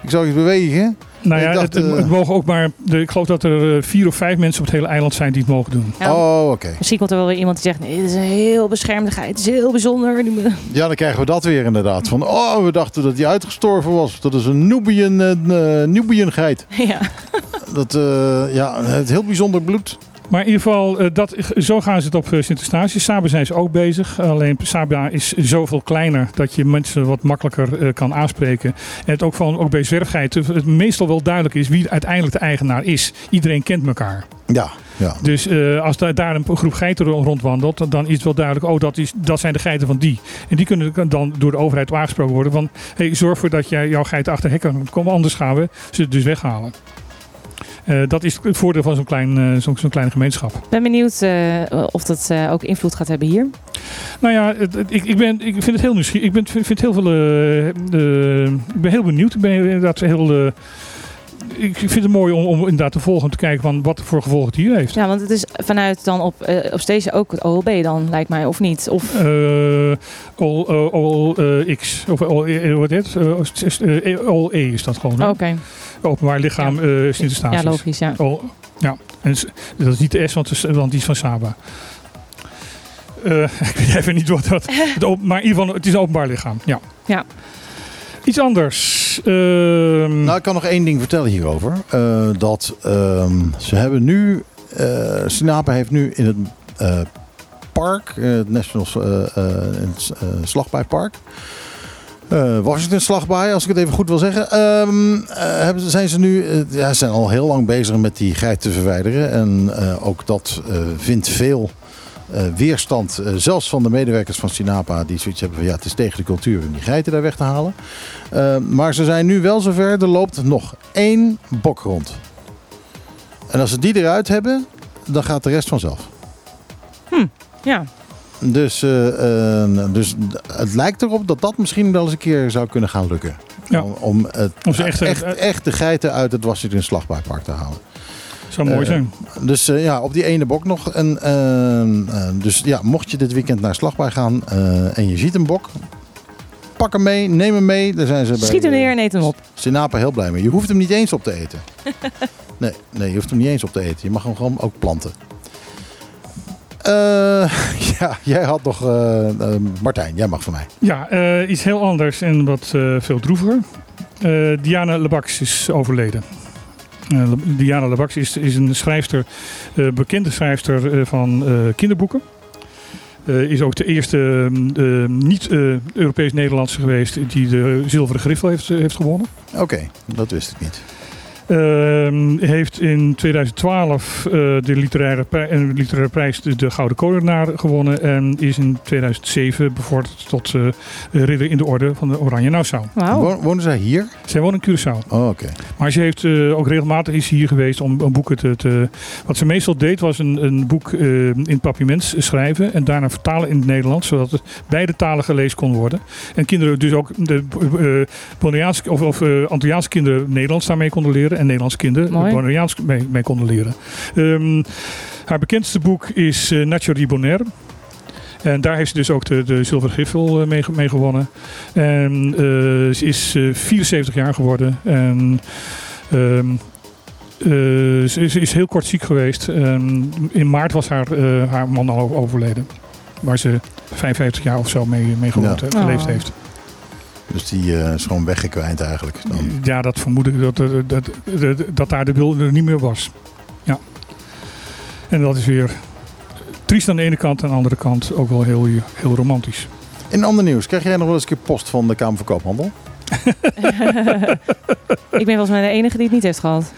Ik zag iets bewegen. Nou ja, dacht, het, het- eh, het mogen ook maar, ik geloof dat er eh, vier of vijf mensen op het hele eiland zijn die het mogen doen. Ja. Oh, oké. Misschien komt er wel weer iemand die zegt, nee, dit is een heel beschermde geit. Het is heel bijzonder. Die Ja, dan krijgen we dat weer inderdaad. Van, oh, we dachten dat hij uitgestorven was. Dat is een Nubian, eh, eh, Nubian geit. ja. Dat, eh, ja, het heel bijzonder bloed. Maar in ieder geval, eh, dat, zo gaan ze het op eh, Sint-Eustatius. Zijn ze ook bezig. Alleen Saba is zoveel kleiner dat je mensen wat makkelijker eh, kan aanspreken. En het ook, van, ook bij zwerfgeiten het meestal wel duidelijk is wie uiteindelijk de eigenaar is. Iedereen kent elkaar. Ja, ja. Dus als da- daar een groep geiten ro- rondwandelt, dan- dan is het wel duidelijk, oh, dat, is, dat zijn de geiten van die. En die kunnen dan door de overheid aangesproken worden van, hey, zorg ervoor dat jij jouw geiten achter hekken komt, anders gaan we ze dus weghalen. Eh, dat is het voordeel van zo'n klein, eh, zo'n kleine gemeenschap. Ik ben benieuwd eh, of dat ook invloed gaat hebben hier. Nou ja, het, het- ik, ik, ben, ik vind het heel nieuwsgierig. Ik ben, vind, vind heel veel, ik ben heel benieuwd. Ik ben inderdaad heel... ik vind het mooi om, om inderdaad te volgen en te kijken van wat voor gevolgen het hier heeft. Ja, want het is vanuit dan op, eh, op stage ook het OLB dan, lijkt mij, of niet? Of, Eh all, eh, all, eh, X. Of is all E is dat gewoon. Oké, Openbaar lichaam Ja. eh Sint-Eustatius. ja, logisch, ja. All- ja. En dat is niet de S, want, het is- want die is van Saba. Eh, ik weet even niet wat dat... het maar in ieder geval, het is een openbaar lichaam. Ja. Ja. Iets anders. Ehm, Nou, ik kan nog één ding vertellen hierover. Eh, dat ehm, ze hebben nu... eh Sinapa heeft nu in het eh, park, eh, het National eh, eh, eh, Slagbijpark... eh Washington Slagbaai, als ik het even goed wil zeggen. ehm, hebben, zijn ze nu... eh, ja, zijn al heel lang bezig met die geit te verwijderen. En ook dat vindt veel weerstand. zelfs van de medewerkers van Sinapa. Die zoiets hebben van ja, het is tegen de cultuur om die geiten daar weg te halen. Uh, maar ze zijn nu wel zover. Er loopt nog één bok rond. En als ze die eruit hebben, dan gaat de rest vanzelf. Ja, Dus, eh, eh, dus het lijkt erop dat dat misschien wel eens een keer zou kunnen gaan lukken. Ja. Om, om, het, Om ze echt- echt, echt de geiten uit het Washington Slagbaarpark te halen. zou mooi eh, zijn. Dus eh, ja, op die ene bok nog. En, eh, eh, dus ja, mocht je dit weekend naar Slagbaar gaan eh, en je ziet een bok, pak hem mee, neem hem mee. Daar zijn ze bij, schiet hem neer en eet hem op. Sinapa heel blij mee. Je hoeft hem niet eens op te eten. Nee, nee, je hoeft hem niet eens op te eten. Je mag hem gewoon ook planten. Eh, ja, jij had nog... eh, eh, Martijn, jij mag van mij. Ja, iets heel anders en wat veel droeviger. Diana Lebax is overleden. Le- Diana Lebax is, is een schrijfster, bekende schrijfster van kinderboeken. Is ook de eerste eh, niet-Europees-Nederlandse geweest die de zilveren griffel heeft, heeft gewonnen. Oké, dat wist ik niet. Ehm, heeft in 2012 eh, de literaire, pri- literaire prijs de, de Gouden Korenaar gewonnen. En is in 2007 bevorderd tot eh, ridder in de orde van de Oranje Nassau. Wauw. Wo- Wonen zij hier? Zij woont in Curaçao. Oh, oké. Maar ze heeft eh, ook regelmatig is hier geweest om, om boeken te, te... Wat ze meestal deed was een, een boek in papiermens schrijven. En daarna vertalen in het Nederlands. Zodat het beide talen gelezen kon worden. En kinderen dus ook de eh Bonaireaanse of, of Antilliaanse kinderen Nederlands daarmee konden leren. En Nederlandse kinderen. Bonaireaans mee, mee konden leren. Ehm, haar bekendste boek is eh Nacho di Bonaire. En daar heeft ze dus ook de, de Zilveren Griffel eh, mee, mee gewonnen. En eh, ze is eh, 74 jaar geworden. En ehm, eh, ze, is- ze is heel kort ziek geweest. En in maart was haar, eh, haar man al overleden. Waar ze 55 jaar of zo mee, mee gewoond, Ja. geleefd Oh. heeft. Dus die eh, is gewoon weggekwijnd eigenlijk. Dan. Ja, dat vermoed ik dat, dat, dat, dat, dat daar de wil er niet meer was. Ja. En dat is weer triest aan de ene kant en aan de andere kant ook wel heel, heel romantisch. In ander nieuws, krijg jij nog wel eens een keer post van de Kamer van Koophandel? ik ben volgens mij de enige die het niet heeft gehad.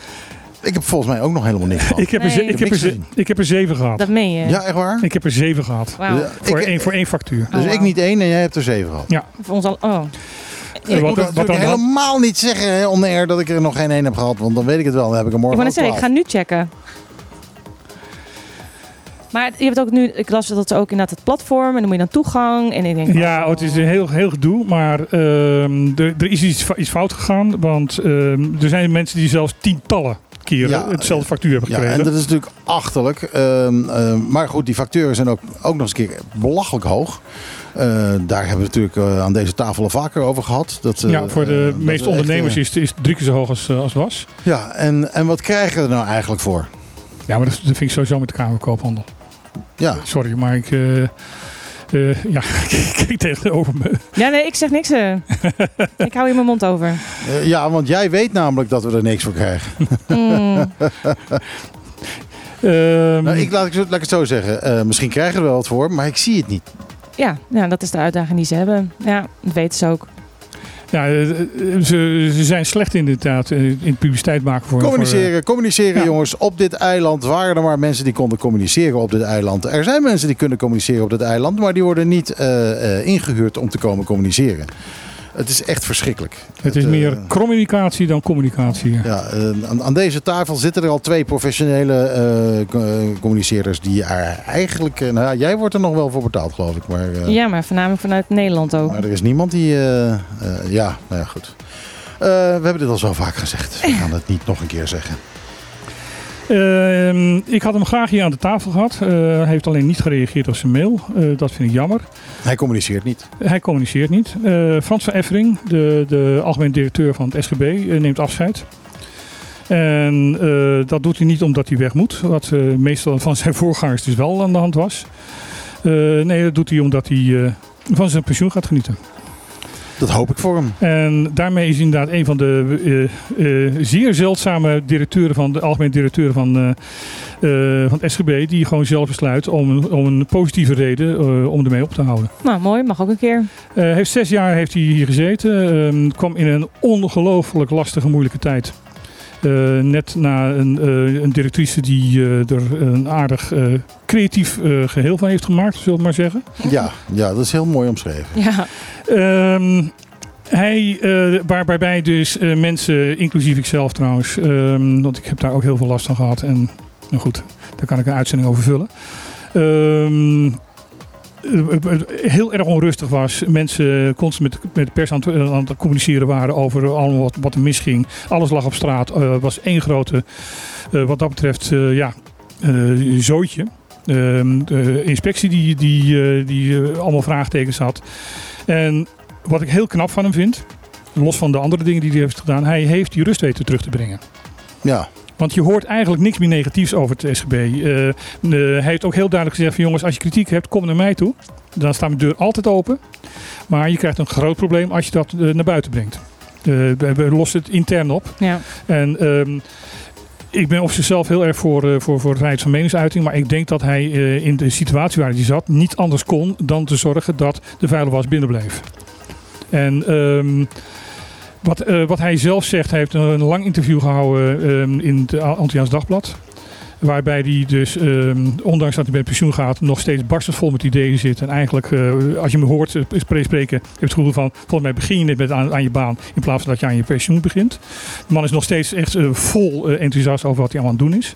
Ik heb volgens mij ook nog helemaal niks gehad. Ik heb, er, ik, heb er, ik heb er zeven gehad. Dat meen je. Ja, echt waar? Ik heb er zeven gehad. Voor, ik- één, voor één factuur. Dus Oh, ik niet één en jij hebt er zeven gehad. Ja. Voor ons al. Oh. Ik wat- moet wat natuurlijk dan- helemaal niet zeggen hè, on air dat ik er nog geen één heb gehad. Want dan weet ik het wel. Dan heb ik er Ik morgen wou net ook zeggen, ik ga nu checken. Maar je hebt ook nu, ik las dat ze ook inderdaad het platform en dan moet je dan toegang. En ik denk, Ja, oh. het is een heel, heel gedoe, maar ehm, er, er is iets fout gegaan. Want ehm, er zijn mensen die zelfs tientallen Ja, hetzelfde factuur hebben Ja, gekregen. en dat is natuurlijk achterlijk. Ehm, ehm, maar goed, die facturen zijn ook, ook nog eens een keer belachelijk hoog. Eh, daar hebben we natuurlijk eh, aan deze tafel al vaker over gehad. Dat, eh, ja, voor de eh, meeste echt, ondernemers eh, is, is het drie keer zo hoog als, eh, als was. Ja, en, en wat krijgen we er nou eigenlijk voor? Ja, maar dat, dat vind ik sowieso met de Kamer Koophandel. Ja, Sorry, maar ik... eh, eh, ja, kijk tegenover me. Ja, nee, ik zeg niks. eh. ik hou hier mijn mond over. Eh, ja, want jij weet namelijk dat we er niks voor krijgen. Mm. Ehm, Nou, ik, laat, ik, zo- laat ik het zo zeggen. Eh, misschien krijgen we er wel wat voor, maar ik zie het niet. Ja, ja, dat is de uitdaging die ze hebben. Ja, dat weten ze ook. Ja, eh, eh, ze, ze zijn slecht inderdaad eh, in publiciteit maken voor... Communiceren, communiceren ja. jongens. Op dit eiland waren er maar mensen die konden communiceren op dit eiland. Er zijn mensen die kunnen communiceren op dit eiland, maar die worden niet eh, eh, ingehuurd om te komen communiceren. Het is echt verschrikkelijk. Het is eh, meer communicatie dan communicatie. Ja, eh, aan, aan deze tafel zitten er al twee professionele eh, co- eh, communiceerders die er eigenlijk... nou ja, jij wordt er nog wel voor betaald geloof ik, maar, eh, Ja, maar voornamelijk vanuit Nederland ook. maar er is niemand die... eh, eh, ja, nou ja, goed. Eh, we hebben dit al zo vaak gezegd. We gaan het niet nog een keer zeggen. Ehm, ik had hem graag hier aan de tafel gehad. Eh, hij heeft alleen niet gereageerd op zijn mail. Eh, dat vind ik jammer. Hij communiceert niet. Hij communiceert niet. Eh, Frans van Effering, de, de algemeen directeur van het SGB, eh, neemt afscheid. En eh, dat doet hij niet omdat hij weg moet, wat meestal van zijn voorgangers dus wel aan de hand was. Nee, dat doet hij omdat hij van zijn pensioen gaat genieten. Dat hoop ik voor hem. En daarmee is inderdaad een van de zeer zeldzame directeuren van de algemeen directeuren van, eh, van het SGB, die gewoon zelf besluit om, om een positieve reden eh, om ermee op te houden. Nou, mooi. Mag ook een keer. Eh, heeft zes jaar heeft hij hier gezeten. Ehm, kwam in een ongelooflijk lastige, moeilijke tijd. Eh, net na een, eh, een directrice die eh, er een aardig eh, creatief eh, geheel van heeft gemaakt, zullen we maar zeggen. Ja, ja, dat is heel mooi omschreven. Ja, Ehm, hij, eh, waar, waarbij dus eh, mensen, inclusief ikzelf trouwens, ehm, want ik heb daar ook heel veel last van gehad. En nou goed, daar kan ik een uitzending over vullen. Ehm, eh, eh, heel erg onrustig was. Mensen constant met, met de pers aan het, eh, aan het communiceren waren over allemaal wat, er misging. Alles lag op straat. Eh was één grote, eh, wat dat betreft, ja, zootje. Ehm, de inspectie die, die, die allemaal vraagtekens had. En wat ik heel knap van hem vind, los van de andere dingen die hij heeft gedaan, hij heeft die rust weten terug te brengen. Ja, Want je hoort eigenlijk niks meer negatiefs over het SGB. Eh, eh, hij heeft ook heel duidelijk gezegd van jongens, als je kritiek hebt, kom naar mij toe. Dan staat mijn deur altijd open. Maar je krijgt een groot probleem als je dat eh, naar buiten brengt. We, lossen het intern op. ja. En ehm, ik ben op zichzelf heel erg voor, eh, voor, voor vrijheid van meningsuiting. Maar ik denk dat hij in de situatie waar hij zat niet anders kon dan te zorgen dat de vuile was binnenbleef. En ehm, wat, eh, wat hij zelf zegt, hij heeft een, lang interview gehouden ehm, in het Antiaans Dagblad. Waarbij hij dus, ehm, ondanks dat hij met pensioen gaat, nog steeds barstens vol met ideeën zit. En eigenlijk, eh, als je hem hoort eh, spre- spreken, heb je het gevoel van, volgens mij begin je net met aan, je baan in plaats van dat je aan je pensioen begint. De man is nog steeds echt vol enthousiast over wat hij allemaal aan het doen is.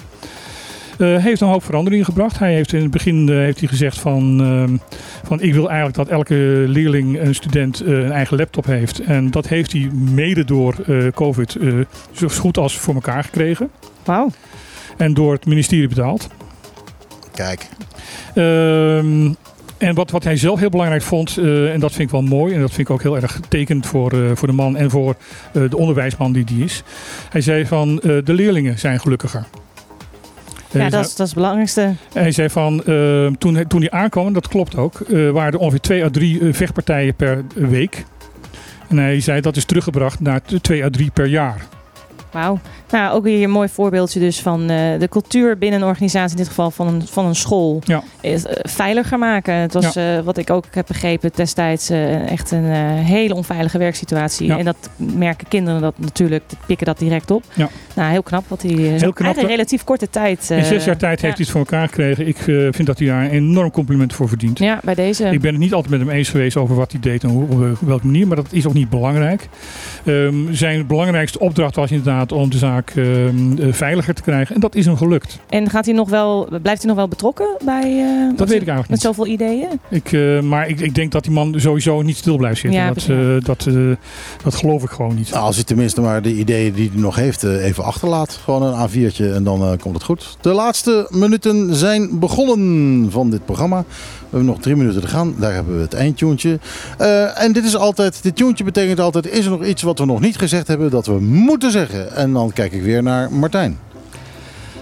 Eh, hij heeft een hoop veranderingen gebracht. Hij heeft in het begin eh, heeft hij gezegd van, ehm, van ik wil eigenlijk dat elke leerling, een student eh, een eigen laptop heeft. En dat heeft hij mede door eh, COVID eh, zo goed als voor elkaar gekregen. Wauw. En door het ministerie betaald. kijk. Ehm, en wat, wat hij zelf heel belangrijk vond, eh, en dat vind ik wel mooi, en dat vind ik ook heel erg tekend voor, eh, voor de man en voor eh, de onderwijsman die die is. Hij zei van eh, de leerlingen zijn gelukkiger. Ja, Hij dat is, dat is het belangrijkste. hij zei van, eh, toen, toen hij aankwam, en dat klopt ook, eh, waren er ongeveer twee à drie eh, vechtpartijen per week. En hij zei dat is teruggebracht naar twee à drie per jaar. Wauw. Nou, ook weer een mooi voorbeeldje dus van eh, de cultuur binnen een organisatie, in dit geval van een, van een school, Ja. is, eh, veiliger maken. Het was, eh, wat ik ook heb begrepen, destijds echt een hele onveilige werksituatie. Ja. En dat merken kinderen dat natuurlijk, die pikken dat direct op. Ja. Nou, heel knap wat hij Heel knap, hè? relatief korte tijd... In zes jaar tijd heeft hij het voor elkaar gekregen. Ik vind dat hij daar een enorm compliment voor verdient. Ja, bij deze. Ik ben het niet altijd met hem eens geweest over wat hij deed en hoe, op welke manier, maar dat is ook niet belangrijk. Ehm, zijn belangrijkste opdracht was inderdaad om de zaak ehm, eh, veiliger te krijgen en dat is hem gelukt. En gaat hij nog wel, blijft hij nog wel betrokken bij... eh, Dat weet ik eigenlijk Met niet. zoveel ideeën? Ik, eh, maar ik, ik denk dat die man sowieso niet stil blijft zitten. Ja, dat, eh, dat, eh, dat geloof ik gewoon niet. Nou, als hij tenminste maar de ideeën die hij nog heeft eh, even achterlaat. Gewoon een A4'tje en dan eh, komt het goed. De laatste minuten zijn begonnen van dit programma. We hebben nog drie minuten te gaan. Daar hebben we het eindtune. Eh en dit is altijd, dit tune betekent altijd, is er nog iets wat we nog niet gezegd hebben dat we moeten zeggen? En dan kijk ik weer naar Martijn.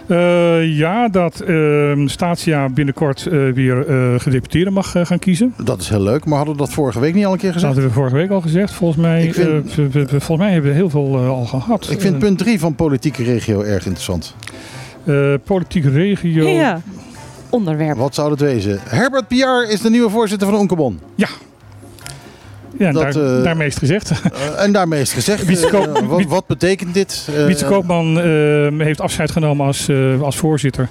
Eh, ja, dat ehm Statia binnenkort eh, weer eh gedeputeerde mag gaan kiezen. Dat is heel leuk, maar hadden we dat vorige week niet al een keer Dat gezegd? hadden we vorige week al gezegd. Volgens mij, Ik vind- eh, volgens mij hebben we heel veel al gehad. Ik vind punt 3 van politieke regio erg interessant. eh, politieke regio. Ja. Onderwerp. Wat zou het wezen? Herbert Piar is de nieuwe voorzitter van Onkebon. Ja, Dat, daar, eh, daarmee is het gezegd. Eh, en daarmee is het gezegd. Wietse Koop- Eh, wat, wat betekent dit? Wietse Koopman eh, heeft afscheid genomen als, eh, als voorzitter.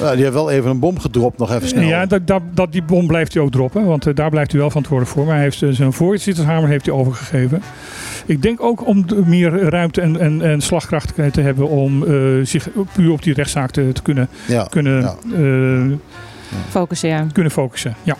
Nou, die heeft wel even een bom gedropt, nog even snel. Ja, dat, dat, dat, die bom blijft hij ook droppen, want daar blijft hij wel verantwoordelijk voor. Maar hij heeft zijn voorzittershamer heeft hij overgegeven. Ik denk ook om meer ruimte en, en, en slagkracht te- hebben om eh, zich puur op die rechtszaak te, te kunnen, Ja. kunnen, ja. eh, Focussen, ja. kunnen focussen. Ja.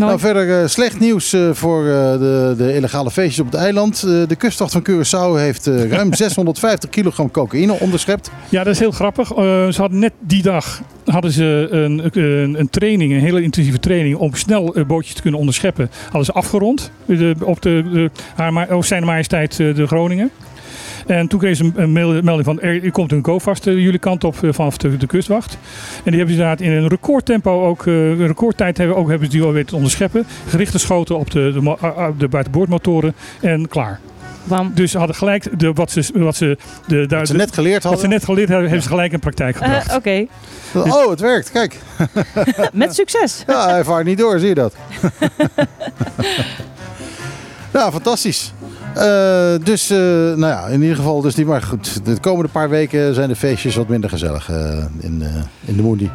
Nou, verder eh, slecht nieuws eh, voor eh, de, de illegale feestjes op het eiland. De kustwacht van Curaçao heeft ruim 650 kilogram cocaïne onderschept. ja, dat is heel grappig. Ze hadden net die dag hadden ze een, een, een training, een hele intensieve training om snel bootjes te kunnen onderscheppen. Hadden ze afgerond de, op de, de, haar, zijn majesteit de Groningen. En toen kreeg ze een- melding van er, er komt een co-vast eh, jullie kant op eh, vanaf de, de kustwacht. En die hebben ze inderdaad in een recordtempo ook, eh, een recordtijd hebben, ook, hebben ze die al weten te onderscheppen. Gerichte schoten op de, de, mo- de buitenboordmotoren en klaar. Bam. Dus ze hadden gelijk de, wat ze, wat ze, de, Wat ze net geleerd wat ze hadden. net geleerd hebben, hebben ze gelijk in praktijk Eh, gebracht. Oké, Oh, het werkt. Kijk. met succes. Ja, hij vaart niet door, zie je dat? nou, fantastisch. Eh, dus, eh, nou ja, in ieder geval, dus niet maar goed. De komende paar weken zijn de feestjes wat minder gezellig eh, in, in de Moody.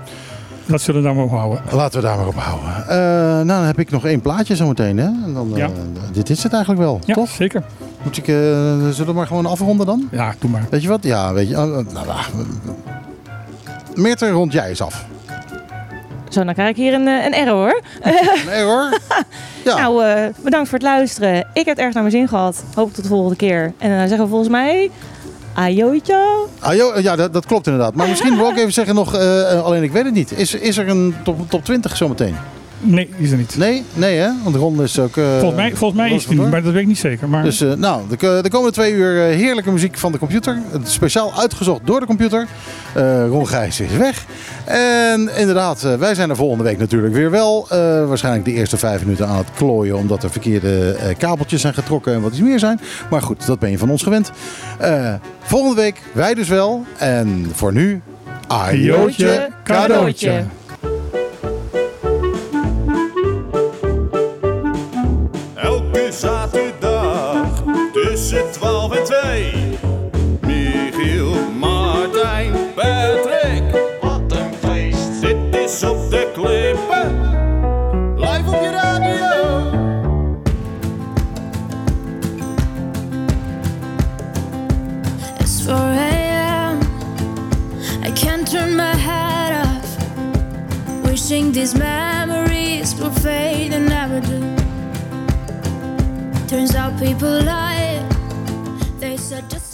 Dat zullen we daar maar op houden. Laten we daar maar op houden. Nou, dan heb ik nog één plaatje zometeen, hè? En dan, Ja. Dit is het eigenlijk wel, Ja, toch? zeker. Moet ik, zullen we maar gewoon afronden dan? Ja, doe maar. Weet je wat? Ja, weet je. nou, nou, Meerter, rond jij eens af. Zo, dan krijg ik hier een, eh, een error. Nee hoor. Ja. Nou, eh, bedankt voor het luisteren. Ik heb het erg naar mijn zin gehad. Hoop tot de volgende keer. En dan zeggen we volgens mij... Ajootje. Ah, joh, ja, dat, dat klopt inderdaad. Maar misschien wil ik even zeggen nog, eh, alleen ik weet het niet. Is, is er een top, top 20 zometeen? Nee, die is er niet. Nee? Nee hè? Want Ron is ook... eh, Volgens mij, volgens mij is die niet, maar dat weet ik niet zeker. Maar Dus eh, nou, de, de komende twee uur eh, heerlijke muziek van de computer. Speciaal uitgezocht door de computer. Eh Ron Gijs is weg. En inderdaad, eh, wij zijn er volgende week natuurlijk weer wel. Eh, waarschijnlijk de eerste vijf minuten aan het klooien. Omdat er verkeerde eh, kabeltjes zijn getrokken en wat iets meer zijn. Maar goed, dat ben je van ons gewend. Eh, volgende week wij dus wel. En voor nu, ajootje cadeautje. Zaterdag tussen 12 en 2. Michiel, Martijn, Patrick. Wat een feest. Dit is op de klippen. Live op je radio. It's 4 a.m. I can't turn my head off. Wishing these memories will fade. Turns out people lie. They said just.